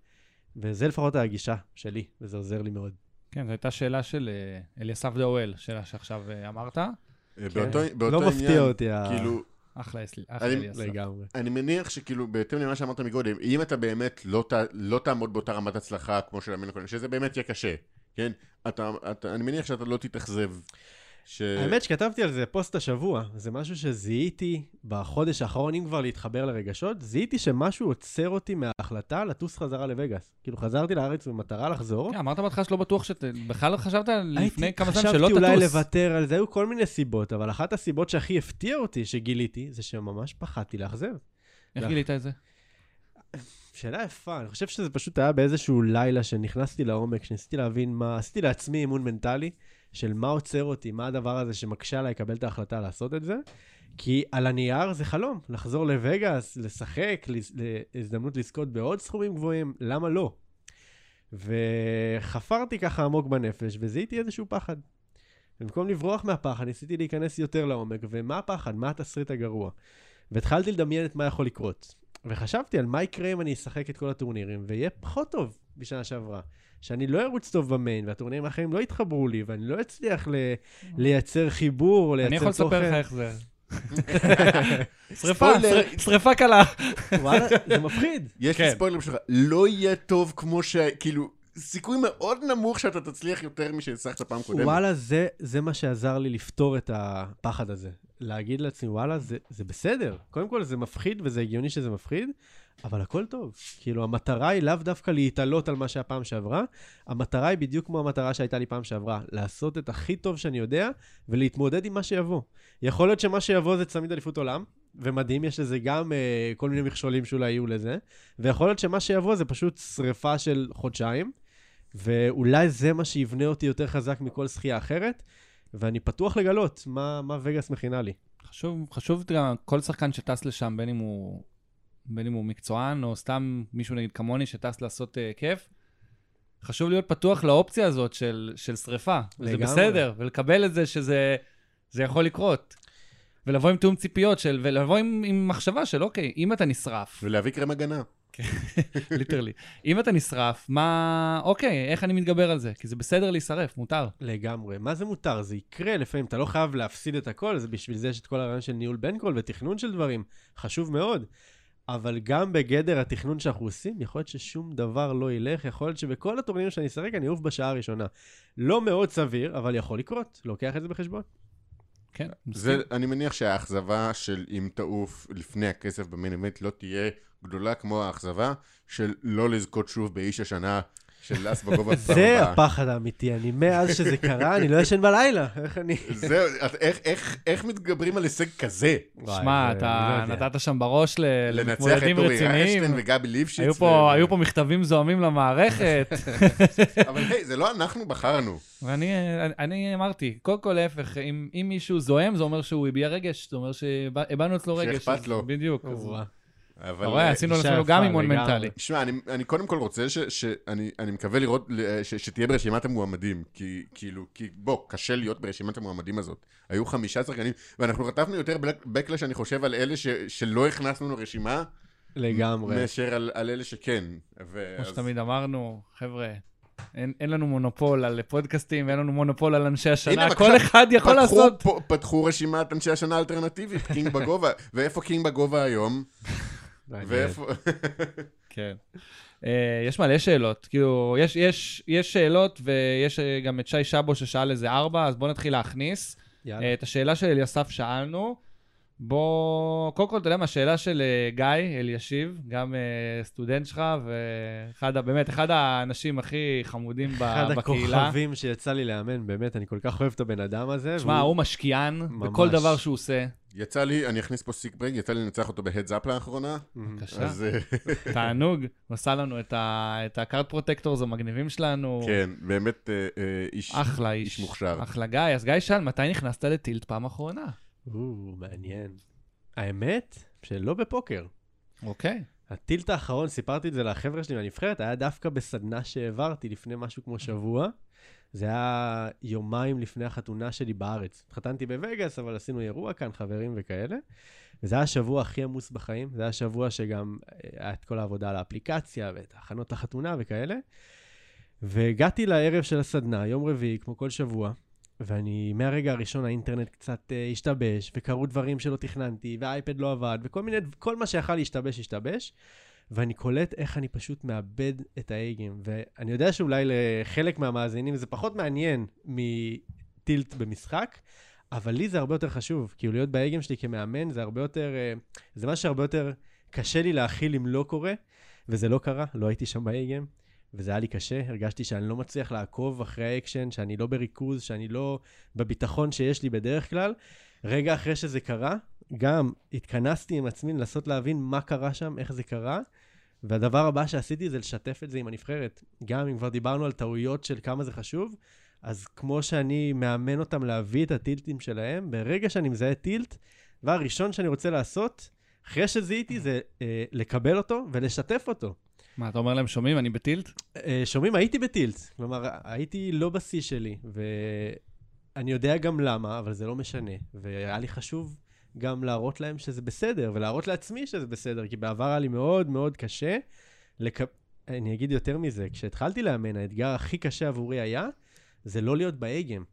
וזה לפחות הגישה שלי, וזה עוזר לי מאוד. כן, זו הייתה שאלה של אה, אליסף דאואל, שאלה שעכשיו אה, אמרת. אה, באותו, כן. באותו לא עניין, מפתיע אותי, כאילו, אחלה אליסף. לגמרי. אני מניח שכאילו, בהתאם למה שאמרת מקודם, אם אתה באמת לא, ת, לא תעמוד באותה רמת הצלחה כמו של המין הקודם, שזה באמת יהיה קשה, כן? אתה, אתה, אני מניח שאתה לא תתאכזב. ש... האמת שכתבתי על זה פוסט השבוע, זה משהו שזיהיתי בחודש האחרון, אם כבר להתחבר לרגשות, זיהיתי שמשהו עוצר אותי מההחלטה לטוס חזרה לווגאס. כאילו חזרתי לארץ במטרה לחזור. כן, אמרת בהתחלה שלא בטוח שאתה... בכלל חשבת לפני הייתי- כמה זמן שלא תטוס. חשבתי אולי לוותר על זה, היו כל מיני סיבות, אבל אחת הסיבות שהכי הפתיע אותי, שגיליתי, זה שממש פחדתי לאכזב. איך גילית את זה? שאלה יפה, אני חושב שזה פשוט היה באיזשהו לילה שנכנסתי לעומק, שניסיתי להבין מה, עשיתי לעצמי אימון מנטלי של מה עוצר אותי, מה הדבר הזה שמקשה עליי לקבל את ההחלטה לעשות את זה. כי על הנייר זה חלום, לחזור לווגאס, לשחק, להזדמנות לזכות בעוד סכומים גבוהים, למה לא? וחפרתי ככה עמוק בנפש וזיהיתי איזשהו פחד. במקום לברוח מהפחד, ניסיתי להיכנס יותר לעומק, ומה הפחד? מה התסריט הגרוע? והתחלתי לדמיין את מה יכול לקרות. וחשבתי על מה יקרה אם אני אשחק את כל הטורנירים, ויהיה פחות טוב בשנה שעברה. שאני לא ארוץ טוב במיין, והטורנירים האחרים לא יתחברו לי, ואני לא אצליח ל- לייצר חיבור, או אני יכול לייצר לספר לך תוכן. איך זה. שריפה, שריפה קלה. וואלה, זה מפחיד. יש לי כן. ספוילר שלך, לא יהיה טוב כמו ש... כאילו, סיכוי מאוד נמוך שאתה תצליח יותר משהצלחת פעם קודמת. וואלה, זה, זה מה שעזר לי לפתור את הפחד הזה. להגיד לעצמי, וואלה, זה, זה בסדר. קודם כל, זה מפחיד, וזה הגיוני שזה מפחיד, אבל הכל טוב. כאילו, המטרה היא לאו דווקא להתעלות על מה שהיה פעם שעברה, המטרה היא בדיוק כמו המטרה שהייתה לי פעם שעברה, לעשות את הכי טוב שאני יודע, ולהתמודד עם מה שיבוא. יכול להיות שמה שיבוא זה צמיד אליפות עולם, ומדהים, יש לזה גם אה, כל מיני מכשולים שאולי יהיו לזה, ויכול להיות שמה שיבוא זה פשוט שריפה של חודשיים, ואולי זה מה שיבנה אותי יותר חזק מכל זכייה אחרת, ואני פתוח לגלות מה, מה וגאס מכינה לי. חשוב, חשוב גם, כל שחקן שטס לשם, בין אם הוא, בין אם הוא מקצוען, או סתם מישהו נגיד כמוני שטס לעשות uh, כיף, חשוב להיות פתוח לאופציה הזאת של, של שריפה. וזה לגמרי. בסדר, ולקבל את זה שזה זה יכול לקרות. ולבוא עם תיאום ציפיות של, ולבוא עם, עם מחשבה של אוקיי, אם אתה נשרף, ולהביא קרם הגנה. ליטרלי, אם אתה נשרף, מה, אוקיי, איך אני מתגבר על זה? כי זה בסדר להישרף, מותר. לגמרי. מה זה מותר? זה יקרה לפעמים, אתה לא חייב להפסיד את הכל, זה בשביל זה יש את כל הרעיון של ניהול בנקול ותכנון של דברים. חשוב מאוד. אבל גם בגדר התכנון שאנחנו עושים, יכול להיות ששום דבר לא ילך, יכול להיות שבכל הטורנירים שאני אשחק אני אעוף בשעה הראשונה. לא מאוד סביר, אבל יכול לקרות. לוקח את זה בחשבון. כן, זה, מסכים. אני מניח שהאכזבה של אם תעוף לפני הכסף במיין איבנט לא תהיה גדולה כמו האכזבה של לא לזכות שוב באיש השנה של אס בגובה זה ברמה. הפחד האמיתי, אני מאז שזה קרה, אני לא ישן בלילה. איך אני... זהו, איך- איך- איך מתגברים על הישג כזה? שמע, זה- אתה לא. נתת שם בראש ל- לנצח את למתמודדים אורי רציניים. ריישטיין וגבי ליפשיץ. היו ו- פה, היו פה מכתבים זוהמים למערכת, אבל היי, זה לא אנחנו בחרנו. ואני אני, אני אמרתי, קודם כל להפך, אם, אם מישהו זועם, זה אומר שהוא הביע רגש, זה אומר שהבענו אצלו רגש. שאכפת לו. בדיוק. אבל... אתה רואה, אה, עשינו לעצמנו גם אימון. מנטלי. שמע, אני, אני קודם כל רוצה ש... שאני אני מקווה לראות, ש, שתהיה ברשימת המועמדים, כי כאילו, כי בוא, קשה להיות ברשימת המועמדים הזאת. היו חמישה שחקנים, ואנחנו חטפנו יותר backlash, אני חושב, על אלה ש, שלא הכנסנו לרשימה, לגמרי. מאשר על, על אלה שכן. ו... כמו אז- שתמיד אמרנו, חבר'ה, אין, אין לנו מונופול על פודקאסטים, ואין לנו מונופול על אנשי השנה, הנה, כל אחד יכול פתחו, לעשות. פה, פתחו רשימת אנשי השנה האלטרנטיבית, king בגובה. ואיפה king בגובה היום? ואיפה... כן. אה, יש מלא שאלות, כאילו, יש, יש, יש שאלות ויש אה, גם את שי שבו ששאל איזה ארבע, אז בואו נתחיל להכניס. יאללה. אה, את השאלה של אליסף שאלנו. בוא, קודם כל, אתה יודע מה, השאלה של אה, גיא אלישיב, גם אה, סטודנט שלך, ואחד, באמת, אחד האנשים הכי חמודים ב- אחד בקהילה. הכוכבים שיצא לי לאמן, באמת, אני כל כך אוהב את הבן אדם הזה. שמע, והוא- הוא משקיען ממש. בכל דבר שהוא עושה. יצא לי, אני אכניס פה sick brag, יצא לי לנצח אותו ב heads up לאחרונה. בבקשה. אז אה, תענוג, הוא עשה לנו את ה- את ה card protectors המגניבים שלנו. כן, באמת אה, אה, איש... אחלה איש. איש מוכשר. אחלה גיא. אז גיא שאל, מתי נכנסת ל tilt פעם אחרונה? או, מעניין. האמת, שלא בפוקר. אוקיי. ה tilt האחרון, סיפרתי את זה לחבר'ה שלי מהנבחרת, היה דווקא בסדנה שהעברתי לפני משהו כמו שבוע. זה היה יומיים לפני החתונה שלי בארץ. התחתנתי בווגאס, אבל עשינו אירוע כאן, חברים וכאלה. וזה היה השבוע הכי עמוס בחיים. זה היה השבוע שגם אה, היה את כל העבודה על האפליקציה ואת ההכנות לחתונה וכאלה. והגעתי לערב של הסדנה, יום רביעי, כמו כל שבוע, ואני, מהרגע הראשון האינטרנט קצת uh, השתבש, וקרו דברים שלא תכננתי, והאייפד לא עבד, וכל מיני, כל מה שיכל להשתבש, השתבש. ואני קולט איך אני פשוט מאבד את ה A-game. ואני יודע שאולי לחלק מהמאזינים זה פחות מעניין מ tilt במשחק, אבל לי זה הרבה יותר חשוב. כאילו להיות ב A-game שלי כמאמן זה הרבה יותר, אה, זה משהו שהרבה יותר קשה לי להכיל אם לא קורה, וזה לא קרה, לא הייתי שם ב A-game. וזה היה לי קשה, הרגשתי שאני לא מצליח לעקוב אחרי האקשן, שאני לא בריכוז, שאני לא בביטחון שיש לי בדרך כלל. רגע אחרי שזה קרה, גם התכנסתי עם עצמי לנסות להבין מה קרה שם, איך זה קרה, והדבר הבא שעשיתי זה לשתף את זה עם הנבחרת. גם אם כבר דיברנו על טעויות של כמה זה חשוב, אז כמו שאני מאמן אותם להביא את הטילטים שלהם, ברגע שאני מזהה טילט, הדבר הראשון שאני רוצה לעשות, אחרי שזיהיתי, זה אה, לקבל אותו ולשתף אותו. מה, אתה אומר להם, שומעים, אני בטילט? אה, שומעים, הייתי בטילט. כלומר, הייתי לא בשיא שלי, ואני יודע גם למה, אבל זה לא משנה. והיה לי חשוב גם להראות להם שזה בסדר, ולהראות לעצמי שזה בסדר, כי בעבר היה לי מאוד מאוד קשה. לק... אני אגיד יותר מזה, כשהתחלתי לאמן, האתגר הכי קשה עבורי היה, זה לא להיות באגם.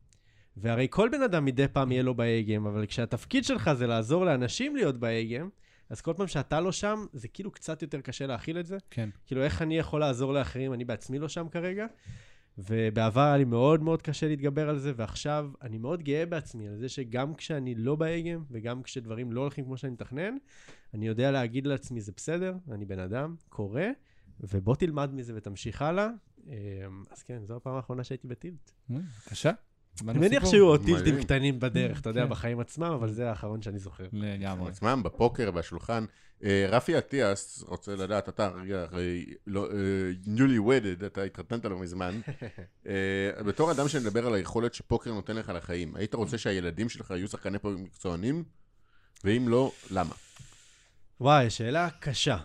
והרי כל בן אדם מדי פעם יהיה לו באגם, אבל כשהתפקיד שלך זה לעזור לאנשים להיות באגם, אז כל פעם שאתה לא שם, זה כאילו קצת יותר קשה להכיל את זה. כן. כאילו, איך אני יכול לעזור לאחרים? אני בעצמי לא שם כרגע. ובעבר היה לי מאוד מאוד קשה להתגבר על זה, ועכשיו אני מאוד גאה בעצמי על זה שגם כשאני לא באגם, וגם כשדברים לא הולכים כמו שאני מתכנן, אני יודע להגיד לעצמי, זה בסדר, אני בן אדם, קורה, ובוא תלמד מזה ותמשיך הלאה. אמ, אז כן, זו הפעם האחרונה שהייתי בטילט. בבקשה. אני מניח שהיו עוד טילטים. קטנים בדרך, אתה יודע, כן. בחיים עצמם, אבל זה האחרון שאני זוכר. לגמרי. עצמם, בפוקר, בשולחן. אה, רפי אטיאס רוצה לדעת, אתה רגע, הרי לא, אה, newly wedded, אתה התחתנת לא מזמן. אה, בתור אדם שמדבר על היכולת שפוקר נותן לך לחיים, היית רוצה שהילדים שלך יהיו שחקני פוקר מקצוענים? ואם לא, למה? וואי, שאלה קשה.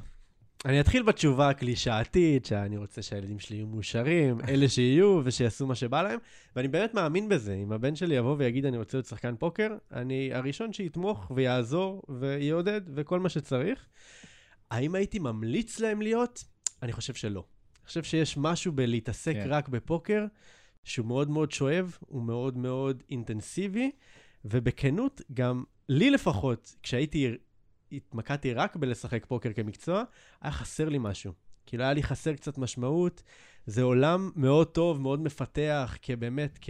אני אתחיל בתשובה הקלישאתית, שאני רוצה שהילדים שלי יהיו מאושרים, אלה שיהיו ושיעשו מה שבא להם, ואני באמת מאמין בזה. אם הבן שלי יבוא ויגיד, אני רוצה להיות שחקן פוקר, אני הראשון שיתמוך ויעזור ויעודד וכל מה שצריך. האם הייתי ממליץ להם להיות? אני חושב שלא. אני חושב שיש משהו בלהתעסק כן. רק בפוקר, שהוא מאוד מאוד שואב, הוא מאוד מאוד אינטנסיבי, ובכנות, גם לי לפחות, כשהייתי התמקדתי רק בלשחק פוקר כמקצוע, היה חסר לי משהו. כאילו היה לי חסר קצת משמעות. זה עולם מאוד טוב, מאוד מפתח, כבאמת, כ...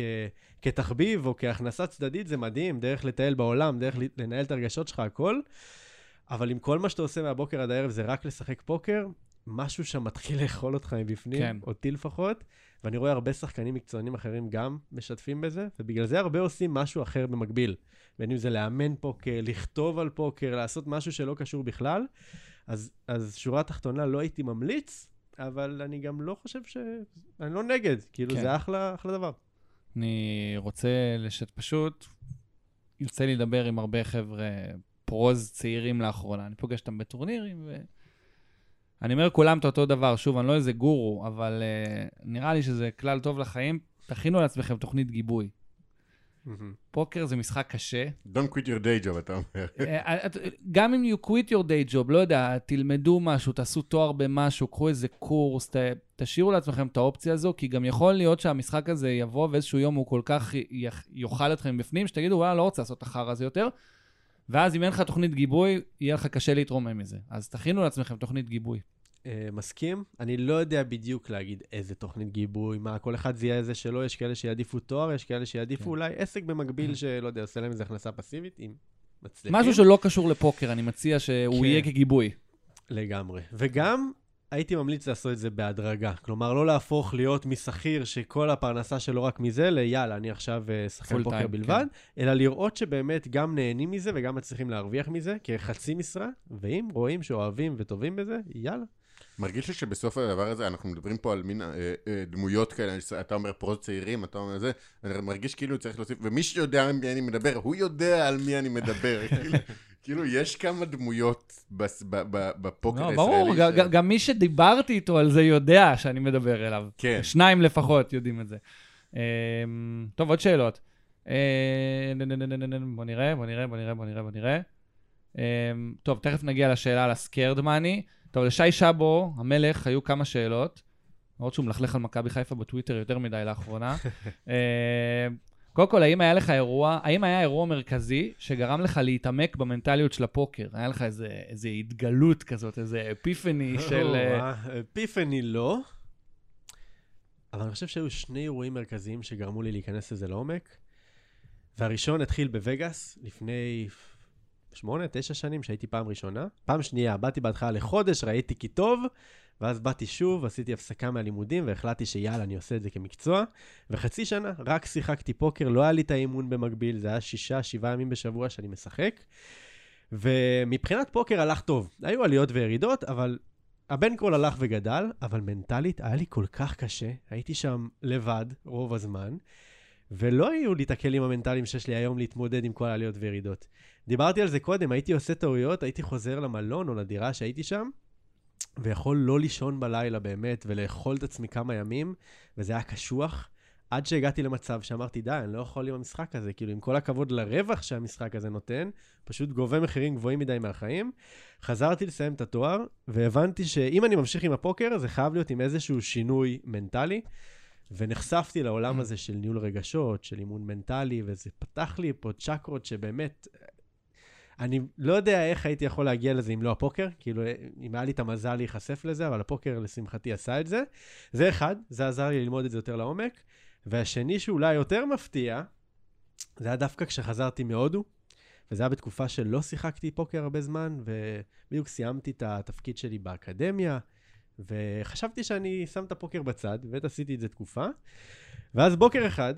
כתחביב או כהכנסה צדדית, זה מדהים, דרך לטייל בעולם, דרך לנהל את הרגשות שלך, הכל. אבל אם כל מה שאתה עושה מהבוקר עד הערב זה רק לשחק פוקר, משהו שם מתחיל לאכול אותך מבפנים, כן. אותי לפחות, ואני רואה הרבה שחקנים מקצוענים אחרים גם משתפים בזה, ובגלל זה הרבה עושים משהו אחר במקביל. בין אם זה לאמן פוקר, לכתוב על פוקר, לעשות משהו שלא קשור בכלל. אז, אז שורה תחתונה, לא הייתי ממליץ, אבל אני גם לא חושב ש... אני לא נגד, כאילו כן. זה אחלה, אחלה דבר. אני רוצה לשת פשוט, יוצא לי לדבר עם הרבה חבר'ה פרוז צעירים לאחרונה. אני פוגש אותם בטורנירים, ו... אני אומר כולם את אותו דבר. שוב, אני לא איזה גורו, אבל uh, נראה לי שזה כלל טוב לחיים. תכינו לעצמכם תוכנית גיבוי. פוקר זה משחק קשה. Don't quit your day job, אתה אומר. אה, את- גם אם you quit your day job, לא יודע, תלמדו משהו, תעשו תואר במשהו, קחו איזה קורס, ת, תשאירו לעצמכם את האופציה הזו, כי גם יכול להיות שהמשחק הזה יבוא ואיזשהו יום הוא כל כך יאכל אתכם בפנים, שתגידו, וואלה, לא רוצה לעשות את החרא הזה יותר. ואז אם אין לך תוכנית גיבוי, יהיה לך קשה להתרומם מזה. אז תכינו לעצמכם תוכנית גיבוי. אה, מסכים. אני לא יודע בדיוק להגיד איזה תוכנית גיבוי, מה, כל אחד זיהה איזה שלו, יש כאלה שיעדיפו תואר, יש כאלה שיעדיפו כן. אולי עסק במקביל, שלא יודע, עושה להם איזה הכנסה פסיבית, אם מצליחים. משהו שלא קשור לפוקר, אני מציע שהוא כן. יהיה כגיבוי. לגמרי. וגם הייתי ממליץ לעשות את זה בהדרגה. כלומר, לא להפוך להיות משכיר שכל הפרנסה שלו רק מזה, ליאללה, אני עכשיו אה, שחקן פוקר time, בלבד, אלא לראות שבאמת גם נהנים מזה וגם מצליחים להרוויח מזה כחצי משרה, ואם רואים שאוהבים וטובים בזה, יאללה. מרגיש לי שבסוף הדבר הזה, אנחנו מדברים פה על מין אה, אה, דמויות כאלה, אתה אומר פרוז צעירים, אתה אומר זה, אני מרגיש כאילו צריך להוסיף, ומי שיודע על מי אני מדבר, הוא יודע על מי אני מדבר. כאילו- כאילו, יש כמה דמויות בס- ב- ב- בפוקר לא, הישראלי. ברור, ש- ג- ג- גם מי שדיברתי איתו על זה יודע שאני מדבר אליו. כן. שניים לפחות יודעים את זה. אמ, טוב, עוד שאלות. אה, בוא נראה, בוא נראה, בוא נראה, בוא נראה, בוא נראה. אמ, טוב, תכף נגיע לשאלה על הסקיירד מאני. טוב, לשי שבו, המלך, היו כמה שאלות. למרות שהוא מלכלך על מכבי חיפה בטוויטר יותר מדי לאחרונה. אמ, קודם כל, האם היה לך אירוע, האם היה אירוע מרכזי שגרם לך להתעמק במנטליות של הפוקר? היה לך איזה, איזה התגלות כזאת, איזה אפיפני של... אה, פיפני לא, אבל אני חושב שהיו שני אירועים מרכזיים שגרמו לי להיכנס לזה לעומק. והראשון התחיל בווגאס לפני שמונה, תשע שנים, שהייתי פעם ראשונה. פעם שנייה, באתי בהתחלה לחודש, ראיתי כי טוב, ואז באתי שוב, עשיתי הפסקה מהלימודים, והחלטתי שיאללה, אני עושה את זה כמקצוע. וחצי שנה רק שיחקתי פוקר, לא היה לי את האימון במקביל, זה היה שישה, שבעה ימים בשבוע שאני משחק. ומבחינת פוקר הלך טוב. היו עליות וירידות, אבל הבן קול הלך וגדל, אבל מנטלית היה לי כל כך קשה. הייתי שם לבד רוב הזמן, ולא היו לי את הכלים המנטליים שיש לי היום להתמודד עם כל העליות וירידות. דיברתי על זה קודם, הייתי עושה טעויות, הייתי חוזר למלון או לדירה שהייתי שם, ויכול לא לישון בלילה באמת, ולאכול את עצמי כמה ימים, וזה היה קשוח. עד שהגעתי למצב שאמרתי, די, אני לא יכול עם המשחק הזה. כאילו, עם כל הכבוד לרווח שהמשחק הזה נותן, פשוט גובה מחירים גבוהים מדי מהחיים. חזרתי לסיים את התואר, והבנתי שאם אני ממשיך עם הפוקר, זה חייב להיות עם איזשהו שינוי מנטלי. ונחשפתי לעולם הזה של ניהול רגשות, של אימון מנטלי, וזה פתח לי פה צ'קרות שבאמת... אני לא יודע איך הייתי יכול להגיע לזה אם לא הפוקר, כאילו, אם היה לי את המזל להיחשף לזה, אבל הפוקר לשמחתי עשה את זה. זה אחד, זה עזר לי ללמוד את זה יותר לעומק. והשני שאולי יותר מפתיע, זה היה דווקא כשחזרתי מהודו, וזה היה בתקופה שלא שיחקתי פוקר הרבה זמן, ובדיוק סיימתי את התפקיד שלי באקדמיה, וחשבתי שאני שם את הפוקר בצד, ובאמת עשיתי את זה תקופה. ואז בוקר אחד,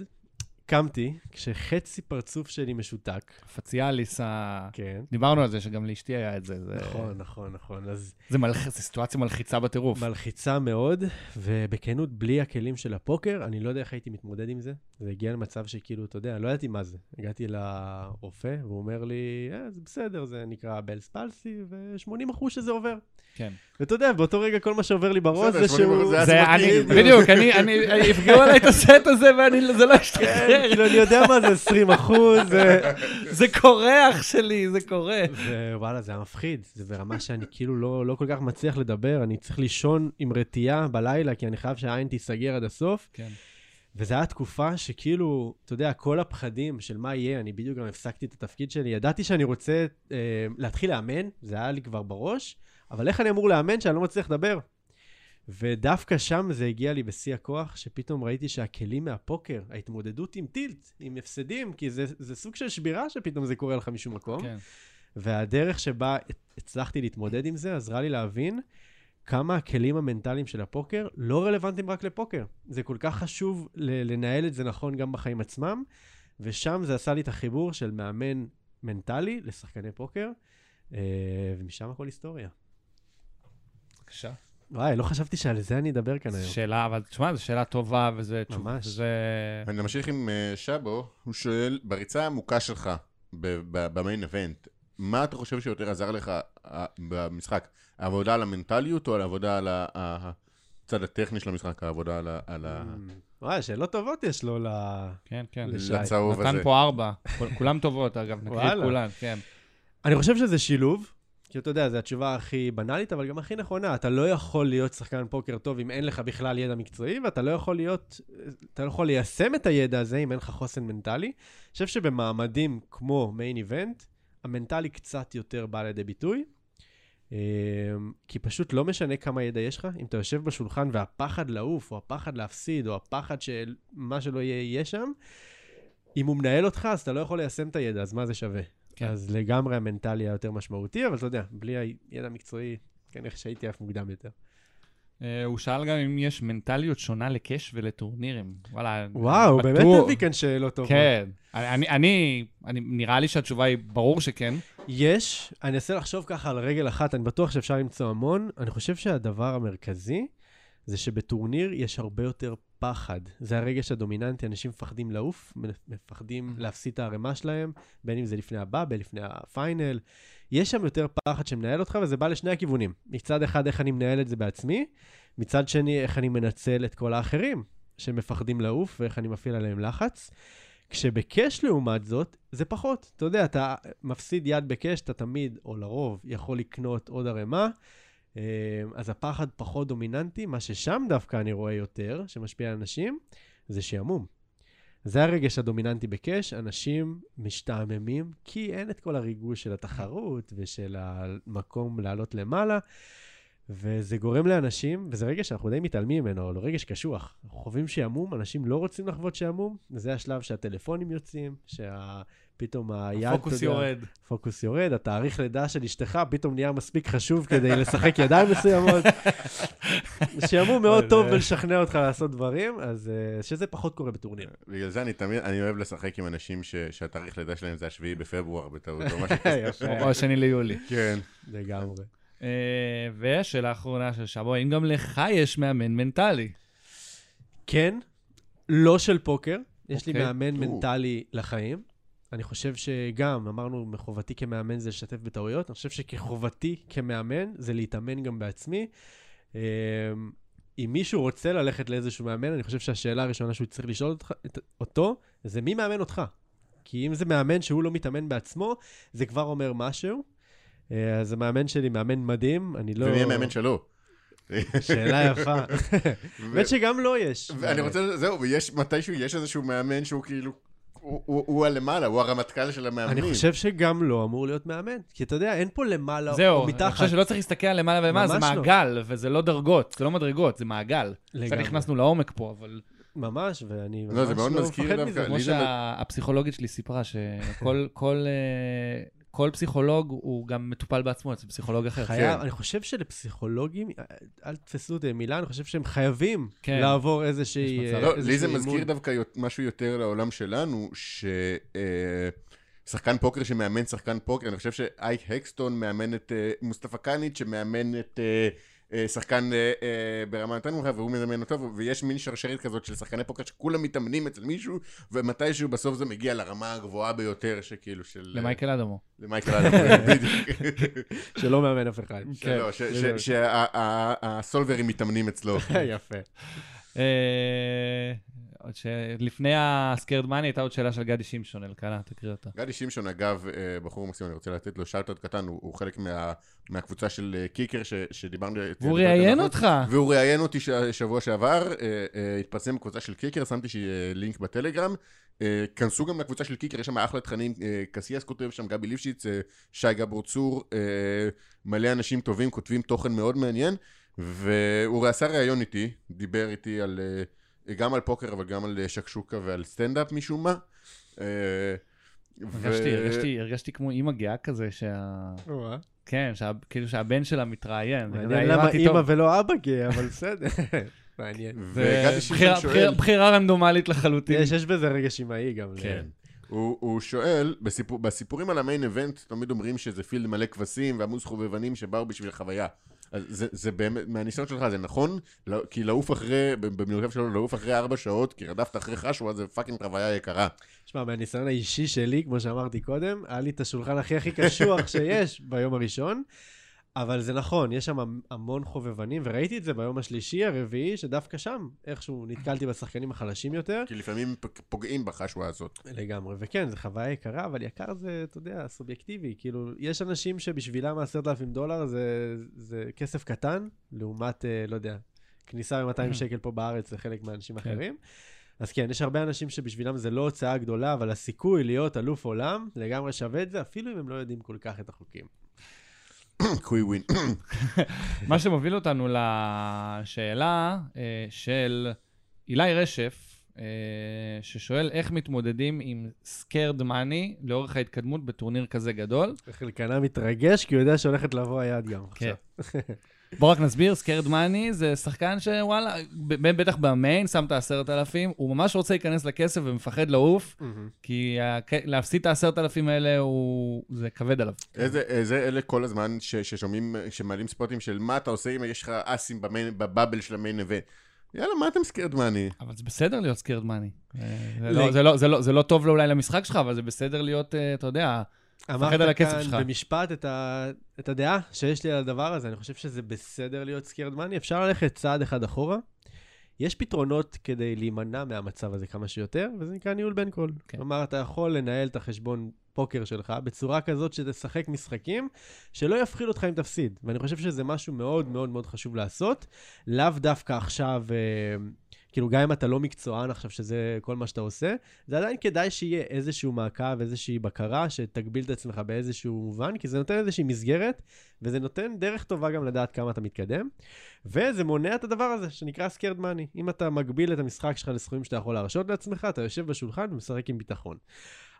קמתי, כשחצי פרצוף שלי משותק. פציאליס, ה... כן. דיברנו על זה, שגם לאשתי היה את זה. זה... נכון, נכון, נכון. אז זה, מלח... זה סיטואציה מלחיצה בטירוף. מלחיצה מאוד, ובכנות, בלי הכלים של הפוקר, אני לא יודע איך הייתי מתמודד עם זה. זה הגיע למצב שכאילו, אתה יודע, לא ידעתי מה זה. הגעתי לרופא, והוא אומר לי, אה, זה בסדר, זה נקרא בלס פלסי, ו-80% שזה עובר. כן. ואתה יודע, באותו רגע כל מה שעובר לי בראש זה 80% שהוא... זה אני, בדיוק. אני, אני, יפגעו עליי את הסט הזה וזה לא כן, ישתחרר. כאילו, אני יודע מה זה 20 אחוז, זה קורה, אח שלי, זה קורה. ווואלה, זה היה מפחיד. זה ברמה שאני כאילו לא, לא כל כך מצליח לדבר, אני צריך לישון עם רטייה בלילה, כי אני חייב שהעין תיסגר עד הסוף. כן. וזו הייתה תקופה שכאילו, אתה יודע, כל הפחדים של מה יהיה, אני בדיוק גם הפסקתי את התפקיד שלי. ידעתי שאני רוצה אה, להתחיל לאמן, זה היה לי כבר בראש, אבל איך אני אמור לאמן שאני לא מצליח לדבר? ודווקא שם זה הגיע לי בשיא הכוח, שפתאום ראיתי שהכלים מהפוקר, ההתמודדות עם טילט, עם הפסדים, כי זה, זה סוג של שבירה שפתאום זה קורה לך משום מקום. כן. והדרך שבה הצלחתי להתמודד עם זה עזרה לי להבין כמה הכלים המנטליים של הפוקר לא רלוונטיים רק לפוקר. זה כל כך חשוב לנהל את זה נכון גם בחיים עצמם, ושם זה עשה לי את החיבור של מאמן מנטלי לשחקני פוקר, אה, ומשם הכל היסטוריה. בבקשה. וואי, לא חשבתי שעל זה אני אדבר כאן היום. שאלה, אבל תשמע, זו שאלה טובה, וזה... ממש. זה... אני ממשיך עם אה, שבו, הוא שואל, בריצה העמוקה שלך, ב- ב- במיין אבנט, מה אתה חושב שיותר עזר לך אה, במשחק? העבודה על המנטליות או על העבודה על הצד הטכני של המשחק, העבודה על ה... על ה- וואי, שאלות טובות יש לו ל... כן, כן. לשי. לצהוב הזה. נתן פה ארבע. כול- כולם טובות, אגב, נקריא את. כולן, כן. אני חושב שזה שילוב, כי אתה יודע, זו התשובה הכי בנאלית, אבל גם הכי נכונה. אתה לא יכול להיות שחקן פוקר טוב אם אין לך בכלל ידע מקצועי, ואתה לא יכול להיות, אתה לא יכול ליישם את הידע הזה אם אין לך חוסן מנטלי. אני חושב שבמעמדים כמו מיין איבנט, המנטלי קצת יותר בא לידי ביטוי. אמ, כי פשוט לא משנה כמה ידע יש לך, אם אתה יושב בשולחן והפחד לעוף, או הפחד להפסיד, או הפחד שמה שלא יהיה יהיה שם, אם הוא מנהל אותך, אז אתה לא יכול ליישם את הידע, אז מה זה שווה? כן. אז לגמרי המנטלי היה יותר משמעותי, אבל אתה יודע, בלי הידע המקצועי, כנראה שהייתי עף מוקדם יותר. אה, הוא שאל גם אם יש מנטליות שונה לקאש ולטורנירים. וואלה, וואו. באמת הביא כאן שאלות טובות. כן. אני, אני, אני, נראה לי שהתשובה היא ברור שכן. יש, אני אנסה לחשוב ככה על רגל אחת, אני בטוח שאפשר למצוא המון. אני חושב שהדבר המרכזי זה שבטורניר יש הרבה יותר פחד. זה הרגש הדומיננטי, אנשים מפחדים לעוף, מפחדים להפסיד את הערימה שלהם, בין אם זה לפני הבא, בין לפני הפיינל. יש שם יותר פחד שמנהל אותך, וזה בא לשני הכיוונים. מצד אחד, איך אני מנהל את זה בעצמי, מצד שני, איך אני מנצל את כל האחרים שמפחדים לעוף, ואיך אני מפעיל עליהם לחץ. כשבקאש לעומת זאת, זה פחות. אתה יודע, אתה מפסיד יד בקאש, אתה תמיד, או לרוב, יכול לקנות עוד ערימה. אה, אז הפחד פחות דומיננטי, מה ששם דווקא אני רואה יותר, שמשפיע על אנשים, זה שעמום. זה הרגש הדומיננטי בקאש, אנשים משתעממים, כי אין את כל הריגוש של התחרות ושל המקום לעלות למעלה, וזה גורם לאנשים, וזה רגש שאנחנו די מתעלמים ממנו, אבל רגש קשוח. אנחנו חווים שעמום, אנשים לא רוצים לחוות שעמום, וזה השלב שהטלפונים יוצאים, שפתאום היד, הפוקוס אתה יודע, יורד. פוקוס יורד, התאריך לידה של אשתך פתאום נהיה מספיק חשוב כדי לשחק ידיים מסוימות. שעמום מאוד טוב ולשכנע אותך לעשות דברים, אז אה, שזה פחות קורה בטורניר. בגלל זה אני תמיד, אני אוהב לשחק עם אנשים ש- שהתאריך לידה שלהם זה השביעי בפברואר בטעות, או משהו כזה. או השני ליולי. כן. לגמרי. אה, ושאלה אחרונה של שבו, האם גם לך יש מאמן מנטלי? כן, לא של פוקר, יש לי אוקיי. מאמן. מנטלי לחיים. אני חושב שגם, אמרנו, מחובתי כמאמן זה לשתף בטעויות, אני חושב שכחובתי כמאמן זה להתאמן גם בעצמי. אה, אם מישהו רוצה ללכת לאיזשהו מאמן, אני חושב שהשאלה הראשונה שהוא צריך לשאול אותך, אותו, זה מי מאמן אותך? כי אם זה מאמן שהוא לא מתאמן בעצמו, זה כבר אומר משהו. אה, אז המאמן שלי מאמן מדהים, אני לא... ומי המאמן שלו? שאלה יפה. האמת שגם לו יש. ואני רוצה, זהו, ויש, מתישהו יש איזשהו מאמן שהוא כאילו, הוא- הלמעלה, הוא הרמטכ"ל של המאמנים. אני חושב שגם לא אמור להיות מאמן. כי אתה יודע, אין פה למעלה או זהו, אני מתחת. חושב שלא צריך להסתכל על למעלה ולמעלה, זה לא. מעגל, וזה לא דרגות, זה לא מדרגות, זה מעגל. קצת לגמרי. נכנסנו לעומק פה, אבל ממש, ואני לא, זה ממש לא מפחד מזה. כמו שהפסיכולוגית שלי סיפרה, שכל כל, אה, פסיכולוג הוא גם מטופל בעצמו אצל פסיכולוג אחר. חייב, אני חושב שלפסיכולוגים, אל תתפסו אותי במילה, אני חושב שהם חייבים כן. לעבור איזושהי... אה, לא, לי איזשהו זה אימון. מזכיר דווקא יות- משהו יותר לעולם שלנו, ששחקן פוקר שמאמן שחקן פוקר, אני חושב שאייק הקסטון מאמן את אה, מוסטפא קאניץ' שמאמן את אה, אה, שחקן אה, אה, ברמה יותר נמוכה, והוא מזמן אותו, ויש מין שרשרת כזאת של שחקני פוקר שכולם מתאמנים אצל מישהו, ומתישהו בסוף זה מגיע לרמה הגבוהה ביותר, שכאילו של... למייקל אדמו. למייקל אדם, בדיוק. שלא מאמן אף אחד. שלא, ש- ש- שהסולברים מתאמנים אצלו. יפה. אה, שלפני הסקרד מאני הייתה עוד שאלה של גדי שמשון, אלקנה, תקריא אותה. גדי שמשון, אגב, אה, בחור מקסים, אני רוצה לתת לו שאוט קטן, הוא, הוא חלק מה, מהקבוצה של אה, קיקר ש, שדיברנו... והוא ראיין אותך. והוא ראיין אותי שבוע שעבר, אה, אה, התפרסם בקבוצה של קיקר, שמתי אה, לינק בטלגרם. אה, כנסו גם לקבוצה של קיקר, יש שם אחלה תכנים, אה, קסיאס כותב שם, גבי ליפשיץ, אה, שי גבור צור, אה, מלא אנשים טובים, כותבים תוכן מאוד מעניין, והוא עשה ראיון איתי, דיבר איתי על, אה, גם על פוקר, אבל גם על אה, שקשוקה ועל סטנדאפ משום מה. אה, ו- הרגשתי, הרגשתי, הרגשתי כמו אימא גאה כזה, שה... כן, שה- כאילו שהבן שלה מתראיין. מעניין למה אימא טוב. ולא אבא גאה, אבל בסדר. מעניין. וגדי בחירה- שואל, בחירה- בחירה רנדומלית לחלוטין. יש, יש בזה רגע שמאי גם. כן. הוא, הוא שואל, בסיפור, בסיפורים על ה main event, תמיד אומרים שזה field מלא כבשים ועמוס חובבנים שבאו בשביל חוויה. אז זה, באמת, מהניסיון שלך זה נכון? לא, כי לעוף אחרי, במילותיו שלו, לעוף אחרי ארבע שעות, כי רדפת אחרי חשווה, זה fucking חוויה יקרה. שמע, מהניסיון האישי שלי, כמו שאמרתי קודם, היה לי את השולחן הכי הכי קשוח שיש ביום הראשון, אבל זה נכון, יש שם המון חובבנים, וראיתי את זה ביום השלישי, הרביעי, שדווקא שם, איכשהו נתקלתי בשחקנים החלשים יותר. כי לפעמים פוגעים בחשווה הזאת. לגמרי, וכן, זו חוויה יקרה, אבל יקר זה, אתה יודע, סובייקטיבי. כאילו, יש אנשים שבשבילם 10,000 דולר זה, זה כסף קטן, לעומת, אה, לא יודע, כניסה ב-200 שקל פה בארץ לחלק מהאנשים כן. אחרים. אז כן, יש הרבה אנשים שבשבילם זה לא הוצאה גדולה, אבל הסיכוי להיות אלוף עולם לגמרי שווה את זה, אפילו אם הם לא יודעים כל כך את החוקים. קווי ווין. מה שמוביל אותנו לשאלה אה, של אילי רשף, אה, ששואל איך מתמודדים עם סקרד מאני לאורך ההתקדמות בטורניר כזה גדול. חלקנה מתרגש, כי הוא יודע שהולכת לבוא היד גם כן. עכשיו. בוא רק נסביר, סקרד מאני זה שחקן שוואלה, ב- בטח במיין, שם את העשרת אלפים, הוא ממש רוצה להיכנס לכסף ומפחד לעוף. כי להפסיד את העשרת אלפים האלה, הוא... זה כבד עליו. איזה, איזה אלה כל הזמן ש, ששומעים, שמעלים ספוטים של מה אתה עושה אם יש לך אסים במיין, בבאבל של המיין איבנט. יאללה, מה אתם סקרד מאני? אבל זה בסדר להיות scared money. זה לג- לא- זה לא- זה לא- זה לא טוב אולי למשחק שלך, אבל זה בסדר להיות, אה, אתה יודע, אמרת כאן שלך. במשפט את, ה... את הדעה שיש לי על הדבר הזה, אני חושב שזה בסדר להיות scared money, אפשר ללכת צעד אחד אחורה. יש פתרונות כדי להימנע מהמצב הזה כמה שיותר, וזה נקרא ניהול bankroll. כן. כלומר, אתה יכול לנהל את החשבון פוקר שלך בצורה כזאת שתשחק משחקים שלא יפחיד אותך אם תפסיד. ואני חושב שזה משהו מאוד מאוד מאוד חשוב לעשות. לאו דווקא עכשיו, אה, כאילו גם אם אתה לא מקצוען עכשיו, שזה כל מה שאתה עושה, זה עדיין כדאי שיהיה איזשהו מעקב, איזושהי בקרה, שתגביל את עצמך באיזשהו מובן, כי זה נותן איזושהי מסגרת, וזה נותן דרך טובה גם לדעת כמה אתה מתקדם. וזה מונע את הדבר הזה, שנקרא scared money. אם אתה מגביל את המשחק שלך לסכומים שאתה יכול להרשות לעצמך, אתה יושב בשולחן ומשחק עם ביטחון.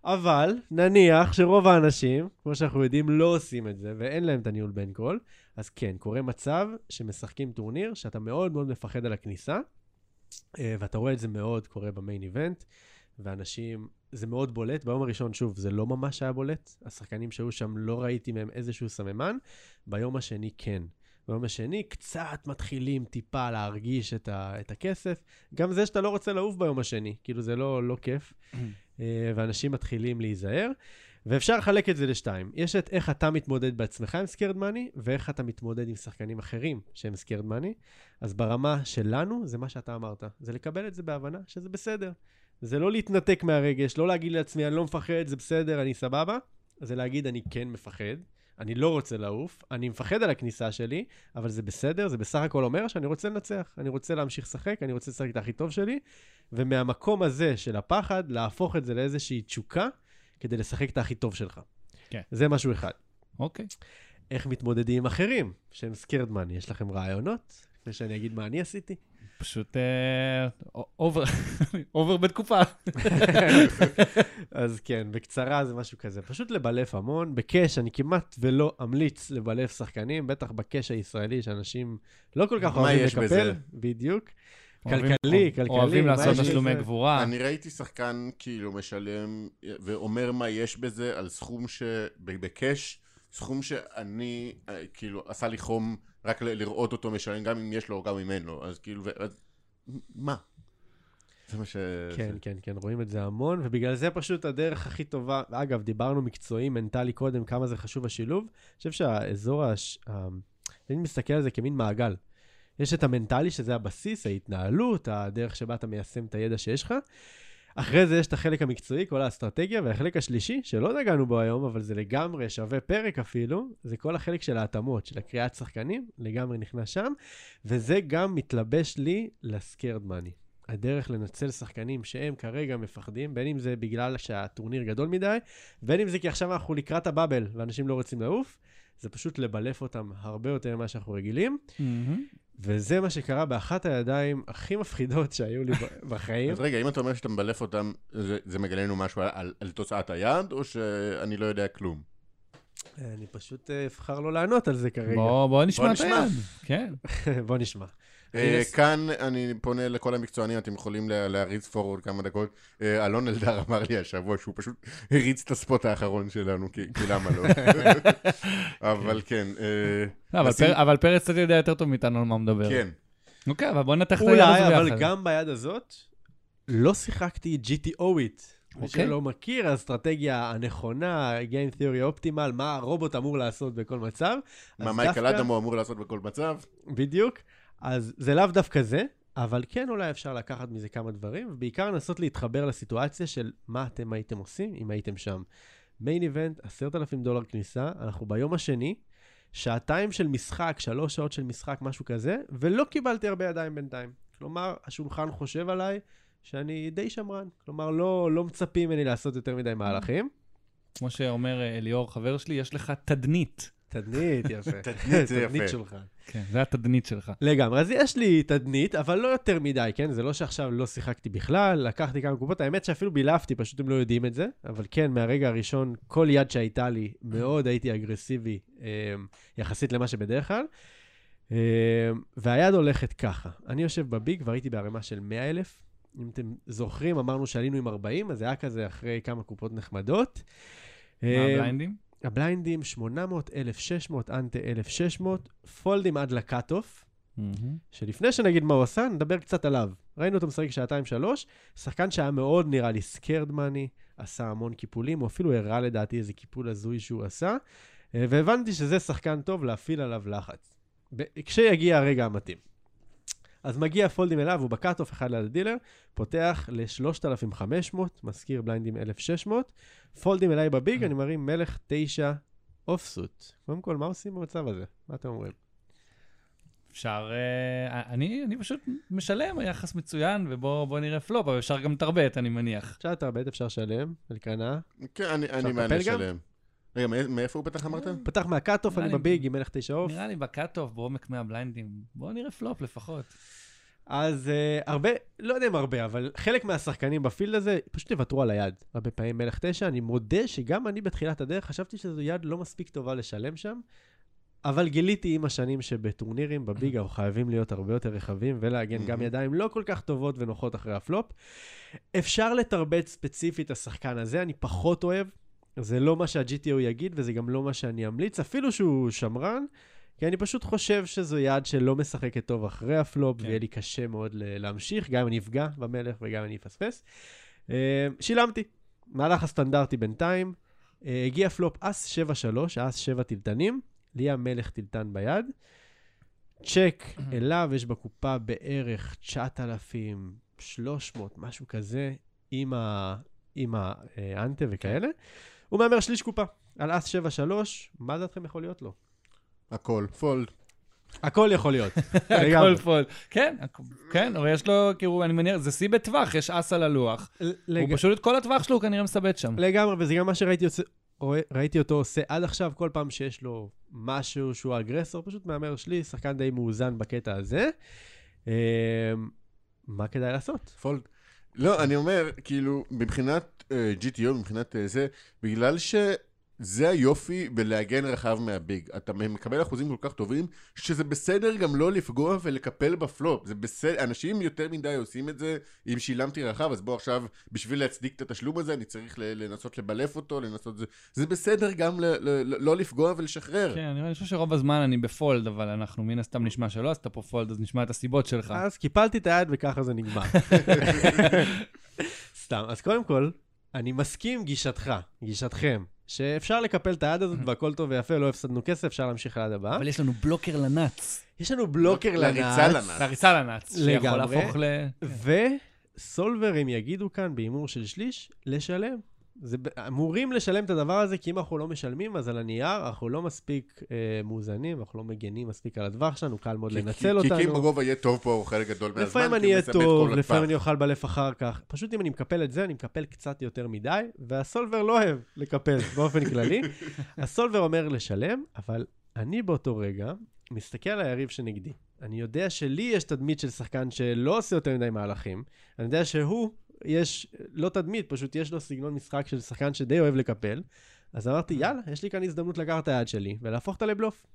אבל נניח שרוב האנשים, כמו שאנחנו יודעים, לא עושים את זה, ואין להם את הניהול bankroll, אז כן, קורה מצב שמשחקים טורניר, שאתה מאוד מאוד מפחד על הכניסה, ואתה רואה את זה מאוד קורה במיין איבנט, ואנשים, זה מאוד בולט. ביום הראשון, שוב, זה לא ממש היה בולט. השחקנים שהיו שם, לא ראיתי מהם איזשהו סממן. ביום השני, כן. ביום השני, קצת מתחילים טיפה להרגיש את, ה, את הכסף. גם זה שאתה לא רוצה לעוף ביום השני, כאילו זה לא, לא כיף. אה, ואנשים מתחילים להיזהר. ואפשר לחלק את זה לשתיים. יש את איך אתה מתמודד בעצמך עם scared money, ואיך אתה מתמודד עם שחקנים אחרים שהם scared money. אז ברמה שלנו, זה מה שאתה אמרת. זה לקבל את זה בהבנה שזה בסדר. זה לא להתנתק מהרגש, לא להגיד לעצמי, אני לא מפחד, זה בסדר, אני סבבה. זה להגיד, אני כן מפחד, אני לא רוצה לעוף, אני מפחד על הכניסה שלי, אבל זה בסדר, זה בסך הכל אומר שאני רוצה לנצח, אני רוצה להמשיך לשחק, אני רוצה לשחק את הכי טוב שלי, ומהמקום הזה של הפחד, להפוך את זה לאיזושהי תשוקה, כדי לשחק את הכי טוב שלך. כן. זה משהו אחד. אוקיי. איך מתמודדים עם אחרים שהם scared money? יש לכם רעיונות? לפני שאני אגיד מה אני עשיתי? פשוט אה, over, over בתקופה. אז כן, בקצרה זה משהו כזה. פשוט לבלף המון. ב cash אני כמעט ולא אמליץ לבלף שחקנים, בטח ב cash הישראלי, שאנשים לא כל כך מה אוהבים יש לקפל. בזה? בדיוק. כלכלי, כלכלי. אוהבים לעשות תשלומי? גבורה. אני ראיתי שחקן כאילו משלם ואומר מה יש בזה על סכום שבקאש, סכום שאני, אה, כאילו, עשה לי חום רק ל- לראות אותו משלם, גם אם יש לו או גם אם אין לו, אז כאילו, אז מה? זה מה ש... כן, כן, כן, רואים את זה המון, ובגלל זה פשוט הדרך הכי טובה, אגב, דיברנו מקצועי, מנטלי קודם, כמה זה חשוב השילוב. אני חושב שהאזור, הש... אני מסתכל על זה כמין מעגל. יש את המנטלי, שזה הבסיס, ההתנהלות, הדרך שבה אתה מיישם את הידע שיש לך. אחרי זה יש את החלק המקצועי, כל האסטרטגיה, והחלק השלישי, שלא נגענו בו היום, אבל זה לגמרי שווה פרק אפילו, זה כל החלק של ההתאמות, של הקריאת שחקנים, לגמרי נכנס שם, וזה גם מתלבש לי לסקיירד מאני. הדרך לנצל שחקנים שהם כרגע מפחדים, בין אם זה בגלל שהטורניר גדול מדי, בין אם זה כי עכשיו אנחנו לקראת הבאבל ואנשים לא רוצים לעוף, זה פשוט לבלף אותם הרבה יותר ממה שאנחנו רגילים, מהמם. וזה מה שקרה באחת הידיים הכי מפחידות שהיו לי בחיים. אז רגע, אם אתה אומר שאתה מבלף אותם, זה, זה מגלה לנו משהו על, על, על תוצאת היד, או שאני לא יודע כלום? אני פשוט אה, אבחר לא לענות על זה כרגע. בוא בוא נשמע את. היד. כן. בוא נשמע. אה, כאן אני פונה לכל המקצוענים, אתם יכולים לה- להריץ פורוורד כמה דקות. אה, אלון אלדר אמר לי השבוע שהוא פשוט הריץ את הספוט האחרון שלנו, כי למה לא? אבל כן, אה, לא, אבל אבל פרץ קצת יודע יותר טוב מאיתנו על מה מדבר. כן. אוקיי, אבל בוא נתח את היד אולי, הזו אבל ביחד. גם ביד הזאת, לא שיחקתי GTO-ית. מי אוקיי. שלא מכיר, האסטרטגיה הנכונה, Game Theory Optimal, מה הרובוט אמור לעשות בכל מצב. מה מייקל דווקא- הוא אמור לעשות בכל מצב? בדיוק. אז זה לאו דווקא זה, אבל כן אולי אפשר לקחת מזה כמה דברים, ובעיקר לנסות להתחבר לסיטואציה של מה אתם הייתם עושים אם הייתם שם. מיין איבנט, עשרת אלפים דולר כניסה, אנחנו ביום השני, שעתיים של משחק, שלוש שעות של משחק, משהו כזה, ולא קיבלתי הרבה ידיים בינתיים. כלומר, השולחן חושב עליי שאני די שמרן. כלומר, לא, לא מצפים ממני לעשות יותר מדי מהלכים. כמו שאומר אה, אליאור, חבר שלי, יש לך תדנית. תדנית, יפה. תדנית זה יפה. תדנית שלך. כן, זה התדנית שלך. לגמרי, אז יש לי תדנית, אבל לא יותר מדי, כן? זה לא שעכשיו לא שיחקתי בכלל, לקחתי כמה קופות, האמת שאפילו בילפתי, פשוט הם לא יודעים את זה, אבל כן, מהרגע הראשון, כל יד שהייתה לי, מאוד הייתי אגרסיבי אה, יחסית למה שבדרך כלל. אה, והיד הולכת ככה, אני יושב ב big והייתי בערימה של 100 אלף. אם אתם זוכרים, אמרנו שעלינו עם 40, אז זה היה כזה אחרי כמה קופות נחמדות. מה הבליינדים? הבליינדים 800, 1,600, ante 1,600, פולדים עד ל cut-off. מהמם. שלפני שנגיד מה הוא עשה, נדבר קצת עליו. ראינו אותו משחק שעתיים-שלוש, שחקן שהיה מאוד נראה לי scared money, עשה המון קיפולים, הוא אפילו הראה לדעתי איזה קיפול הזוי שהוא עשה, אה, והבנתי שזה שחקן טוב להפעיל עליו לחץ. ב- כשיגיע הרגע המתאים. אז מגיע פולדים אליו, הוא ב cut-off אחד ליד הדילר, פותח ל-3,500, מזכיר בליינדים 1,600, פולדים אליי ב big, אני מרים מלך 9 off suit. קודם כל, מה עושים במצב הזה? מה אתם אומרים? אפשר... אה, אני אני פשוט משלם, היחס מצוין, ובואו בוא נראה פלופ, אבל אפשר גם three-bet, אני מניח. אפשר לתרבט, אפשר לשלם, ולקרנה. כן, אני- אני לטפל מענה גם? שלם. רגע, מא- מאיפה הוא פתח אמרת? פתח מה cut-off, אני ב big עם מלך תשע off. נראה לי ב cut-off, בעומק מהבליינדים. בואו נראה פלופ לפחות. אז uh, הרבה, לא יודע אם הרבה, אבל חלק מהשחקנים ב field הזה פשוט יוותרו על היד. הרבה פעמים מלך תשע, אני מודה שגם אני בתחילת הדרך חשבתי שזו יד לא מספיק טובה לשלם שם, אבל גיליתי עם השנים שבטורנירים ב big אנחנו חייבים להיות הרבה יותר רחבים ולהגן גם. ידיים לא כל כך טובות ונוחות אחרי הפלופ. אפשר לתרבט ספציפית את השחקן הזה, אני פחות אוהב. זה לא מה שה-GTO יגיד וזה גם לא מה שאני אמליץ, אפילו שהוא שמרן. כי אני פשוט חושב שזו יד שלא משחקת טוב אחרי הפלופ, כן. ויהיה לי קשה מאוד להמשיך, גם אם אני אפגע במלך וגם אם אני אפספס. אה, שילמתי. מהלך הסטנדרטי בינתיים. אה, הגיע פלופ אס 7-3, אס 7 תלתנים, לי המלך תלתן ביד. צ'ק אליו, יש בקופה בערך 9,300, משהו כזה, עם ה ante וכאלה. הוא מהמר שליש קופה, על אס 7-3, מה דעתכם יכול להיות לו? הכל, fold. הכל יכול להיות. הכל לגמרי. full. כן, כן, אבל יש לו, כאילו, אני מניח, זה שיא בטווח, יש אס על הלוח. הוא פשוט את כל הטווח שלו הוא כנראה מסבט שם. לגמרי, וזה גם מה שראיתי ראיתי אותו עושה עד עכשיו, כל פעם שיש לו משהו שהוא aggressor, פשוט מהמר שליש, שחקן די מאוזן בקטע הזה. אה, מה כדאי לעשות? פולד. לא, אני אומר, כאילו, מבחינת GTO, מבחינת אה, זה, בגלל שזה היופי בלהגן רחב מהביג. אתה מקבל אחוזים כל כך טובים, שזה בסדר גם לא לפגוע ולקפל בפלופ. זה בסדר, אנשים יותר מדי עושים את זה, אם שילמתי רחב, אז בוא עכשיו, בשביל להצדיק את התשלום הזה, אני צריך לנסות לבלף אותו, לנסות זה. זה בסדר גם ל- ל- לא לפגוע ולשחרר. כן, אני חושב שרוב הזמן אני ב fold, אבל אנחנו מן הסתם נשמע שלא עשית פה fold, אז נשמע את הסיבות שלך. אז קיפלתי את היד וככה זה נגמר. סתם, אז קודם כל, אני מסכים גישתך, גישתכם, שאפשר לקפל את היד הזאת והכל טוב ויפה, לא הפסדנו כסף, אפשר להמשיך ליד הבא. אבל יש לנו blocker ל nuts. יש לנו blocker לריצה ל nuts. ל nuts. לריצה ל nuts. שיכול לגמרי. להפוך ל... וסולברים יגידו כאן בהימור של שליש, לשלם. זה אמורים לשלם את הדבר הזה, כי אם אנחנו לא משלמים, אז על הנייר אנחנו לא מספיק אה, מאוזנים, אנחנו לא מגנים מספיק על הטווח שלנו, קל מאוד כי- לנצל כי- כי אם אותנו. בגובה יהיה טוב פה חלק גדול מהזמן, לפעמים אני הוא אהיה טוב. לפעמים אני אוכל בלף אחר כך. פשוט אם אני מקפל את זה, אני מקפל קצת יותר מדי, והסולבר לא אוהב לקפל באופן כללי. הסולבר אומר לשלם, אבל אני באותו רגע מסתכל על היריב שנגדי. אני יודע שלי יש תדמית של שחקן שלא עושה יותר מדי מהלכים. אני יודע שהוא, יש, לא תדמית, פשוט יש לו סגנון משחק של שחקן שדי אוהב לקפל. אז אמרתי, יאללה, יש לי כאן הזדמנות לקחת את היד שלי ולהפוך אותה לבלוף.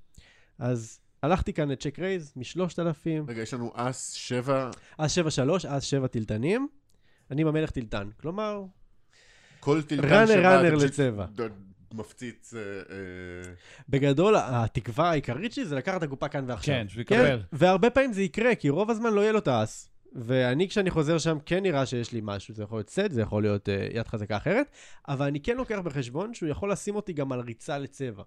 אז הלכתי כאן לצ'ק רייז מ-3,000, רגע, יש לנו אס שבע, אז 7-3, אז 7 טילטנים. אני במלך טילטן. כלומר, כל טילטן ראנר, שבא, ראנר פשוט לצבע. מפציץ... אה, אה, בגדול, התקווה העיקרית שלי זה לקחת את הקופה כאן ועכשיו. כן, שהוא יקבל. והרבה פעמים זה יקרה, כי רוב הזמן לא יהיה לו את האס. ואני, כשאני חוזר שם, כן נראה שיש לי משהו. זה יכול להיות סט, זה יכול להיות uh, יד חזקה אחרת, אבל אני כן לוקח בחשבון שהוא יכול לשים אותי גם על ריצה לצבע.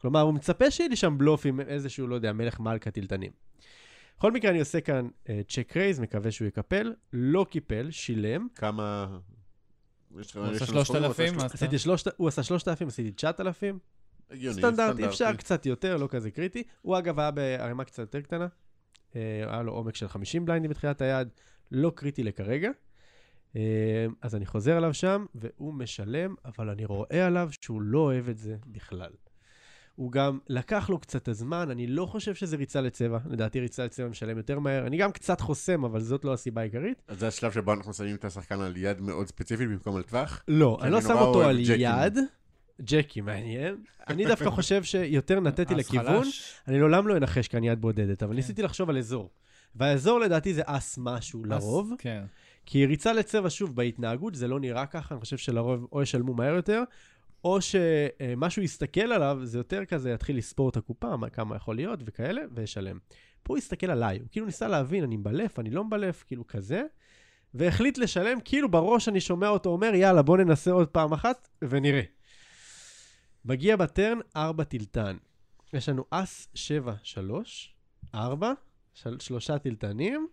כלומר, הוא מצפה שיהיה לי שם בלוף עם איזשהו, לא יודע, מלך מלכה טילטנים. בכל מקרה, אני עושה כאן צ'ק uh, רייז, מקווה שהוא יקפל. לא קיפל, שילם. כמה... הוא עשה לנו סכומים, הוא עשה 3,000, שלוש- אז אתה- עשיתי שלושת, הוא עשה 3,000, עשיתי 9,000. הגיוני, סטנדרטי, אפשר קצת יותר, לא כזה קריטי. הוא אגב היה בערימה קצת יותר קטנה. אה, היה לו עומק של 50 בליינדים בתחילת היד, לא קריטי לכרגע. אה, אז אני חוזר עליו שם, והוא משלם, אבל אני רואה עליו שהוא לא אוהב את זה בכלל. הוא גם לקח לו קצת הזמן, אני לא חושב שזה ריצה לצבע. לדעתי ריצה לצבע משלם יותר מהר. אני גם קצת חוסם, אבל זאת לא הסיבה העיקרית. אז זה השלב שבו אנחנו שמים את השחקן על יד מאוד ספציפית במקום על טווח. לא, אני לא שם אותו על. יד. ג'קי, מעניין. אני דווקא חושב שיותר אז לכיוון. אני לעולם לא אנחש כאן יד בודדת, אבל ניסיתי לחשוב על אזור. והאזור לדעתי זה אס משהו לרוב, כן. כי ריצה לצבע, שוב, בהתנהגות זה לא נראה ככה, אני חושב שלרוב או ישלמו מהר יותר, או שמשהו יסתכל עליו, זה יותר כזה יתחיל לספור את הקופה, מה- כמה יכול להיות וכאלה, וישלם. פה הוא הסתכל עליי, הוא כאילו ניסה להבין, אני מבלף, אני לא מבלף, כאילו כזה, והחליט לשלם, כאילו בראש אני שומע אותו אומר, יאללה, בוא ננסה עוד פעם אחת, ונראה. מגיע בטרן, ארבע טילטן. יש לנו אס, שבע, שלוש, ארבע, של, שלושה תלתנים.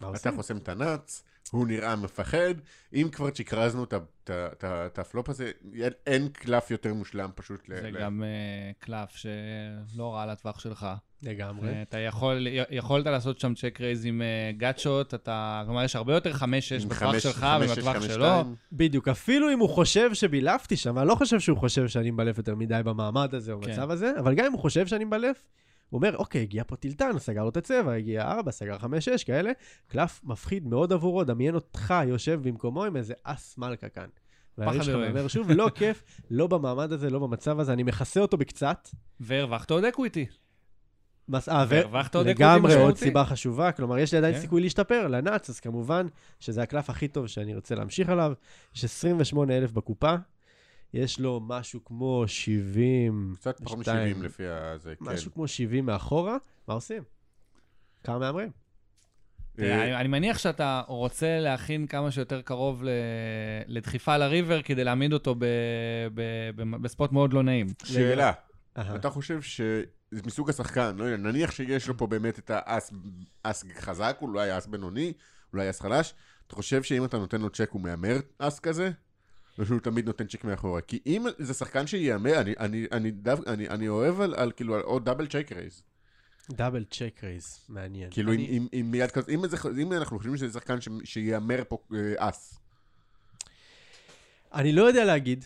מה אתה? חוסם את ה nuts, הוא נראה מפחד. אם כבר צ'יקרזנו את הפלופ הזה, אין קלף יותר מושלם פשוט. זה ל- גם אה, קלף שלא רע לטווח שלך. לגמרי. אה, אתה יכול, יכולת לעשות שם check raise עם gutshot, אתה, כלומר, יש הרבה יותר 5-6 עם בטווח שלך ובטווח שלו. בדיוק, אפילו אם הוא חושב שבילפתי שם, אני לא חושב שהוא חושב שאני מבלף יותר מדי במעמד הזה או כן. במצב הזה, אבל גם אם הוא חושב שאני מבלף, הוא אומר, אוקיי, הגיע פה תלתן, סגר לו את הצבע, הגיע 4, סגר 5, 6, כאלה. קלף מפחיד מאוד עבורו, דמיין אותך יושב במקומו עם איזה אס מלכה כאן. והיריב שלך. אומר שוב, לא כיף, לא במעמד הזה, לא במצב הזה, אני מכסה אותו בקצת. והרווחת עוד equity. מס... אה, והרווחת עוד לגמרי equity עוד משמעותי. סיבה חשובה, כלומר, יש לי עדיין כן. סיכוי להשתפר, ל nuts, אז כמובן שזה הקלף הכי טוב שאני רוצה להמשיך עליו. יש 28,000 בקופה, יש לו משהו כמו 70... קצת פחות שתיים. מ-70 לפי הזה, כן. משהו כמו 70 מאחורה, מה עושים? כמה מהמרים? אה, אני- מניח שאתה רוצה להכין כמה שיותר קרוב לדחיפה לריבר כדי להעמיד אותו בספוט מאוד לא נעים. שאלה. אתה חושב שמסוג השחקן, לא יודע, נניח שיש לו פה באמת את האס אס חזק, אולי אס בינוני, אולי אס חלש, אתה חושב שאם אתה נותן לו צ'ק הוא מהמר אס כזה? או שהוא תמיד נותן צ'ק מאחורה? כי אם זה שחקן שיאמר, אני, אני, אני, אני, אני אוהב על, על כאילו, על עוד double check raise. double check raise, מעניין. כאילו, אני- אם, אם, אם מיד כזה, אם, זה, אם אנחנו חושבים שזה שחקן ש- שיאמר פה אה, אס. אני לא יודע להגיד,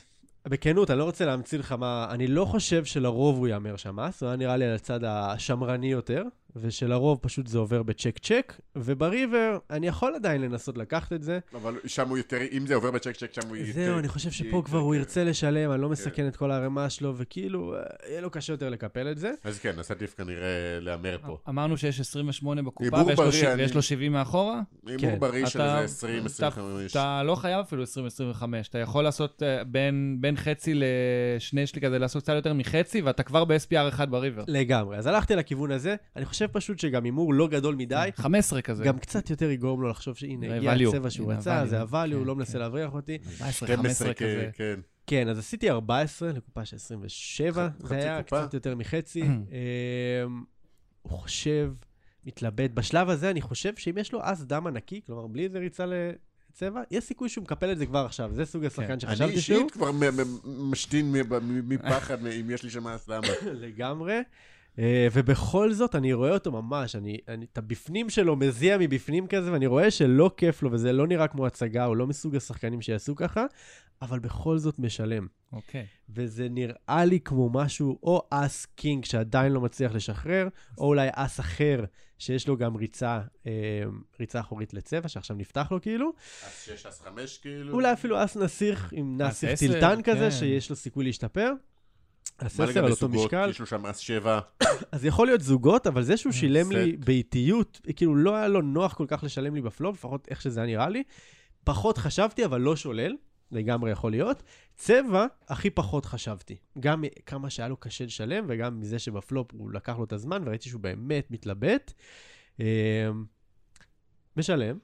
בכנות, אני לא רוצה להמציא לך מה... אני לא חושב שלרוב הוא יאמר שם מס, הוא היה נראה לי על הצד השמרני יותר, ושלרוב פשוט זה עובר ב check check, וב river, אני יכול עדיין לנסות לקחת את זה. אבל שם הוא יותר, אם זה עובר ב check check, שם הוא יותר... זהו, אני חושב שפה כבר הוא ירצה לשלם, אני לא מסכן את כל הערימה שלו, וכאילו, אה, יהיה לו קשה יותר לקפל את זה. אז כן, אז עדיף כנראה להמר פה. אמרנו שיש 28 בקופה ויש לו בריא, ש- אני- ויש לו 70 מאחורה. הימור כן. בריא של אתה- איזה 20, 25. אתה לא חייב אפילו 20-25, אתה יכול לעשות אה, בין, בין חצי לשני שלי כזה, לעשות קצת יותר מחצי, ואתה כבר ב-SPR 1 בריבר. לגמרי. אז הלכתי לכיוון הזה, אני חושב פשוט שגם הימור לא גדול מדי, 15 כזה. גם קצת יותר יגרום לו לחשוב שהנה, זה הגיע. הצבע שהוא רצה. זה הvalue, הוא כן, לא מנסה כן. להבריח אותי. 14, 12, 15 כן, כזה. כן. כן, אז עשיתי 14 לקופה של 27, חצי זה היה. קצת יותר מחצי. אמ, הוא חושב, מתלבט. בשלב הזה אני חושב שאם יש לו אס דם ענקי, כלומר בלי איזה ריצה לצבע, יש סיכוי שהוא מקפל את זה כבר עכשיו. זה סוג השחקן כן. אני שחשבתי שהוא. אישית כבר משתין מפחד אם יש לי שם הסלמה. לגמרי. אה, ובכל זאת, אני רואה אותו ממש, אני, אני את הבפנים שלו מזיע מבפנים כזה, ואני רואה שלא כיף לו, וזה לא נראה כמו הצגה, הוא לא מסוג השחקנים שיעשו ככה, אבל בכל זאת משלם. אוקיי. וזה נראה לי כמו משהו, או אס king שעדיין לא מצליח לשחרר, או אולי אס אחר שיש לו גם ריצה, אה, ריצה אחורית לצבע, שעכשיו נפתח לו כאילו. אס 6 אס 5 כאילו? אולי אפילו אס נסיך עם אס נסיך תלתן כזה, כן. שיש לו סיכוי להשתפר. לגבי על אותו? משקל. יש לו שם אס 7. אז יכול להיות זוגות, אבל זה שהוא שילם לי. באיטיות, כאילו לא היה לו נוח כל כך לשלם לי בפלופ, לפחות איך שזה היה נראה לי. פחות חשבתי, אבל לא שולל, לגמרי יכול להיות. צבע, הכי פחות חשבתי. גם כמה שהיה לו קשה לשלם, וגם מזה שבפלופ הוא לקח לו את הזמן, וראיתי שהוא באמת מתלבט. אמ, משלם,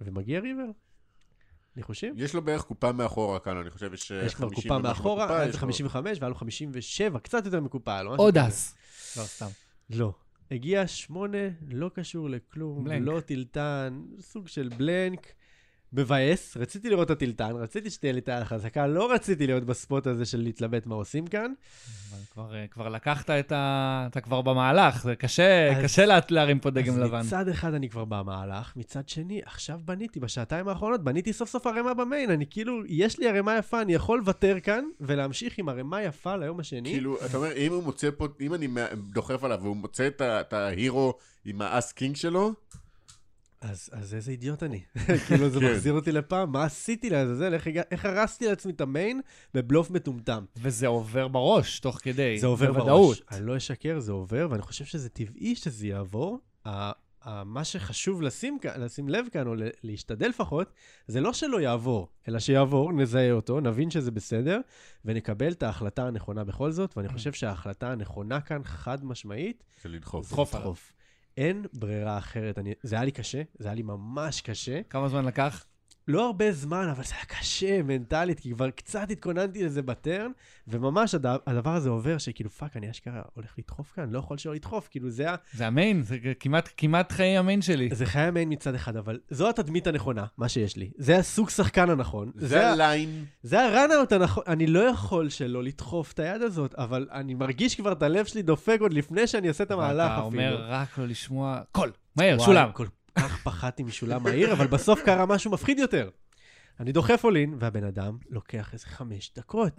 ומגיע ריבר. ניחושים? יש לו בערך קופה מאחורה כאן, אני חושב יש יש כבר 50 קופה מאחורה, היה יש זה לו- 55 והיה לו 57, קצת יותר מקופה, היה לו משהו עוד. אס. לא, סתם. לא. הגיע שמונה, לא קשור לכלום, בלנק. לא טילטן, סוג של בלנק. מבאס, רציתי לראות את הטילטן, רציתי שתהיה לי את החזקה, לא רציתי להיות בספוט הזה של להתלבט מה עושים כאן. אבל כבר, אה, כבר לקחת את ה... אתה כבר במהלך, זה קשה, אז- קשה לה- להרים פה דגם אז לבן. מצד אחד אני כבר במהלך, מצד שני, עכשיו בניתי, בשעתיים האחרונות, בניתי סוף סוף ערימה במיין, אני כאילו, יש לי ערימה יפה, אני יכול לוותר כאן, ולהמשיך עם ערימה יפה ליום השני. כאילו, אתה אומר, אם הוא מוצא פה, אם אני דוחף עליו והוא מוצא את ההירו עם האס קינג שלו, אז, אז איזה אידיוט אני. כאילו, זה כן. מחזיר אותי לפעם, מה עשיתי לעזאזל? איך, איך הרסתי לעצמי את המיין בבלוף מטומטם? וזה עובר בראש, תוך כדי. זה עובר. בראש. אני לא אשקר, זה עובר, ואני חושב שזה טבעי שזה יעבור. מה שחשוב לשים, לשים לב כאן, או להשתדל לפחות, זה לא שלא יעבור, אלא שיעבור, נזהה אותו, נבין שזה בסדר, ונקבל את ההחלטה הנכונה בכל זאת, ואני חושב שההחלטה הנכונה כאן, חד משמעית, זה לדחוף. לדחוף. אין ברירה אחרת. אני, זה היה לי קשה, זה היה לי ממש קשה. כמה זמן לקח? לא הרבה זמן, אבל זה היה קשה מנטלית, כי כבר קצת התכוננתי לזה ב turn, וממש הד... הדבר הזה עובר, שכאילו, fuck, אני אשכרה הולך לדחוף כאן, לא יכול שלא לדחוף, כאילו, זה, ה... זה ה main, זה כמעט, כמעט חיי ה main שלי. זה חיי ה main מצד אחד, אבל זו התדמית הנכונה, מה שיש לי. זה הסוג שחקן הנכון. זה ה line. זה ה runout הנכון, אני לא יכול שלא לדחוף את היד הזאת, אבל אני מרגיש כבר את הלב שלי דופק עוד לפני שאני עושה את המהלך אפילו. אומר רק לא לשמוע, call, מהר, וואי, שולם. כל כך פחדתי משולם מהיר, אבל בסוף קרה משהו מפחיד יותר. אני דוחף all-in, והבן אדם לוקח איזה חמש דקות.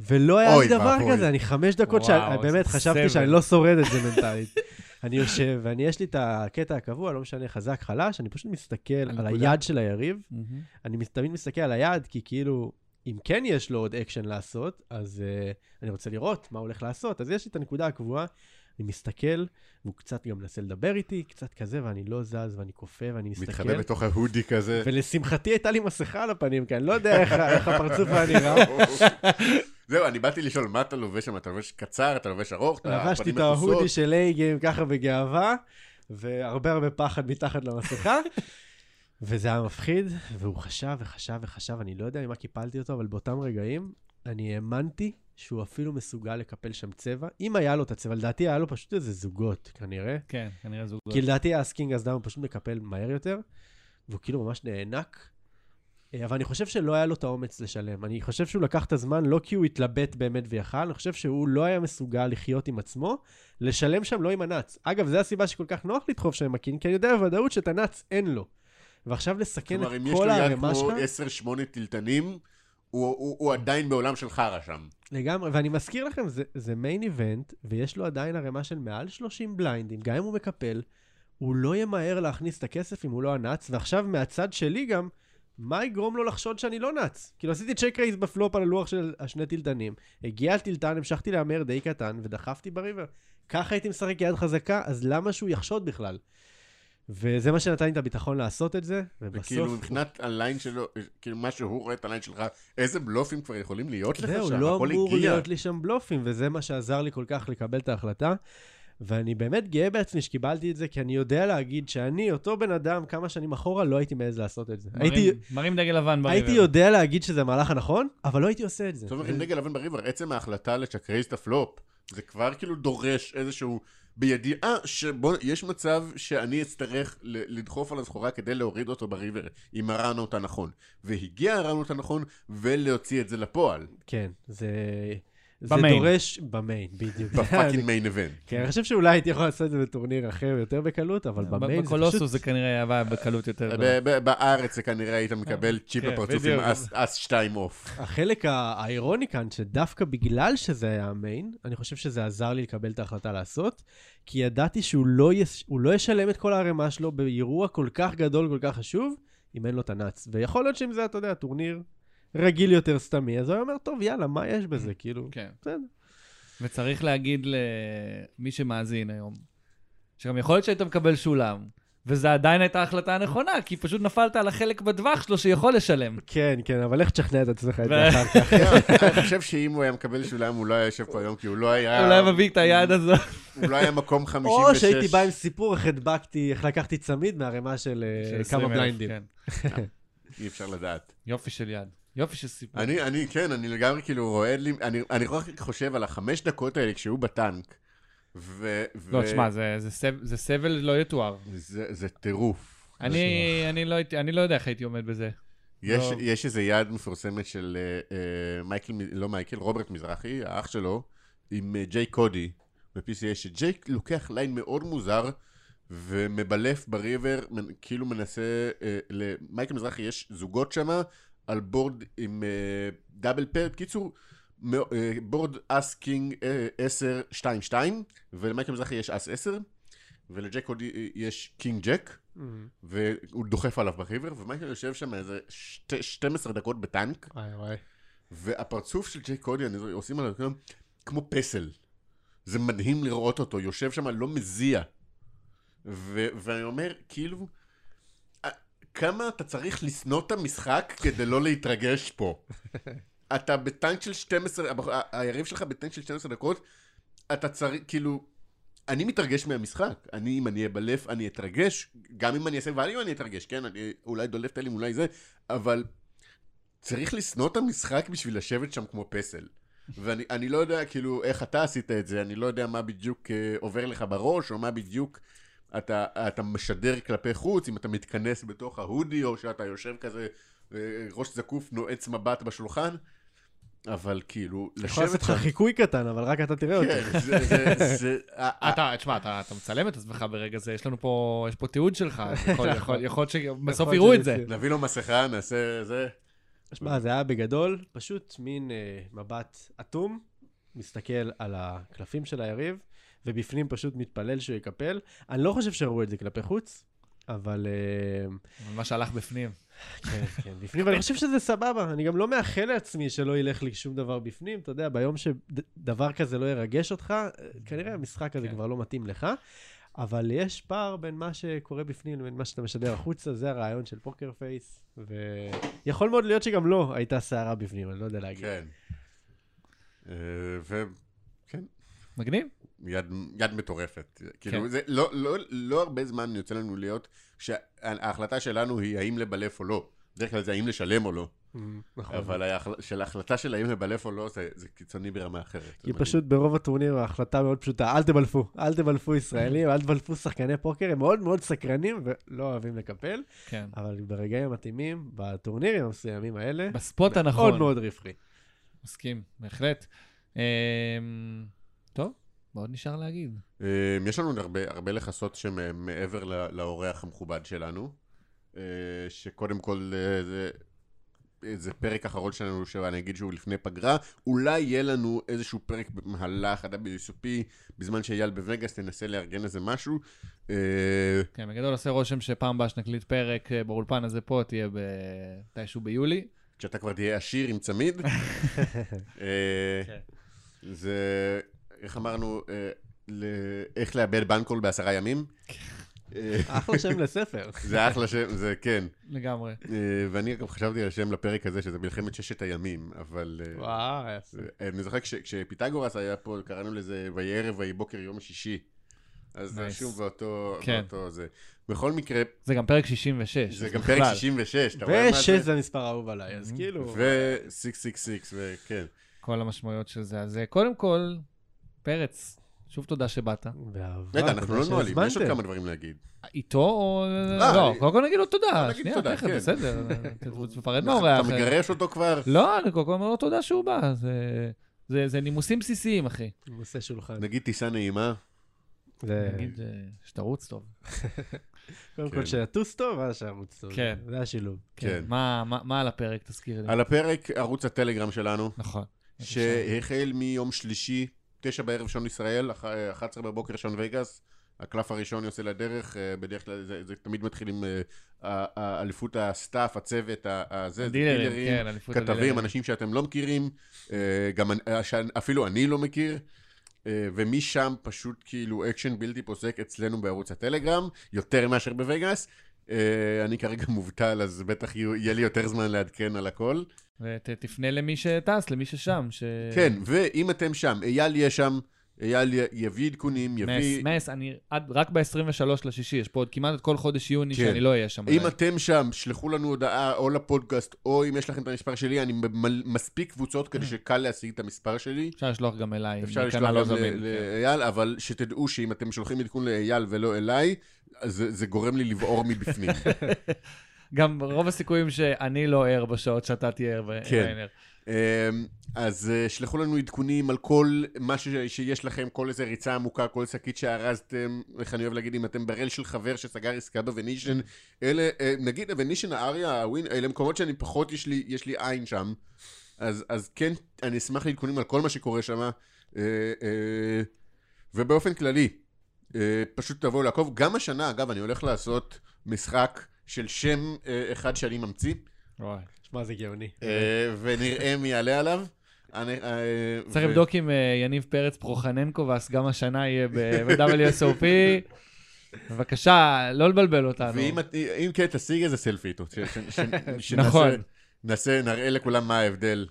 ולא היה לי דבר ואבוי. כזה, אני חמש דקות, וואו, שאני- באמת חשבתי סבל. שאני לא שורד את זה מנטלית. אני יושב, ואני, יש לי את הקטע הקבוע, לא משנה, חזק, חלש, אני פשוט מסתכל על הנקודה. היד של היריב. אני תמיד מסתכל על היד, כי כאילו, אם כן יש לו עוד אקשן לעשות, אז אה, אני רוצה לראות מה הולך לעשות. אז יש לי את הנקודה הקבועה, אני מסתכל, והוא קצת גם מנסה לדבר איתי, קצת כזה, ואני לא זז, ואני כופה, ואני מסתכל. מתחבא בתוך ההודי כזה. ולשמחתי הייתה לי מסכה על הפנים, כי אני לא יודע איך, איך הפרצוף היה נראה. זהו, אני באתי לשאול, מה אתה לובש שם? אתה לובש קצר, אתה לובש ארוך? אתה לבשתי הפנים את ההודי מכוסות? של איי-גיים ככה בגאווה, והרבה הרבה פחד מתחת למסכה. וזה היה מפחיד, והוא חשב וחשב וחשב, אני לא יודע ממה קיפלתי אותו, אבל באותם רגעים אני האמנתי שהוא אפילו מסוגל לקפל שם צבע. אם היה לו את הצבע, לדעתי היה לו פשוט איזה זוגות, כנראה. כן, כנראה זוגות. כי לדעתי אס king אדום הוא פשוט מקפל מהר יותר, והוא כאילו ממש נאנק. אה, אבל אני חושב שלא היה לו את האומץ לשלם. אני חושב שהוא לקח את הזמן לא כי הוא התלבט באמת ויכל, אני חושב שהוא לא היה מסוגל לחיות עם עצמו, לשלם שם לא עם ה nuts. אגב, זו הסיבה שכל כך נוח לדחוף שם עם ה king, כי אני יודע בוודאות שאת ה nuts אין לו. ועכשיו לסכן כלומר, את אם יש כל לו יד הערימה כמו שלך, 10-8 תלתנים, הוא- הוא הוא עדיין בעולם של חרא שם. לגמרי, ואני מזכיר לכם, זה, זה main event, ויש לו עדיין ערימה של מעל 30 בליינדים, גם אם הוא מקפל, הוא לא ימהר להכניס את הכסף אם הוא לא ה nuts, ועכשיו מהצד שלי גם, מה יגרום לו לחשוד שאני לא nuts? כאילו עשיתי check raise ב flop על הלוח של השני תלתנים, הגיע התלתן, המשכתי להמר די קטן, ודחפתי ב river. ככה הייתי משחק יד חזקה, אז למה שהוא יחשוד בכלל? וזה מה שנתן לי את הביטחון לעשות את זה, ובסוף... וכאילו, מבחינת ה line שלו, כאילו, מה שהוא רואה את ה line שלך, איזה בלופים כבר יכולים להיות לך זהו, שם? לא הכל אמור הגיע. להיות לי שם בלופים, וזה מה שעזר לי כל כך לקבל את ההחלטה. ואני באמת גאה בעצמי שקיבלתי את זה, כי אני יודע להגיד שאני, אותו בן אדם, כמה שנים אחורה, לא הייתי מעז לעשות את זה. מרים- הייתי, מרים דגל לבן ב river. הייתי יודע להגיד שזה המהלך הנכון, אבל לא הייתי עושה את זה. זאת אומרת, עם דגל לבן ב river, עצם ההחלטה לצ'קרייז את הפלופ, זה כבר כאילו דורש איזשהו, בידיעה שבו, יש מצב שאני אצטרך לדחוף על הסחורה כדי להוריד אותו ב river, עם ה runout הנכון. והגיע ה runout הנכון, ולהוציא את זה לפועל. כן, זה... זה ב main. דורש... ב main, בדיוק. ב fucking main event. כן, אני חושב שאולי הייתי יכול לעשות את זה בטורניר אחר יותר בקלות, אבל ב main זה ב Colossus פשוט... זה כנראה עבד בקלות יותר בארץ זה כנראה היית מקבל צ'יפ כן, בפרצוף עם בדיוק. אס- שתיים off. החלק האירוני כאן, שדווקא בגלל שזה היה המיין, אני חושב שזה עזר לי לקבל את ההחלטה לעשות, כי ידעתי שהוא לא, לא ישלם את כל הערימה שלו באירוע כל כך גדול, כל כך חשוב, אם אין לו את הנאץ. ויכול להיות שאם זה, אתה יודע, טורניר רגיל יותר סתמי, אז הוא היה אומר, טוב, יאללה, מה יש בזה? כאילו, כן. בסדר. וצריך להגיד למי שמאזין היום, שגם יכול להיות שהיית מקבל שולם, וזו עדיין הייתה ההחלטה הנכונה, כי פשוט נפלת על החלק בטווח שלו שיכול לשלם. כן, כן, אבל איך תשכנע את עצמך את זה אחר כך? אני חושב שאם הוא היה מקבל שולם, הוא לא היה יושב פה היום, כי הוא לא היה... אולי מביא את היד הזו. הוא לא היה מקום 56. או שהייתי בא עם סיפור איך הדבקתי, איך לקחתי צמיד מהערימה של אה, כמה 20,000, בליינדים. כן. אי אפשר לדעת. יופי של יד. יופי של סיפור. אני, אני, כן, אני לגמרי כאילו רועד לי, אני, אני רק חושב על החמש דקות האלה כשהוא בטנק, ו... לא, ו- תשמע, זה- זה סב- זה סבל לא יתואר. זה, זה טירוף. אני אני לא הייתי- אני לא יודע איך הייתי עומד בזה. יש, לא. יש איזה יד מפורסמת של אה, אה, מייקל, לא מייקל, רוברט מזרחי, האח שלו, עם אה, ג'ייק קודי ב-PCA, שג'ייק לוקח line מאוד מוזר ומבלף ב river, כאילו מנסה, למייקל מזרחי יש זוגות שמה על board עם אה, double paired, קיצור, אה, board אס king 10, 2, 2, ולמייקל מזרחי יש אס 10, ולג'ייק קודי אה, יש king jack. והוא דוחף עליו בריבר, ומייקל יושב שם איזה שתי- 12 דקות בטנק. והפרצוף של ג'יי קודי, אני עושים עליו כמו- פסל. זה מדהים לראות אותו, יושב שם, לא מזיע. ואני אומר, כאילו, כמה אתה צריך לשנוא את המשחק כדי לא להתרגש פה. אתה בטנק של 12, הבח- ה- היריב שלך בטנק של 12 דקות, אתה צריך, כאילו, אני מתרגש מהמשחק. אני, אם אני אהיה בלף, אני אתרגש, גם אם אני אעשה ואליו אני אתרגש, כן? אני אולי דולף תלים, אולי זה, אבל צריך לשנוא את המשחק בשביל לשבת שם כמו פסל. ואני אני לא יודע, כאילו, איך אתה עשית את זה, אני לא יודע מה בדיוק אה, עובר לך בראש, או מה בדיוק אתה, אתה משדר כלפי חוץ, אם אתה מתכנס בתוך ההודי, או שאתה יושב כזה, אה, ראש זקוף, נועץ מבט בשולחן, אבל כאילו, יכול לשבת לעשות לך. חיקוי קטן, אבל רק אתה תראה. כן, זה, זה, זה, ה- ה- אתה, תשמע, אתה אתה מצלם את עצמך ברגע זה, יש לנו פה, יש פה תיעוד שלך, יכול- יכול יכול להיות שבסוף יכול יראו את זה. נביא לו מסכה, נעשה זה. שמע, זה היה בגדול פשוט מין אה, מבט אטום, מסתכל על הקלפים של היריב, ובפנים פשוט מתפלל שהוא יקפל. אני לא חושב שראו את זה כלפי חוץ, אבל... אה, מה שהלך בפנים. כן, כן, בפנים, ואני חושב שזה סבבה. אני גם לא מאחל לעצמי שלא ילך לי שום דבר בפנים. אתה יודע, ביום שדבר כזה לא ירגש אותך, אה, כנראה המשחק הזה כן. כבר לא מתאים לך. אבל יש פער בין מה שקורה בפנים לבין מה שאתה משדר החוצה, זה הרעיון של פוקר פייס. ויכול מאוד להיות שגם לא הייתה סערה בפנים, אני לא יודע להגיד. כן. אה, וכן, מגניב? יד, יד מטורפת. כאילו, כן. זה לא, לא, לא הרבה זמן יוצא לנו להיות, שההחלטה שלנו היא האם לבלף או לא. בדרך כלל זה האם לשלם או לא. נכון. אבל של ההחלטה של האם לבלף או לא, זה, זה קיצוני ברמה אחרת. כי. פשוט ברוב הטורניר ההחלטה מאוד פשוטה, אל תבלפו, אל תבלפו ישראלים, אל תבלפו שחקני פוקר, הם מאוד מאוד סקרנים ולא אוהבים לקפל, כן. אבל ברגעים המתאימים, בטורנירים המסוימים האלה, בספוט מאוד הנכון. מאוד רווחי. מסכים, בהחלט. אמ, מה עוד נשאר להגיד? אה, יש לנו הרבה, הרבה לכסות שמעבר ל- לאורח המכובד שלנו, אה, שקודם כל אה, זה, זה פרק אחרון שלנו, שאני אגיד שהוא לפני פגרה, אולי יהיה לנו איזשהו פרק במהלך ה-WSOP, בזמן שאייל בווגאס תנסה לארגן איזה משהו. אה, כן, בגדול עושה רושם שפעם הבאה שנקליט פרק אה, באולפן הזה פה, תהיה ב- מתישהו ביולי. כשאתה כבר תהיה עשיר עם צמיד. אה, כן. זה, איך אמרנו, אה, איך לאבד בנקול בעשרה ימים. אה, אחלה שם לספר. זה אחלה שם, זה כן. לגמרי. אה, ואני גם חשבתי על השם לפרק הזה, שזה מלחמת ששת הימים, אבל... וואו, יפה. זה- אני זוכר כש- כשפיתגורס היה פה, קראנו לזה ויהי ערב ויהי בוקר יום השישי. אז זה. שוב באותו כן. באותו זה. בכל מקרה, זה גם פרק 66. זה גם בכלל. פרק 66, אתה רואה מה ושש זה? זה המספר האהוב עליי, אז Mhm. כאילו... ו-666, וכן. כל המשמעויות של זה. אז קודם כל, פרץ, שוב תודה שבאת. באהבה, רגע, אנחנו לא נועלים, יש עוד. כמה דברים להגיד. איתו או... לא, אני- קודם כל נגיד לו תודה. נגיד שנייה, תודה, תכף, כן. בסדר. תפרד מהאורח. אתה מגרש אותו כבר? לא, אני קודם כל אומר לו תודה שהוא בא. זה- נימוסים בסיסיים, אחי. עושה שולחן. נגיד טיסה נעימה. נגיד אה, שתרוץ טוב. קודם כן. כל שיטוס טוב, ואז שירוץ טוב. כן. זה השילוב. כן. כן. מה, מה, מה על הפרק? תזכיר לי. על הפרק ערוץ הטלגרם שלנו, נכון. שהחל מיום שלישי, תשע בערב שעון ישראל, אח- 11 בבוקר שעון וגאס. הקלף הראשון יוצא לדרך, אה, בדרך כלל זה, זה תמיד מתחיל עם אה, אליפות ה staff, הצוות, הזה, זה דילרים, כן, כתבים. אנשים שאתם לא מכירים, אה, גם אה, שאפילו אני לא מכיר, אה, ומשם פשוט כאילו אקשן בלתי פוסק אצלנו בערוץ הטלגרם, יותר מאשר בווגאס. אה, אני כרגע מובטל, אז בטח יהיה לי יותר זמן לעדכן על הכל. ותפנה למי שטס, למי ששם. ש... כן, ואם אתם שם, אייל יהיה שם, אייל יביא עדכונים, מס, יביא... מס, אני עד, רק ב-23 לשישי, יש פה עוד כמעט את כל חודש יוני כן. שאני לא אהיה שם. אם עדיין. אתם שם, שלחו לנו הודעה או לפודקאסט, או אם יש לכם את המספר שלי, אני מספיק קבוצות כדי שקל להשיג את המספר שלי. אפשר לשלוח גם אליי. אפשר לשלוח כנ"ל לא גם כן. לאייל, אבל שתדעו שאם אתם שולחים עדכון לאייל ולא אליי, זה- זה גורם לי לבעור מבפנים. גם רוב הסיכויים שאני לא ער בשעות שאתה תהיה ער. כן. אמ, אז אה, שלחו לנו עדכונים על כל מה ש- שיש לכם, כל איזה ריצה עמוקה, כל שקית שארזתם, איך אני אוהב להגיד, אם אתם ברל של חבר שסגר עסקה בוונישן, אלה, אה, נגיד הוונישן, האריה, הווין, אלה מקומות שאני פחות, יש לי, יש לי עין שם. אז, אז כן, אני אשמח לעדכונים על כל מה שקורה שם. אה, ובאופן כללי, פשוט תבואו לעקוב. גם השנה, אגב, אני הולך לעשות משחק של שם אה, אחד שאני ממציא. וואי. שמע, זה גאוני. אה, ונראה מי יעלה עליו. אני, אה, צריך ו- לבדוק אם אה, יניב פרץ פרוחננקובס גם השנה יהיה ב-WSOP. בבקשה, לא לבלבל אותנו. ואם את- אם כן, תשיג איזה סלפי איתו. ש- ש- ש- שנעשה- נכון. נעשה, נראה לכולם מה ההבדל.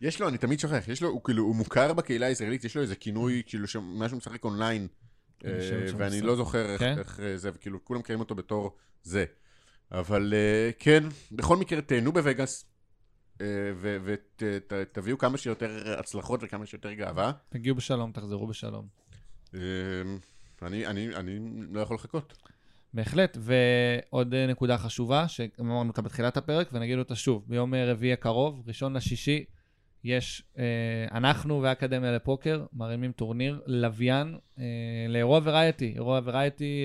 יש לו, אני תמיד שוכח, יש לו, הוא כאילו, הוא מוכר בקהילה הישראלית, יש לו איזה כינוי, כאילו, שמשהו משחק אונליין, אה, ואני משחק. לא זוכר איך- כן? איך אה, זה, וכאילו, כולם מכירים אותו בתור זה. אבל אה, כן, בכל מקרה, תהנו בווגאס, אה, ותביאו כמה שיותר הצלחות וכמה שיותר גאווה. תגיעו בשלום, תחזרו בשלום. אה, אני, אני, אני לא יכול לחכות. בהחלט, ועוד נקודה חשובה, שאמרנו אותה בתחילת הפרק, ונגיד אותה שוב, ביום רביעי הקרוב, ראשון לשישי, יש, אה, אנחנו והאקדמיה לפוקר מרימים טורניר לוויין אה, לאירוע וראייטי. אירוע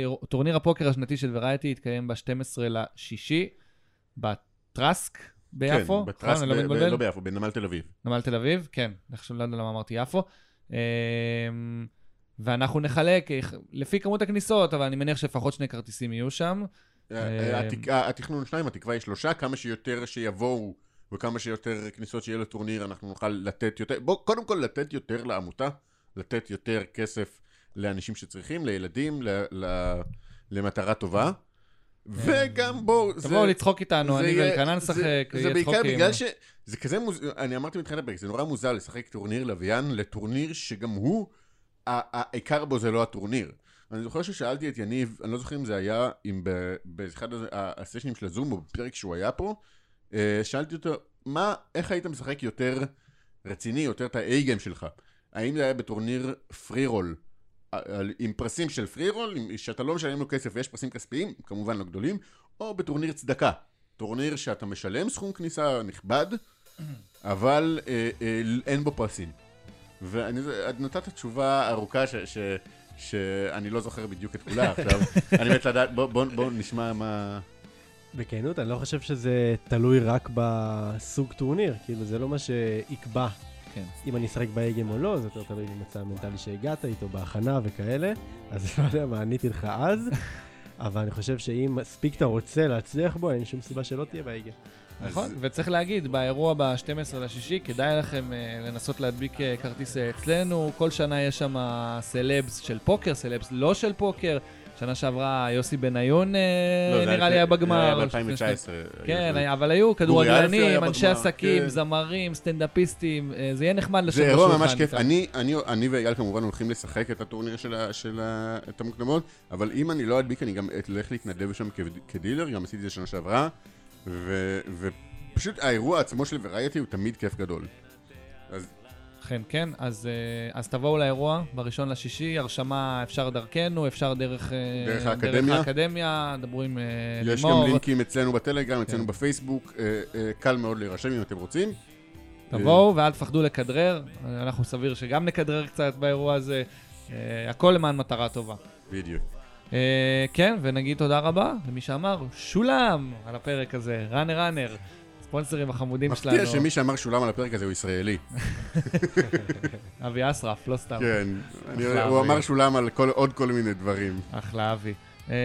אירוע- טורניר הפוקר השנתי של וראייטי יתקיים ב-12 לשישי, בטרסק ביפו, כן, בטרס, נכון? אני לא ב- ב-? לא ביפו, בנמל תל אביב. נמל תל אביב, כן, עכשיו לא יודע למה אמרתי יפו. אמ, ואנחנו נחלק אה, לפי כמות הכניסות, אבל אני מניח שלפחות שני כרטיסים יהיו שם. אה, התק- התכנון שניים, התקווה היא שלושה, כמה שיותר שיבואו וכמה שיותר כניסות שיהיה לטורניר, אנחנו נוכל לתת יותר, בוא, קודם כל לתת יותר לעמותה, לתת יותר כסף לאנשים שצריכים, לילדים, ל, ל, למטרה טובה, וגם בואו, זה... תבואו לצחוק איתנו, זה אני ואלקנה זה- נשחק, זה יהיה בעיקר צחוקים. בגלל ש... זה כזה מוז... אני אמרתי מתחילת הפרק, זה נורא מוזר לשחק טורניר לוויין לטורניר שגם הוא, העיקר בו זה לא הטורניר. אני זוכר ששאלתי את יניב, אני לא זוכר אם זה היה, אם באחד הסשנים של הזום או בפרק שהוא היה פה, שאלתי אותו, מה, איך היית משחק יותר רציני, יותר את ה-A-game שלך? האם זה היה בטורניר freeroll, על- עם פרסים של freeroll, שאתה לא משלם לו כסף ויש פרסים כספיים, כמובן לא גדולים, או בטורניר צדקה. טורניר שאתה משלם סכום כניסה נכבד, אבל אה, אה, אין בו פרסים. ואני נתת תשובה ארוכה ש, ש, שאני לא זוכר בדיוק את כולה עכשיו. אני מת לדעת, בוא, בוא, בוא נשמע מה... בכנות, אני לא חושב שזה תלוי רק בסוג טורניר, כאילו זה לא מה שיקבע כן. אם אני אשחק באגם או לא, זה יותר תלוי במצב המנטלי שהגעת איתו בהכנה וכאלה, אז לא יודע מה עניתי לך אז, אבל אני חושב שאם מספיק אתה רוצה להצליח בו, אין שום סיבה שלא תהיה באגם. נכון, אז- וצריך להגיד, באירוע ב-12 לשישי, כדאי לכם אה, לנסות להדביק אה, כרטיס אה, אצלנו. כל שנה יש שם סלבס של פוקר, סלבס לא של פוקר. שנה שעברה יוסי בניון אה, לא, נראה לי היה בגמר. זה היה ב-2019. כן, אבל היו כדורגלנים, אנשי עסקים, כן. זמרים, סטנדאפיסטים, אה, זה יהיה נחמד לשבת זה אירוע בשולחן ממש כיף. אני, ואייל כמובן הולכים לשחק את הטורניר של, המוקדמות, אבל אם אני לא אדביק, אני גם אלך להתנדב שם כדילר, גם עשיתי את זה שנה שעברה, ופשוט האירוע עצמו של וראייטי הוא תמיד כיף גדול. אז אכן כן, אז, אה, אז תבואו לאירוע בראשון לשישי, הרשמה אפשר דרכנו, אפשר דרך, אה, דרך האקדמיה. דרך האקדמיה, דברו עם אה, יש לימור. גם לינקים אצלנו בטלגרם, אצלנו כן. בפייסבוק, קל מאוד להירשם אם אתם רוצים. תבואו ואל תפחדו לכדרר, אנחנו סביר שגם נכדרר קצת באירוע הזה, הכל למען מטרה טובה. בדיוק. אה, כן, ונגיד תודה רבה למי שאמר שולם על הפרק הזה, ראנר ראנר, ספונסרים החמודים שלנו. מפתיע שמי שאמר שולם על הפרק הזה הוא ישראלי. אבי אסרף, לא סתם. כן, הוא אבי. אמר שולם על כל- עוד כל מיני דברים. אחלה אבי. אה,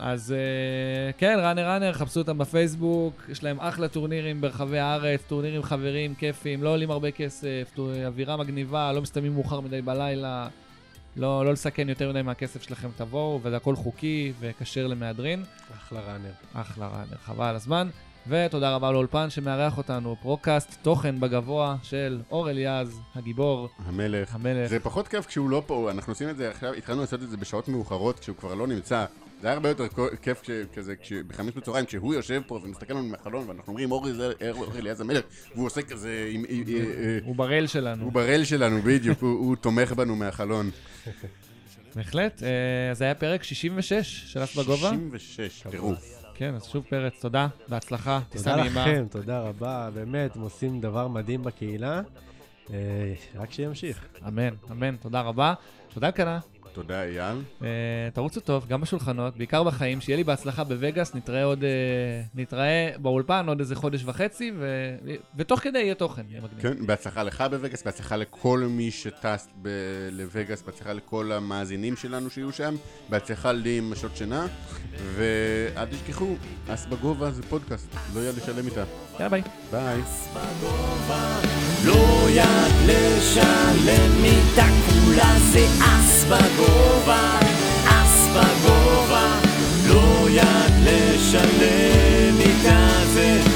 אז אה, כן, ראנר ראנר, חפשו אותם בפייסבוק, יש להם אחלה טורנירים ברחבי הארץ, טורנירים חברים, כיפים, לא עולים הרבה כסף, אווירה מגניבה, לא מסתיימים מאוחר מדי בלילה, לא, לא לסכן יותר מדי מהכסף שלכם, תבואו, וזה הכל חוקי וכשר למהדרין. אחלה runner. אחלה runner, חבל על הזמן. ותודה רבה לאולפן שמארח אותנו, פרוקאסט, תוכן בגובה של אור אליעז, הגיבור, המלך. המלך. זה פחות כיף כשהוא לא פה, אנחנו עושים את זה עכשיו, התחלנו לעשות את זה בשעות מאוחרות כשהוא כבר לא נמצא. זה היה הרבה יותר כיף כזה, בחמש בצהריים, כשהוא יושב פה ומסתכל לנו מהחלון ואנחנו אומרים אורי אורי אליעז המלך, והוא עושה כזה עם... אה, הוא ב rail שלנו. הוא ב rail שלנו, בדיוק, הוא תומך בנו מהחלון. בהחלט. אה, זה היה פרק 66 של אס בגובה. 66, טירוף. כן, אז שוב פרץ, תודה, בהצלחה, טיסה תודה. לכם, תודה רבה. באמת, הם עושים דבר מדהים בקהילה. אה, רק שימשיך. אמן, אמן, תודה רבה. תודה קנה, תודה אייל. אה, תרוצו טוב, גם בשולחנות, בעיקר בחיים, שיהיה לי בהצלחה בווגאס, נתראה עוד, אה, נתראה באולפן עוד איזה חודש וחצי, ו... ותוך כדי יהיה תוכן, יהיה מגניב. כן, בהצלחה לך בווגאס, בהצלחה לכל מי שטס ב- לווגאס, בהצלחה לכל המאזינים שלנו שיהיו שם, בהצלחה לי עם שעות שינה, ואל תשכחו, אס בגובה זה פודקאסט, לא יד לשלם איתה. יאללה ביי. ביי. בגובה, לא יד לשלם איתה כולה זה אס בגובה בגובה, אס לא יד לשלם מכזה